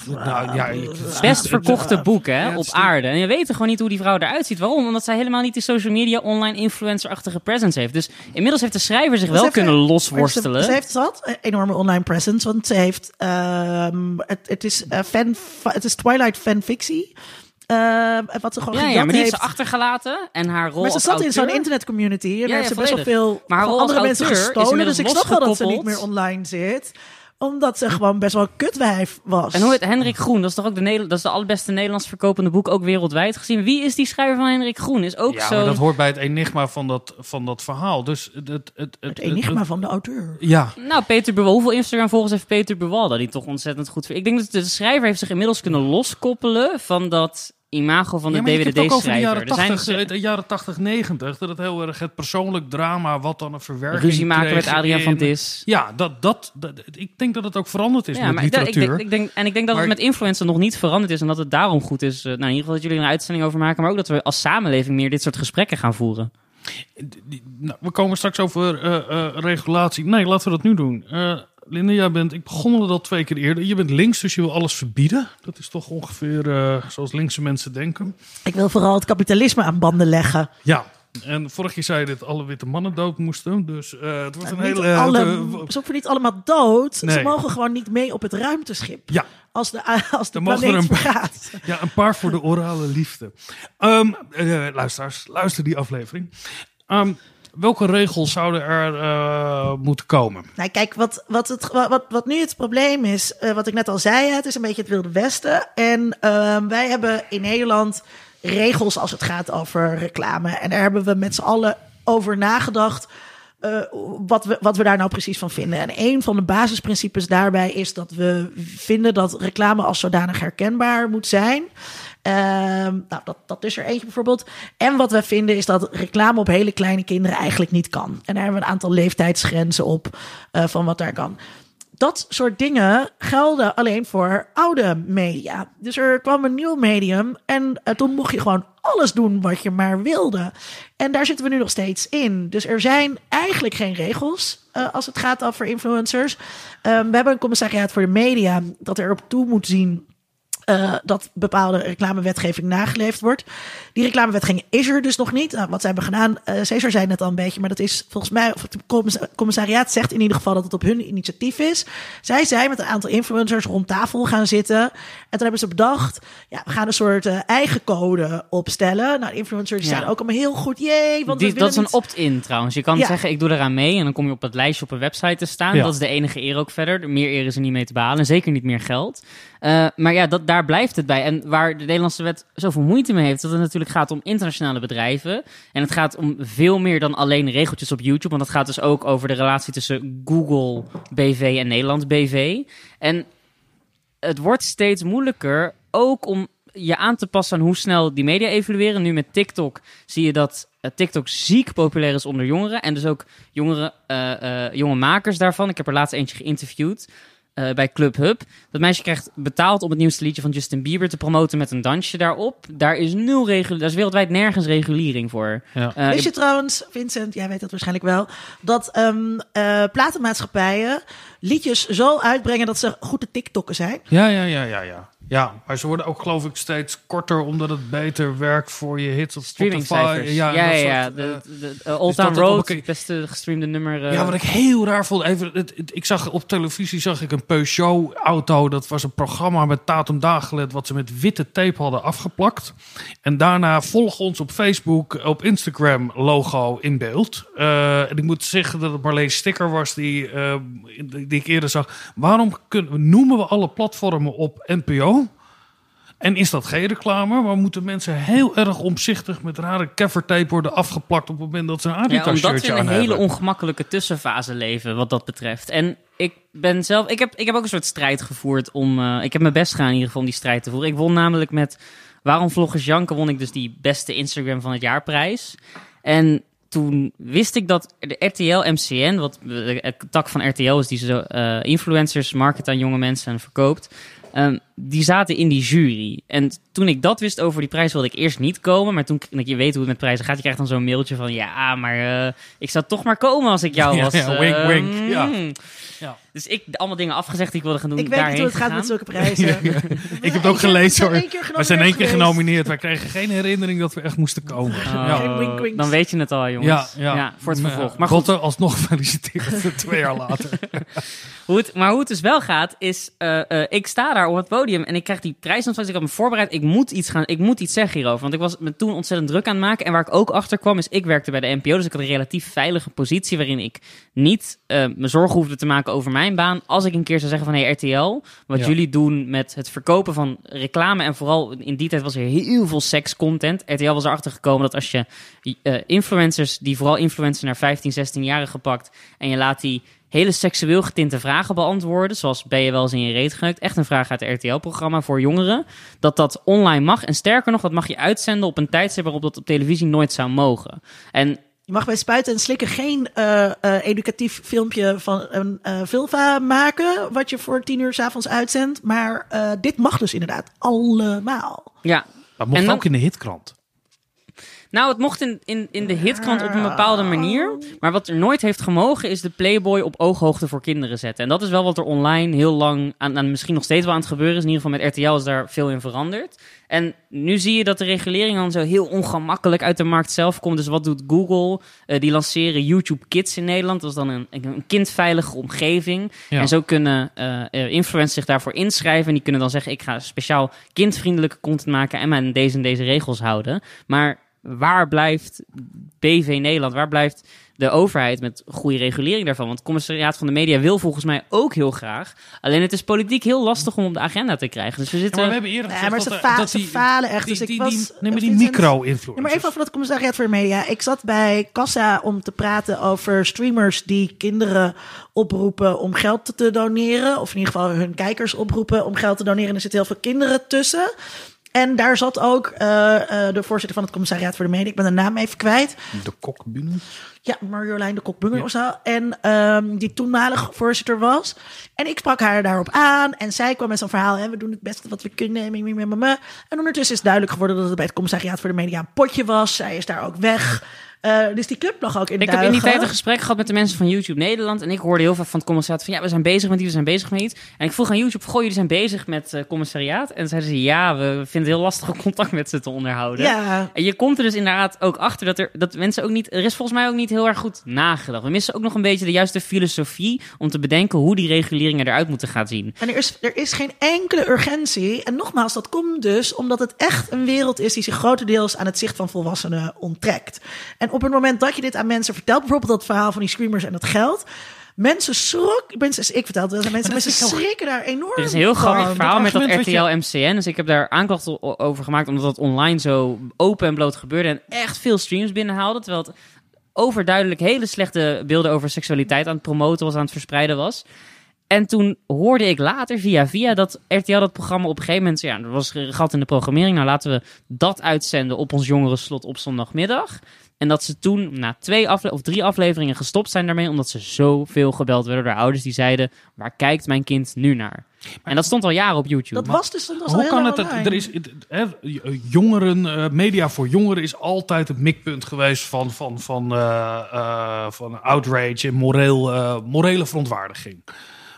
Nou, ja, ik, Best verkochte boek, hè, Ja, op aarde. En je weet gewoon niet hoe die vrouw eruit ziet. Waarom? Omdat zij helemaal niet die social media, online influencer-achtige presence heeft. Dus inmiddels heeft de schrijver zich Ze wel heeft- kunnen losworstelen. Ze, ze heeft zat een enorme online presence, want ze heeft, ehm, het, het, is, eh, fan, het is Twilight fanfictie. Ehm, wat ze gewoon ja, ja, gejat maar die heeft ze achtergelaten. En haar rol maar ze zat in zo'n internetcommunity en Ja, daar heeft ze best wel veel Maar haar van rol als andere mensen gestolen. Dus ik snap wel dat ze niet meer online zit omdat ze gewoon best wel een kutwijf was. En hoe heet Hendrik Groen? Dat is toch ook de, dat is de allerbeste Nederlands verkopende boek, ook wereldwijd gezien. Wie is die schrijver van Hendrik Groen? Is ook Ja, zo. maar dat hoort bij het enigma van dat, van dat verhaal. Dus het, het, het, Het enigma van de auteur. Ja, Nou, Peter Buwal, hoeveel Instagram-volgers heeft Peter Buwal dat hij toch ontzettend goed... Ik denk dat de schrijver heeft zich inmiddels kunnen loskoppelen van dat imago van de ja je hebt het ook over de jaren 80, de jaren 80, 90. Dat het heel erg het persoonlijk drama, wat dan een verwerking ruzie maken met Adriaan van Dis. Ja, dat, dat, dat, ik denk dat het ook veranderd is Ja, met maar ik, ik, literatuur. denk, ik denk, en ik denk dat Maar- het met influencer nog niet veranderd is en dat het daarom goed is. eh, nou, in ieder geval dat jullie er een uitzending over maken, maar ook dat we als samenleving meer dit soort gesprekken gaan voeren. Die- nou, we komen straks over eh, eh, regulatie. Nee, laten we dat nu doen. Eh Linda, jij bent, ik begon het al twee keer eerder. Je bent links, dus je wil alles verbieden. Dat is toch ongeveer eh, zoals linkse mensen denken. Ik wil vooral het kapitalisme aan banden leggen. Ja, en vorig jaar zei je dat alle witte mannen dood moesten. Dus eh, het wordt een Niet hele... alle, eh, ze hoeven niet allemaal dood. Ze mogen gewoon niet mee op het ruimteschip. ja, Als de, als de Dan planeet er een- ja, een paar voor de orale liefde. Eh, luisteraars, luister die aflevering. Ehm, welke regels zouden er eh, moeten komen? Nou, kijk, wat, wat, het, wat, wat nu het probleem is, eh, wat ik net al zei, het is een beetje het Wilde Westen. En ehm, wij hebben in Nederland regels als het gaat over reclame. En daar hebben we met z'n allen over nagedacht. eh, wat, we, wat we daar nou precies van vinden. En een van de basisprincipes daarbij is dat we vinden dat reclame als zodanig herkenbaar moet zijn. Ehm, nou, dat, dat is er eentje bijvoorbeeld. En wat we vinden is dat reclame op hele kleine kinderen eigenlijk niet kan. En daar hebben we een aantal leeftijdsgrenzen op eh, van wat daar kan. dat soort dingen gelden alleen voor oude media. Dus er kwam een nieuw medium en eh, toen mocht je gewoon alles doen wat je maar wilde. En daar zitten we nu nog steeds in. Dus er zijn eigenlijk geen regels uh, als het gaat over influencers. Um, we hebben een commissariaat voor de media dat erop toe moet zien uh, dat bepaalde reclamewetgeving nageleefd wordt. Die reclamewetgeving is er dus nog niet. Nou, wat ze hebben gedaan, uh, Cesar zei net al een beetje, maar dat is volgens mij, of het commissariaat zegt in ieder geval dat het op hun initiatief is. Zij zijn met een aantal influencers rond tafel gaan zitten. En toen hebben ze bedacht, ja, we gaan een soort uh, eigen code opstellen. Nou, influencers ja. zijn ook allemaal heel goed, jee. Want die, dat is niet... een opt-in trouwens. Je kan ja. zeggen, ik doe eraan mee en dan kom je op het lijstje op een website te staan. Ja. Dat is de enige eer ook verder. Meer eer is er niet mee te behalen. Zeker niet meer geld. Uh, maar ja, dat, daar blijft het bij. En waar de Nederlandse wet zoveel moeite mee heeft, dat het natuurlijk gaat om internationale bedrijven. En het gaat om veel meer dan alleen regeltjes op YouTube. Want dat gaat dus ook over de relatie tussen Google BV en Nederland BV. En het wordt steeds moeilijker ook om je aan te passen aan hoe snel die media evolueren. Nu met TikTok zie je dat TikTok ziek populair is onder jongeren. En dus ook jongeren, uh, jonge makers daarvan. Ik heb er laatst eentje geïnterviewd. Uh, bij Club Hub. Dat meisje krijgt betaald om het nieuwste liedje van Justin Bieber te promoten met een dansje daarop. Daar is nul regulering. Daar is wereldwijd nergens regulering voor. Ja. Uh, Weet je trouwens, Vincent, jij weet dat waarschijnlijk wel, dat um, uh, platenmaatschappijen liedjes zo uitbrengen dat ze goede TikTokken zijn? Ja, ja, ja, ja, ja. Ja, maar ze worden ook geloof ik steeds korter omdat het beter werkt voor je hits op Spotify. Ja, ja, ja. ja. Soort, de, de, de Old Town Road, het beste gestreamde nummer. Uh... Ja, wat ik heel raar vond. Even, het, het, ik zag op televisie zag ik een Peugeot-auto. Dat was een programma met Tatum Dagelet wat ze met witte tape hadden afgeplakt. En daarna volg ons op Facebook, op Instagram logo in beeld. Uh, en ik moet zeggen dat het Marleen Sticker was die, uh, die ik eerder zag. Waarom kunnen, noemen we alle platformen op NPO? En is dat geen reclame? Maar moeten mensen heel erg omzichtig met rare keffertape worden afgeplakt op het moment dat ze een Adidas ja, omdat we in een hele ongemakkelijke tussenfase leven wat dat betreft. En ik ben zelf, ik heb, ik heb ook een soort strijd gevoerd om, uh, ik heb mijn best gedaan in ieder geval om die strijd te voeren. Ik won namelijk met Waarom Vloggers Janken won ik dus die beste Instagram van het jaarprijs. En toen wist ik dat de RTL MCN, wat de tak van RTL is die zo uh, influencers market aan jonge mensen en verkoopt. Um, die zaten in die jury. En toen ik dat wist over die prijs, wilde ik eerst niet komen. Maar toen dat je weet hoe het met prijzen gaat, je krijgt dan zo'n mailtje van... Ja, maar uh, ik zou toch maar komen als ik jou *laughs* was. Ja, ja wink, uh, wink. Mm. Ja. Ja. Dus ik allemaal dingen afgezegd die ik wilde gaan doen. Ik weet niet hoe het gaat met zulke prijzen. *laughs* Ja, ja. Ik heb het ook gelezen hoor. We zijn één keer genomineerd. Wij kregen geen herinnering dat we echt moesten komen. Oh, Ja. Wink, wink. Dan weet je het al, jongens. Ja, ja. voor het vervolg. Maar goed, alsnog *laughs* gefeliciteerd twee jaar later. Hoe het, maar hoe het dus wel gaat, is... Uh, uh, ik sta daar op het podium en ik krijg die prijs ontvangst. Ik had me voorbereid. Ik moet iets gaan... Ik moet iets zeggen hierover. Want ik was me toen ontzettend druk aan het maken. En waar ik ook achter kwam, is ik werkte bij de NPO. Dus ik had een relatief veilige positie... waarin ik niet uh, me zorgen hoefde te maken over mijn baan... als ik een keer zou zeggen van... Hey, RTL, wat Ja. jullie doen met het verkopen van reclame... en vooral in die tijd was er heel veel sekscontent. RTL was erachter gekomen dat als je influencers... die vooral influencers naar 15, 16 jaren gepakt... en je laat die hele seksueel getinte vragen beantwoorden. Zoals ben je wel eens in je reet geneukt. Echt een vraag uit het RTL-programma voor jongeren. Dat dat online mag. En sterker nog, dat mag je uitzenden op een tijdstip waarop dat op televisie nooit zou mogen. En Je mag bij Spuiten en Slikken geen eh, eh, educatief filmpje van een eh Vulva maken... wat je voor tien uur s'avonds uitzendt. Maar eh, dit mag dus inderdaad allemaal. ja, Dat mocht En dan- ook in de hitkrant. Nou, het mocht in, in, in de hitkrant op een bepaalde manier. Maar wat er nooit heeft gemogen, is de Playboy op ooghoogte voor kinderen zetten. En dat is wel wat er online heel lang, aan, aan misschien nog steeds wel aan het gebeuren is. In ieder geval met RTL is daar veel in veranderd. En nu zie je dat de regulering dan zo heel ongemakkelijk uit de markt zelf komt. Dus wat doet Google? Eh, die lanceren YouTube Kids in Nederland. Dat is dan een, een kindveilige omgeving. Ja. En zo kunnen eh, eh, influencers zich daarvoor inschrijven. En die kunnen dan zeggen, ik ga speciaal kindvriendelijke content maken... en me aan deze en deze regels houden. Maar waar blijft BV Nederland? Waar blijft de overheid met goede regulering daarvan? Want het commissariaat van de media wil volgens mij ook heel graag. Alleen het is politiek heel lastig om op de agenda te krijgen. Dus we Ja, zitten... maar we hebben eerder gezegd maar dat, ze, er- fa dat ze die, falen echt. die, dus ik die, was, die, nee, maar die micro-influencers. Ja, maar even over dat commissariaat voor de media. Ik zat bij Kassa om te praten over streamers die kinderen oproepen om geld te- te doneren. Of in ieder geval hun kijkers oproepen om geld te doneren. En er zitten heel veel kinderen tussen. En daar zat ook eh, eh, de voorzitter van het commissariaat voor de media. Ik ben de naam even kwijt. De kokbune. Ja, Marjolein de Kokbunger of zo. En ehm, die toenmalig voorzitter was. En ik sprak haar daarop aan. En zij kwam met zo'n verhaal. Hè, we doen het beste wat we kunnen. En ondertussen is duidelijk geworden dat het bij het commissariaat voor de media een potje was. Zij is daar ook weg. Eh, dus die club lag ook in Ik heb in die tijd een gesprek gehad met de mensen van YouTube Nederland. En ik hoorde heel veel van het commissariaat van ja, we zijn bezig met die, we zijn bezig met iets. En ik vroeg aan YouTube, goh, jullie zijn bezig met eh commissariaat? En zeiden ze ja, we vinden het heel lastig om contact met ze te onderhouden. Ja, En je komt er dus inderdaad ook achter dat er dat mensen ook niet. Er is volgens mij ook niet heel erg goed nagedacht. We missen ook nog een beetje de juiste filosofie om te bedenken hoe die reguleringen eruit moeten gaan zien. En er is, er is geen enkele urgentie. En nogmaals, dat komt dus omdat het echt een wereld is die zich grotendeels aan het zicht van volwassenen onttrekt. En op het moment dat je dit aan mensen vertelt, bijvoorbeeld dat verhaal van die screamers en dat geld. Mensen schrok, mensen, ik vertel het wel, mensen, mensen schrikken daar enorm Er is een heel van. grappig verhaal met dat argument RTL wat je- MCN. Dus ik heb daar aanklachten over gemaakt, omdat dat online zo open en bloot gebeurde en echt veel streams binnenhaalde. Terwijl het overduidelijk hele slechte beelden over seksualiteit aan het promoten was, aan het verspreiden was. En toen hoorde ik later via via dat RTL dat programma op een gegeven moment... Ja, er was een gat in de programmering. Nou, laten we dat uitzenden op ons jongerenslot op zondagmiddag. En dat ze toen na twee afle of drie afleveringen gestopt zijn daarmee... omdat ze zoveel gebeld werden door ouders die zeiden... waar kijkt mijn kind nu naar? En dat stond al jaren op YouTube. Dat was dus stond al Hoe heel kan het? dat-. Er is, het- hè, jongeren, eh, media voor jongeren is altijd het mikpunt geweest van, van, van, eh, eh, van outrage en moreel, eh, morele verontwaardiging.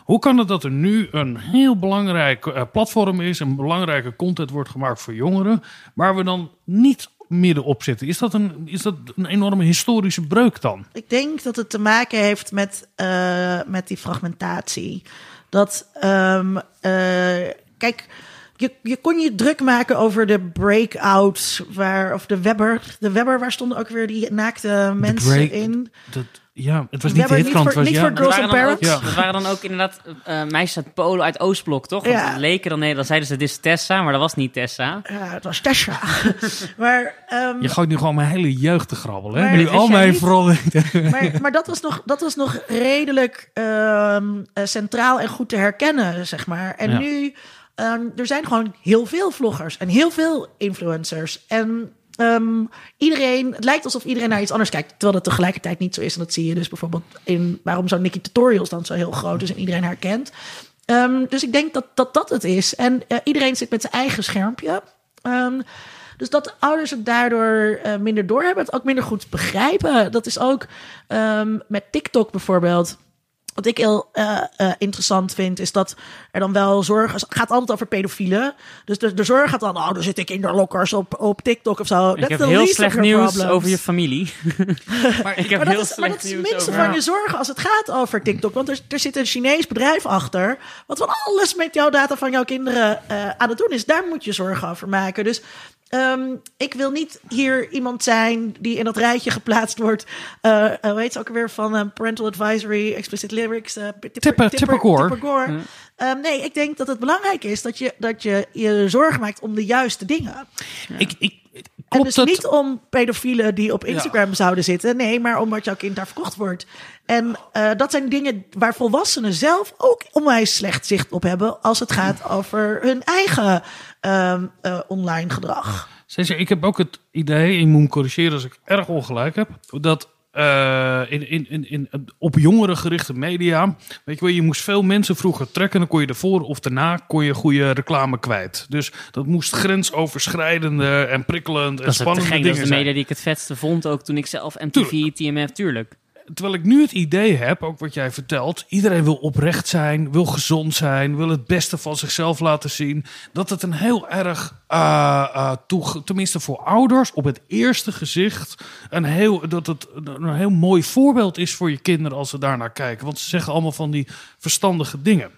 Hoe kan het dat er nu een heel belangrijk eh, platform is, een belangrijke content wordt gemaakt voor jongeren, waar we dan niet middenop zitten? Is dat een, is dat een enorme historische breuk dan? Ik denk dat het te maken heeft met, eh, met die fragmentatie. Dat, ehm, eh, kijk, je, je kon je druk maken over de breakouts, waar, of de Webber. De Webber, waar stonden ook weer die naakte mensen break- in? Dat, ja, het was niet de niet voor- het was, niet ja, voor Dat Girls waren, and dan ook, Parrots? Ja. dat waren dan ook inderdaad eh, meisjes uit Polen, uit Oostblok, toch? Want Ja. het leken dan, nee, dan zeiden ze dit is Tessa, maar dat was niet Tessa. Ja, het was Tesha. *laughs* maar, ehm, Je gooit nu gewoon mijn hele jeugd te grabbelen. Hè? Maar nu al mijn vooral. *laughs* maar, maar dat was nog, dat was nog redelijk ehm, eh, centraal en goed te herkennen, zeg maar. En Ja. nu, ehm, er zijn gewoon heel veel vloggers en heel veel influencers. En ehm, iedereen, het lijkt alsof iedereen naar iets anders kijkt, terwijl dat tegelijkertijd niet zo is. En dat zie je dus bijvoorbeeld in waarom zo'n Nikki Tutorials dan zo heel groot is en iedereen herkent. Ehm, dus ik denk dat, dat dat het is. En iedereen zit met zijn eigen schermpje. Dus dat ouders het daardoor eh, minder doorhebben, het ook minder goed begrijpen. Dat is ook met TikTok bijvoorbeeld. Wat ik heel eh, eh, interessant vind, is dat er dan wel zorg... Het gaat altijd over pedofielen. Dus de, de zorg gaat dan... Oh, er zitten kinderlokkers op, op TikTok of zo. Ik heb heel slecht nieuws problems. over je familie. *laughs* maar ik heb Maar heel dat, is, maar dat is het minste over... van je zorgen als het gaat over TikTok. Want er, er zit een Chinees bedrijf achter. Wat van alles met jouw data van jouw kinderen eh, aan het doen is. Daar moet je zorgen over maken. Dus ehm, ik wil niet hier iemand zijn die in dat rijtje geplaatst wordt. eh eh, hoe heet ze ook weer van eh, Parental Advisory, Explicit Lyrics. tipper, Tipper- Tipper Gore. Tipper Gore. Ehm, nee, ik denk dat het belangrijk is dat je dat je, je zorgen maakt om de juiste dingen. Ik, ik, En dus het? niet om pedofielen die op Instagram zouden zitten. Nee, maar omdat jouw kind daar verkocht wordt. En eh, dat zijn dingen waar volwassenen zelf ook onwijs slecht zicht op hebben. Als het gaat over hun eigen ehm, eh, online gedrag. Ik heb ook het idee, en je moet me corrigeren als ik erg ongelijk heb, dat eh, in, in, in, in, op jongeren gerichte media, weet je wel, je moest veel mensen vroeger trekken, dan kon je ervoor of daarna kon je goede reclame kwijt. Dus dat moest grensoverschrijdende en prikkelend en Dat spannende degene, dat is de zijn. media die ik het vetste vond. Ook toen ik zelf MTV, TMF, tuurlijk. Terwijl ik nu het idee heb, ook wat jij vertelt, iedereen wil oprecht zijn, wil gezond zijn, wil het beste van zichzelf laten zien. Dat het een heel erg, eh, toege- tenminste voor ouders, op het eerste gezicht, een heel, dat het een heel mooi voorbeeld is voor je kinderen als ze daarnaar kijken. Want ze zeggen allemaal van die verstandige dingen.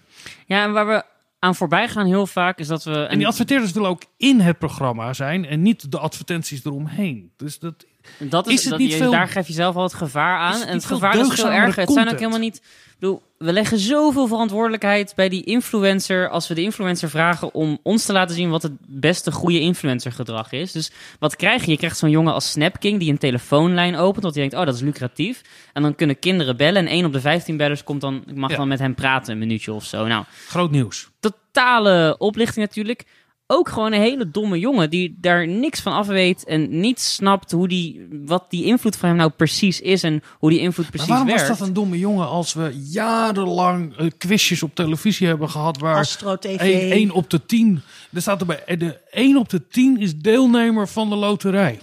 Ja, en waar we aan voorbij gaan heel vaak is dat we... En die adverteerders willen ook in het programma zijn en niet de advertenties eromheen. Dus dat, Dat is, Is het dat, niet je- veel- Daar geef je zelf al het gevaar aan. Het en het gevaar is veel erger. Het zijn ook helemaal niet... Bedoel, we leggen zoveel verantwoordelijkheid bij die influencer... als we de influencer vragen om ons te laten zien... wat het beste goede influencergedrag is. Dus wat krijg je? Je krijgt zo'n jongen als Snapking... die een telefoonlijn opent, want die denkt... oh, dat is lucratief. En dan kunnen kinderen bellen... en één op de 15 bellers komt dan... ik mag Ja. dan met hem praten, een minuutje of zo. Nou, groot nieuws. totale oplichting natuurlijk. Ook gewoon een hele domme jongen die daar niks van af weet en niet snapt hoe die, wat die invloed van hem nou precies is en hoe die invloed Maar precies waarom werkt. was dat een domme jongen als we jarenlang eh, quizjes op televisie hebben gehad waar Astro TV. 1 op de 10, er staat erbij, eh, de 1 op de 10 is deelnemer van de loterij.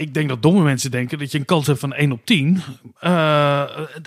Ik denk dat domme mensen denken dat je een kans hebt van 1 op 10. Eh,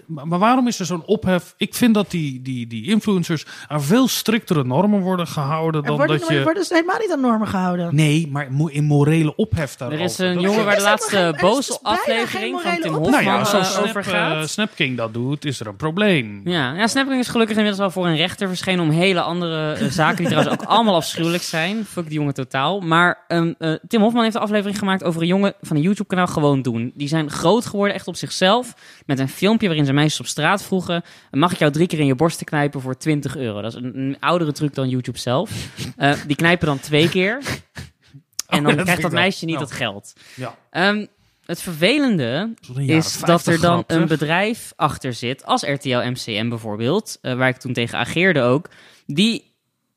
maar waarom is er zo'n ophef? Ik vind dat die, die, die influencers aan veel striktere normen worden gehouden dan worden, dat je... worden ze helemaal niet aan normen gehouden. Nee, maar in morele ophef daarover. Er is een jongen waar de laatste boze dus aflevering van Tim. Hofman Nou ja, zoals Snap, over gaat. Snapking dat doet, is er een probleem. Ja, ja Snapking is gelukkig inmiddels wel voor een rechter verschenen om hele andere eh, *laughs* zaken die trouwens ook allemaal afschuwelijk zijn. Fuck die jongen totaal. Maar eh, Tim Hofman heeft een aflevering gemaakt over een jongen van een YouTube kanaal Gewoon Doen. Die zijn groot geworden echt op zichzelf met een filmpje waarin ze meisjes op straat vroegen mag ik jou drie keer in je borsten knijpen voor 20 euro. Dat is een, een oudere truc dan YouTube zelf. *laughs* Eh, die knijpen dan twee keer en Oh, dan krijgt dat meisje niet wel. dat geld. Ja. Ehm, het vervelende is dat er 50 dan een bedrijf achter zit, als RTL MCM bijvoorbeeld, eh, waar ik toen tegen ageerde ook, die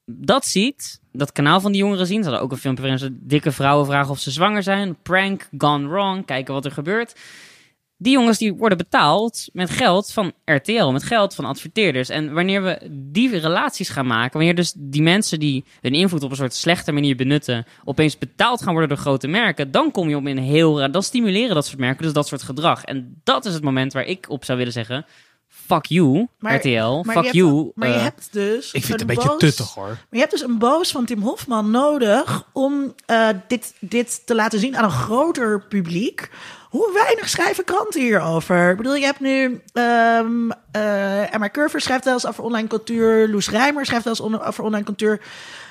dat ziet, dat kanaal van die jongeren zien. Ze hadden ook een filmpje waarin ze dikke vrouwen vragen of ze zwanger zijn. Prank, gone wrong, kijken wat er gebeurt. Die jongens die worden betaald met geld van RTL, met geld van adverteerders. En wanneer we die relaties gaan maken, wanneer dus die mensen die hun invloed op een soort slechte manier benutten, opeens betaald gaan worden door grote merken, dan kom je op een heel raar, dan stimuleren dat soort merken dus dat soort gedrag. En dat is het moment waar ik op zou willen zeggen, fuck you, Maar- RTL, Maar fuck je hebt, you. Maar je eh, hebt dus. Ik vind het een een beetje tuttig hoor. Maar je hebt dus een boos van Tim Hofman nodig om eh, dit, dit te laten zien aan een groter publiek. Hoe weinig schrijven kranten hierover? Ik bedoel, je hebt nu... ehm eh Emma Curver schrijft wel eens over online cultuur. Loes Rijmer schrijft wel eens over online cultuur.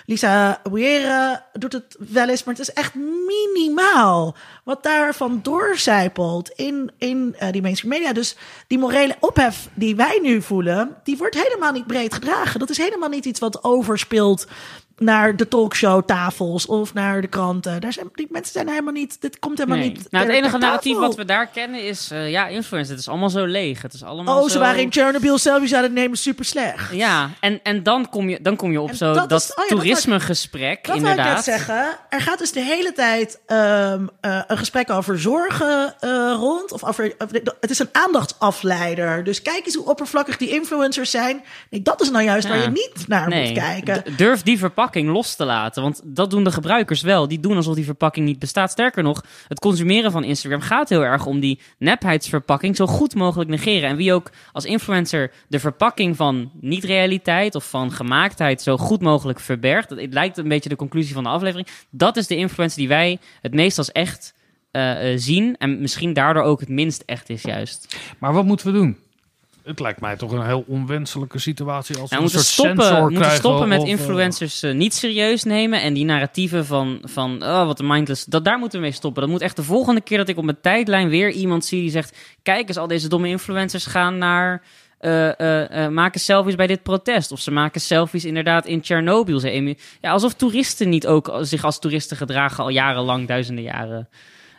Lisa Bouillere doet het wel eens, maar het is echt minimaal wat daarvan doorcijpelt in, in eh, die mainstream media. Dus die morele ophef die wij nu voelen, die wordt helemaal niet breed gedragen. Dat is helemaal niet iets wat overspeelt naar de talkshowtafels of naar de kranten. Daar zijn, die mensen zijn helemaal niet, dit komt helemaal nee. niet Nou, het enige narratief wat we daar kennen is, eh, ja, influencer. Het is allemaal zo leeg. Het is allemaal Oh, zo... ze waren in Chernobyl selfies aan het nemen, super slecht. Ja, en, en dan, kom je, dan kom je op En zo dat dat, oh ja, toerismegesprek, Dat wil ik net zeggen. Er gaat dus de hele tijd ehm, eh, een gesprek over zorgen eh, rond. Of over, het is een aandachtsafleider. Dus kijk eens hoe oppervlakkig die influencers zijn. Nee, dat is nou juist waar je niet naar Nee, moet kijken. d- durf die verpakking los te laten. Want dat doen de gebruikers wel. Die doen alsof die verpakking niet bestaat. Sterker nog, het consumeren van Instagram gaat heel erg om die nepheidsverpakking zo goed mogelijk negeren. En wie ook als influencer de verpakking van niet-realiteit of van gemaaktheid zo goed mogelijk verbergt. Het lijkt een beetje de conclusie van de aflevering. Dat is de influencer die wij het meest als echt eh, eh, zien. En misschien daardoor ook het minst echt is juist. Maar wat moeten we doen? Het lijkt mij toch een heel onwenselijke situatie als Nou, we moeten stoppen, sensor moeten krijgen. stoppen met of, eh, influencers eh, niet serieus nemen. En die narratieven van, van oh, wat een mindless. Dat, daar moeten we mee stoppen. Dat moet echt de volgende keer dat ik op mijn tijdlijn weer iemand zie die zegt: Kijk eens, al deze domme influencers gaan naar. eh, maken selfies bij dit protest. Of ze maken selfies inderdaad in Tsjernobyl. Ja, alsof toeristen niet ook zich als toeristen gedragen al jarenlang, duizenden jaren.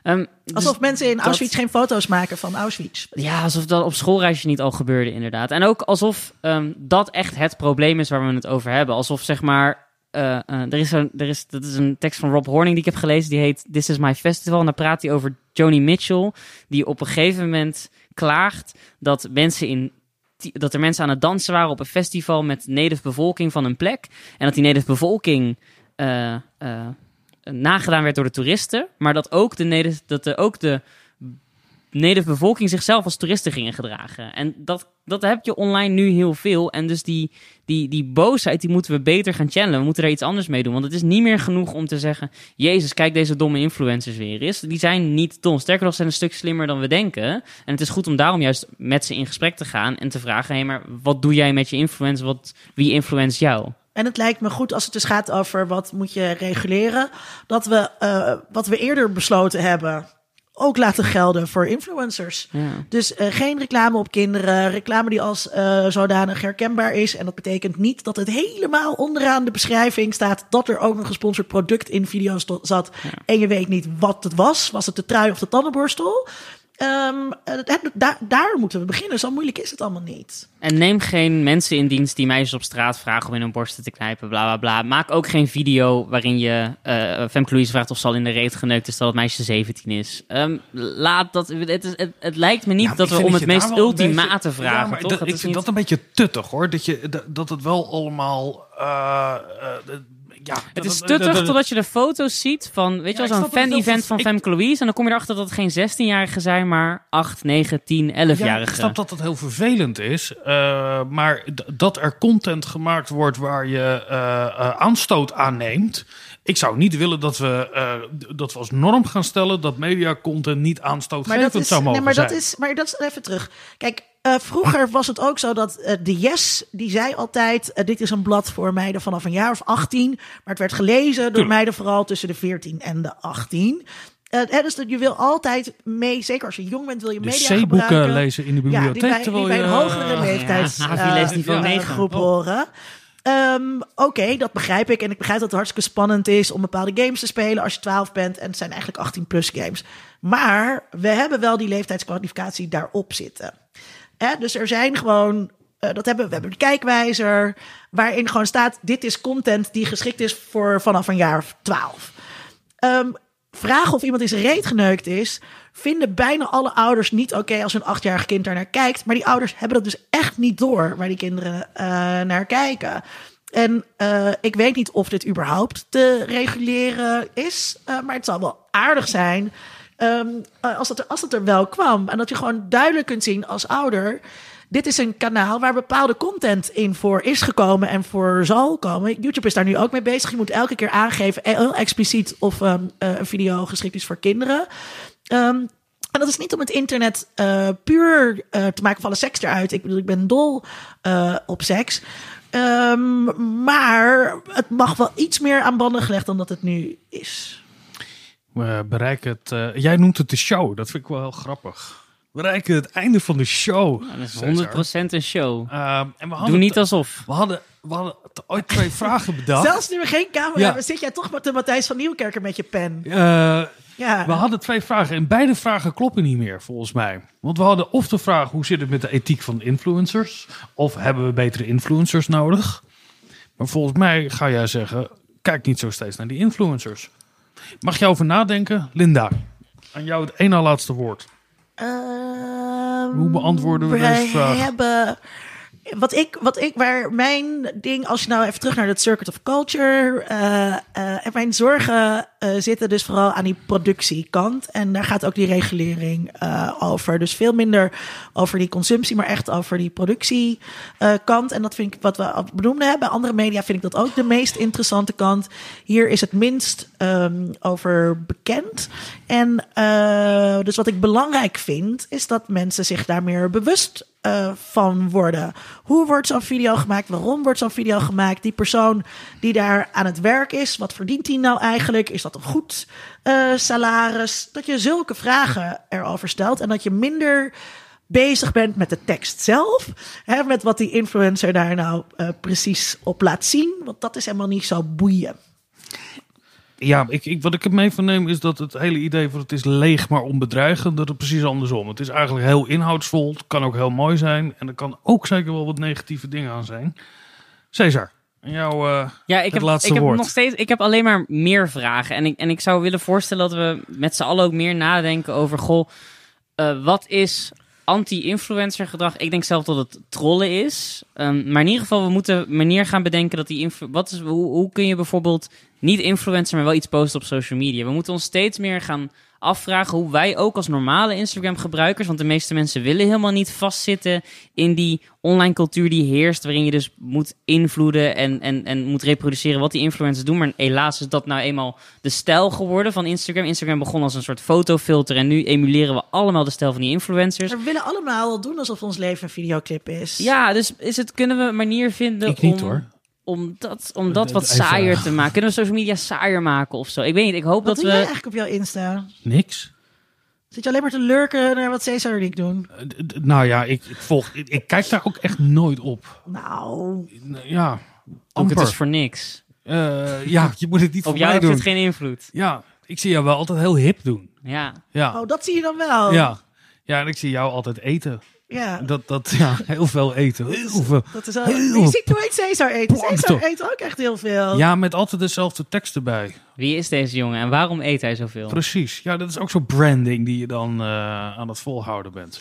Ehm, dus Alsof mensen in dat- Auschwitz geen foto's maken van Auschwitz. ja, alsof dat op schoolreisje niet al gebeurde, inderdaad. En ook alsof ehm, dat echt het probleem is waar we het over hebben. Alsof zeg maar. eh, eh, er is een, er is, dat is een tekst van Rob Horning die ik heb gelezen. Die heet This is My Festival. En daar praat hij over Joni Mitchell. Die op een gegeven moment klaagt dat mensen in. Dat er mensen aan het dansen waren op een festival met native bevolking van een plek. En dat die native bevolking eh, nagedaan werd door de toeristen. Maar dat ook de, dat ook de native bevolking zichzelf als toeristen gingen gedragen. En dat, dat heb je online nu heel veel. En dus die, die, die boosheid, die moeten we beter gaan channelen. We moeten daar iets anders mee doen. Want het is niet meer genoeg om te zeggen... Jezus, kijk deze domme influencers weer eens. Die zijn niet dom. Sterker nog, ze zijn een stuk slimmer dan we denken. En het is goed om daarom juist met ze in gesprek te gaan... en te vragen, hé, maar wat doe jij met je influence? Wat, wie influence jou? En het lijkt me goed als het dus gaat over wat moet je reguleren. Dat we eh, wat we eerder besloten hebben ook laten gelden voor influencers. Ja. Dus eh, geen reclame op kinderen. Reclame die als eh, zodanig herkenbaar is. En dat betekent niet dat het helemaal onderaan de beschrijving staat... dat er ook een gesponsord product in video sto- zat. En je weet niet wat het was. Was het de trui of de tandenborstel? Ehm, eh, het- daar, daar moeten we beginnen. Zo moeilijk is het allemaal niet. En neem geen mensen in dienst die meisjes op straat vragen om in hun borsten te knijpen, bla bla bla. Maak ook geen video waarin je eh Femke Louise vraagt of ze al in de reet geneukt is terwijl het meisje 17 is. Ehm, laat dat. Het, is, het, het lijkt me niet Ja, dat we om dat het meest ultimate beetje- vragen. Ja, maar toch? dat- ik vind niet- dat een beetje tuttig hoor. Dat, je, dat, dat het wel allemaal. eh, ja, Het dat- is dat- tuttig dat- totdat je de foto's ziet van, weet je Ja, wel, zo'n fan-event van Femke Louise. En dan kom je erachter dat het geen 16-jarigen zijn, maar 8, 9, 10, 11-jarigen. Ja, ik snap dat dat heel vervelend is. eh, maar dat er content gemaakt wordt waar je eh, eh, aanstoot aan neemt. Ik zou niet willen dat we, eh, dat we als norm gaan stellen dat mediacontent niet Maar aanstootgevend zou mogen nee, maar zijn. dat is, maar dat is even terug. Kijk, eh, vroeger was het ook zo dat eh, de Yes, die zei altijd: eh, dit is een blad voor meiden vanaf een jaar of 18. Maar het werd gelezen door meiden vooral tussen de 14 en de 18. Eh, hè, dus dat je wil altijd mee, zeker als je jong bent, wil je media C-boeken gebruiken. lezen in de Ja, bibliotheek. die bij, die bij een hogere leeftijds ja, eh, die leesniveau eh, negen. groep Oh. horen. Ehm, Oké, dat begrijp ik. En ik begrijp dat het hartstikke spannend is om bepaalde games te spelen als je 12 bent. En het zijn eigenlijk 18-plus games. Maar we hebben wel die leeftijdskwalificatie daarop zitten. Dus er zijn gewoon. eh, dat hebben, we hebben de kijkwijzer. Waarin gewoon staat: dit is content die geschikt is voor vanaf een jaar of 12. Ehm, vragen of iemand is reet geneukt is, vinden bijna alle ouders niet oké als hun achtjarig kind daar naar kijkt. Maar die ouders hebben dat dus echt niet door waar die kinderen eh, naar kijken. En eh, ik weet niet of dit überhaupt te reguleren is, maar het zal wel aardig zijn ehm, eh, als, dat er, als er wel kwam. En dat je gewoon duidelijk kunt zien als ouder. Dit is een kanaal waar bepaalde content in voor is gekomen en voor zal komen. YouTube is daar nu ook mee bezig. Je moet elke keer aangeven, eh, heel expliciet, of ehm, eh, een video geschikt is voor kinderen. Ehm, en dat is niet om het internet puur te maken van alle seks eruit. Ik bedoel, ik ben dol op seks. Maar het mag wel iets meer aan banden gelegd dan dat het nu is. We bereiken het. eh, jij noemt het de show. Dat vind ik wel heel grappig. We bereiken het einde van de show. Ja, dat is Cesar. 100% een show. Ehm, en we hadden Doe niet alsof. We hadden, we hadden ooit twee *laughs* vragen bedacht. Zelfs nu we geen camera Ja. hebben, zit jij toch met de Matthijs van Nieuwkerker met je pen. Eh, Ja. we hadden twee vragen en beide vragen kloppen niet meer volgens mij. Want we hadden of de vraag hoe zit het met de ethiek van influencers? Of hebben we betere influencers nodig? Maar volgens mij ga jij zeggen, kijk niet zo steeds naar die influencers. Mag je over nadenken? Linda, aan jou het ene laatste woord. Ehm, Hoe beantwoorden we wij deze vraag? hebben. Wat ik, wat ik, waar mijn ding, als je nou even terug naar het Circuit of Culture. eh, eh, en mijn zorgen eh, zitten dus vooral aan die productiekant. En daar gaat ook die regulering eh, over. Dus veel minder over die consumptie, maar echt over die productiekant. en dat vind ik wat we al benoemden. Bij andere media vind ik dat ook de meest interessante kant. Hier is het minst ehm, over bekend. En eh, dus wat ik belangrijk vind, is dat mensen zich daar meer bewust van worden. Hoe wordt zo'n video gemaakt? Waarom wordt zo'n video gemaakt? Die persoon die daar aan het werk is, wat verdient hij nou eigenlijk? Is dat goed eh, salaris? Dat je zulke vragen erover stelt en dat je minder bezig bent met de tekst zelf. Hè, met wat die influencer daar nou eh, precies op laat zien. Want dat is helemaal niet zo boeiend. Ja, ik, ik, wat ik ermee van neem is dat het hele idee van het is leeg maar onbedreigend, dat het precies andersom. Het is eigenlijk heel inhoudsvol, het kan ook heel mooi zijn en er kan ook zeker wel wat negatieve dingen aan zijn. Cesar, jouw eh, Ja, ik heb, laatste ik heb woord. nog steeds, ik heb alleen maar meer vragen. En ik, en ik zou willen voorstellen dat we met z'n allen ook meer nadenken over, goh, eh, wat is anti-influencer gedrag? Ik denk zelf dat het trollen is. Ehm, maar in ieder geval, we moeten een manier gaan bedenken dat die wat is, hoe, hoe kun je bijvoorbeeld niet influencer, maar wel iets posten op social media? We moeten ons steeds meer gaan afvragen hoe wij ook als normale Instagram-gebruikers, want de meeste mensen willen helemaal niet vastzitten in die online cultuur die heerst, waarin je dus moet invloeden en, en, en moet reproduceren wat die influencers doen. Maar helaas is dat nou eenmaal de stijl geworden van Instagram. Instagram begon als een soort fotofilter en nu emuleren we allemaal de stijl van die influencers. We willen allemaal doen alsof ons leven een videoclip is. Ja, dus is het, kunnen we een manier vinden Ik niet, om, hoor. Om dat, om dat Eh, wat even- saaier te maken? Kunnen we social media saaier maken of zo? Ik weet niet, ik hoop Wat dat doe jij we... eigenlijk op jouw Insta? niks. Zit je alleen maar te lurken naar wat Cesar en ik doen? Eh, d- nou ja, ik, ik volg, ik, ik kijk daar ook echt nooit op. Nou, Ja, Ook het is voor niks. Eh, ja, je moet het niet Op voor jou mij heeft doen. het geen invloed. Ja, ik zie jou wel altijd heel hip doen. Ja. Ja, oh, dat zie je dan wel. ja. Ja, en ik zie jou altijd eten. Ja, Dat, dat, ja, heel veel eten. Heel veel. dat is wel... Heel Je ziet nooit Caesar eten. Caesar eet ook echt heel veel. Ja, met altijd dezelfde tekst erbij. Wie is deze jongen en waarom eet hij zoveel? Precies. Ja, dat is ook zo'n branding die je dan eh, aan het volhouden bent.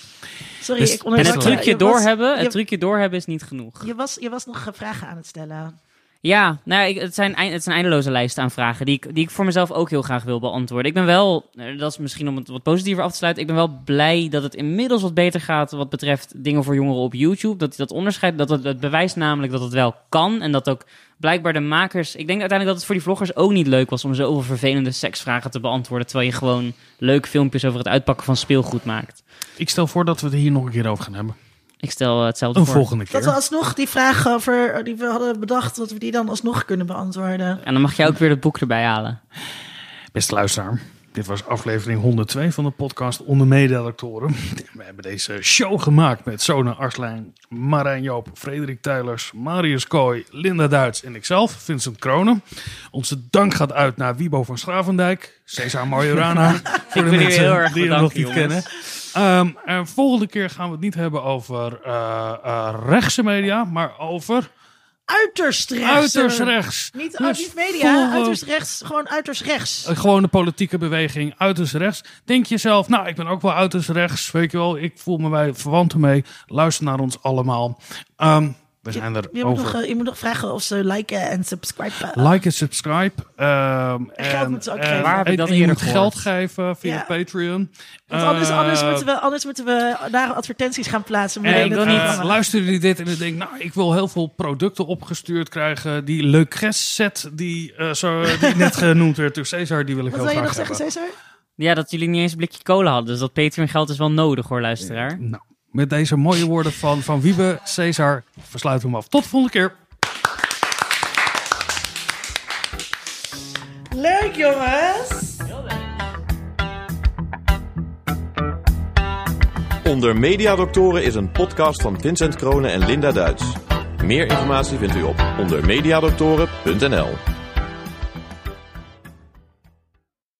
Sorry, Dus- ik En het je. trucje doorhebben, het je- trucje doorhebben is niet genoeg. Je was, je was nog vragen aan het stellen. Ja, nou, het, zijn, het zijn eindeloze lijsten aan vragen die ik, die ik voor mezelf ook heel graag wil beantwoorden. Ik ben wel, eh, dat is misschien om het wat positiever af te sluiten, ik ben wel blij dat het inmiddels wat beter gaat wat betreft dingen voor jongeren op YouTube. Dat dat onderscheid, dat het, het bewijst namelijk dat het wel kan en dat ook blijkbaar de makers... Ik denk uiteindelijk dat het voor die vloggers ook niet leuk was om zoveel vervelende seksvragen te beantwoorden, terwijl je gewoon leuke filmpjes over het uitpakken van speelgoed maakt. Ik stel voor dat we het hier nog een keer over gaan hebben. Ik stel eh, hetzelfde Een voor. volgende Dat we keer. alsnog die vraag over die we hadden bedacht, dat we die dan alsnog kunnen beantwoorden. En dan mag jij ook weer het boek erbij halen. Beste luisteraar, dit was aflevering 102 van de podcast Onder Mededoctoren. We hebben deze show gemaakt met Sona Arslijn, Marijn Joop, Frederik Tuilers, Marius Kooi, Linda Duits en ikzelf, Vincent Kronen. Onze dank gaat uit naar Wiebo van Schravendijk, Cesar Majorana, *laughs* voor de mensen heel erg die hem nog bedanken, niet kennen. Ehm, en volgende keer gaan we het niet hebben over eh, eh, rechtse media, maar over Uiterst rechts. uiterst rechts. Niet, Dus niet media, uiterst rechts. Gewoon uiterst rechts. Eh, Gewoon de politieke beweging uiterst rechts. Denk je zelf, nou, ik ben ook wel uiterst rechts. Weet je wel, ik voel me bij verwanten mee. Luister naar ons allemaal. Ehm, we zijn er Je moet, nog, over. eh, je moet nog vragen of ze liken en subscriben. Like en subscribe. Ehm, geld moeten ze ook en- geven. Waar ik en- en je eerder moet geld geven via Ja. Patreon. Want anders, Eh, anders, moeten we, anders moeten we daar advertenties gaan plaatsen. En ik eh, luisteren jullie dit en dan denk nou, ik wil heel veel producten opgestuurd krijgen. Die Le Crest set die, eh, zo, die net *laughs* genoemd werd door Cesar, die wil ik Wat heel wil je graag nog zeggen. Cesar? Ja, dat jullie niet eens een blikje cola hadden. Dus dat Patreon geld is wel nodig hoor, luisteraar. Nou, met deze mooie woorden van, van Wiebe, Cesar, versluiten we hem af. Tot de volgende keer. Leuk jongens! Onder Mediadoktoren is een podcast van Vincent Kronen en Linda Duits. Meer informatie vindt u op ondermediadoktoren.nl.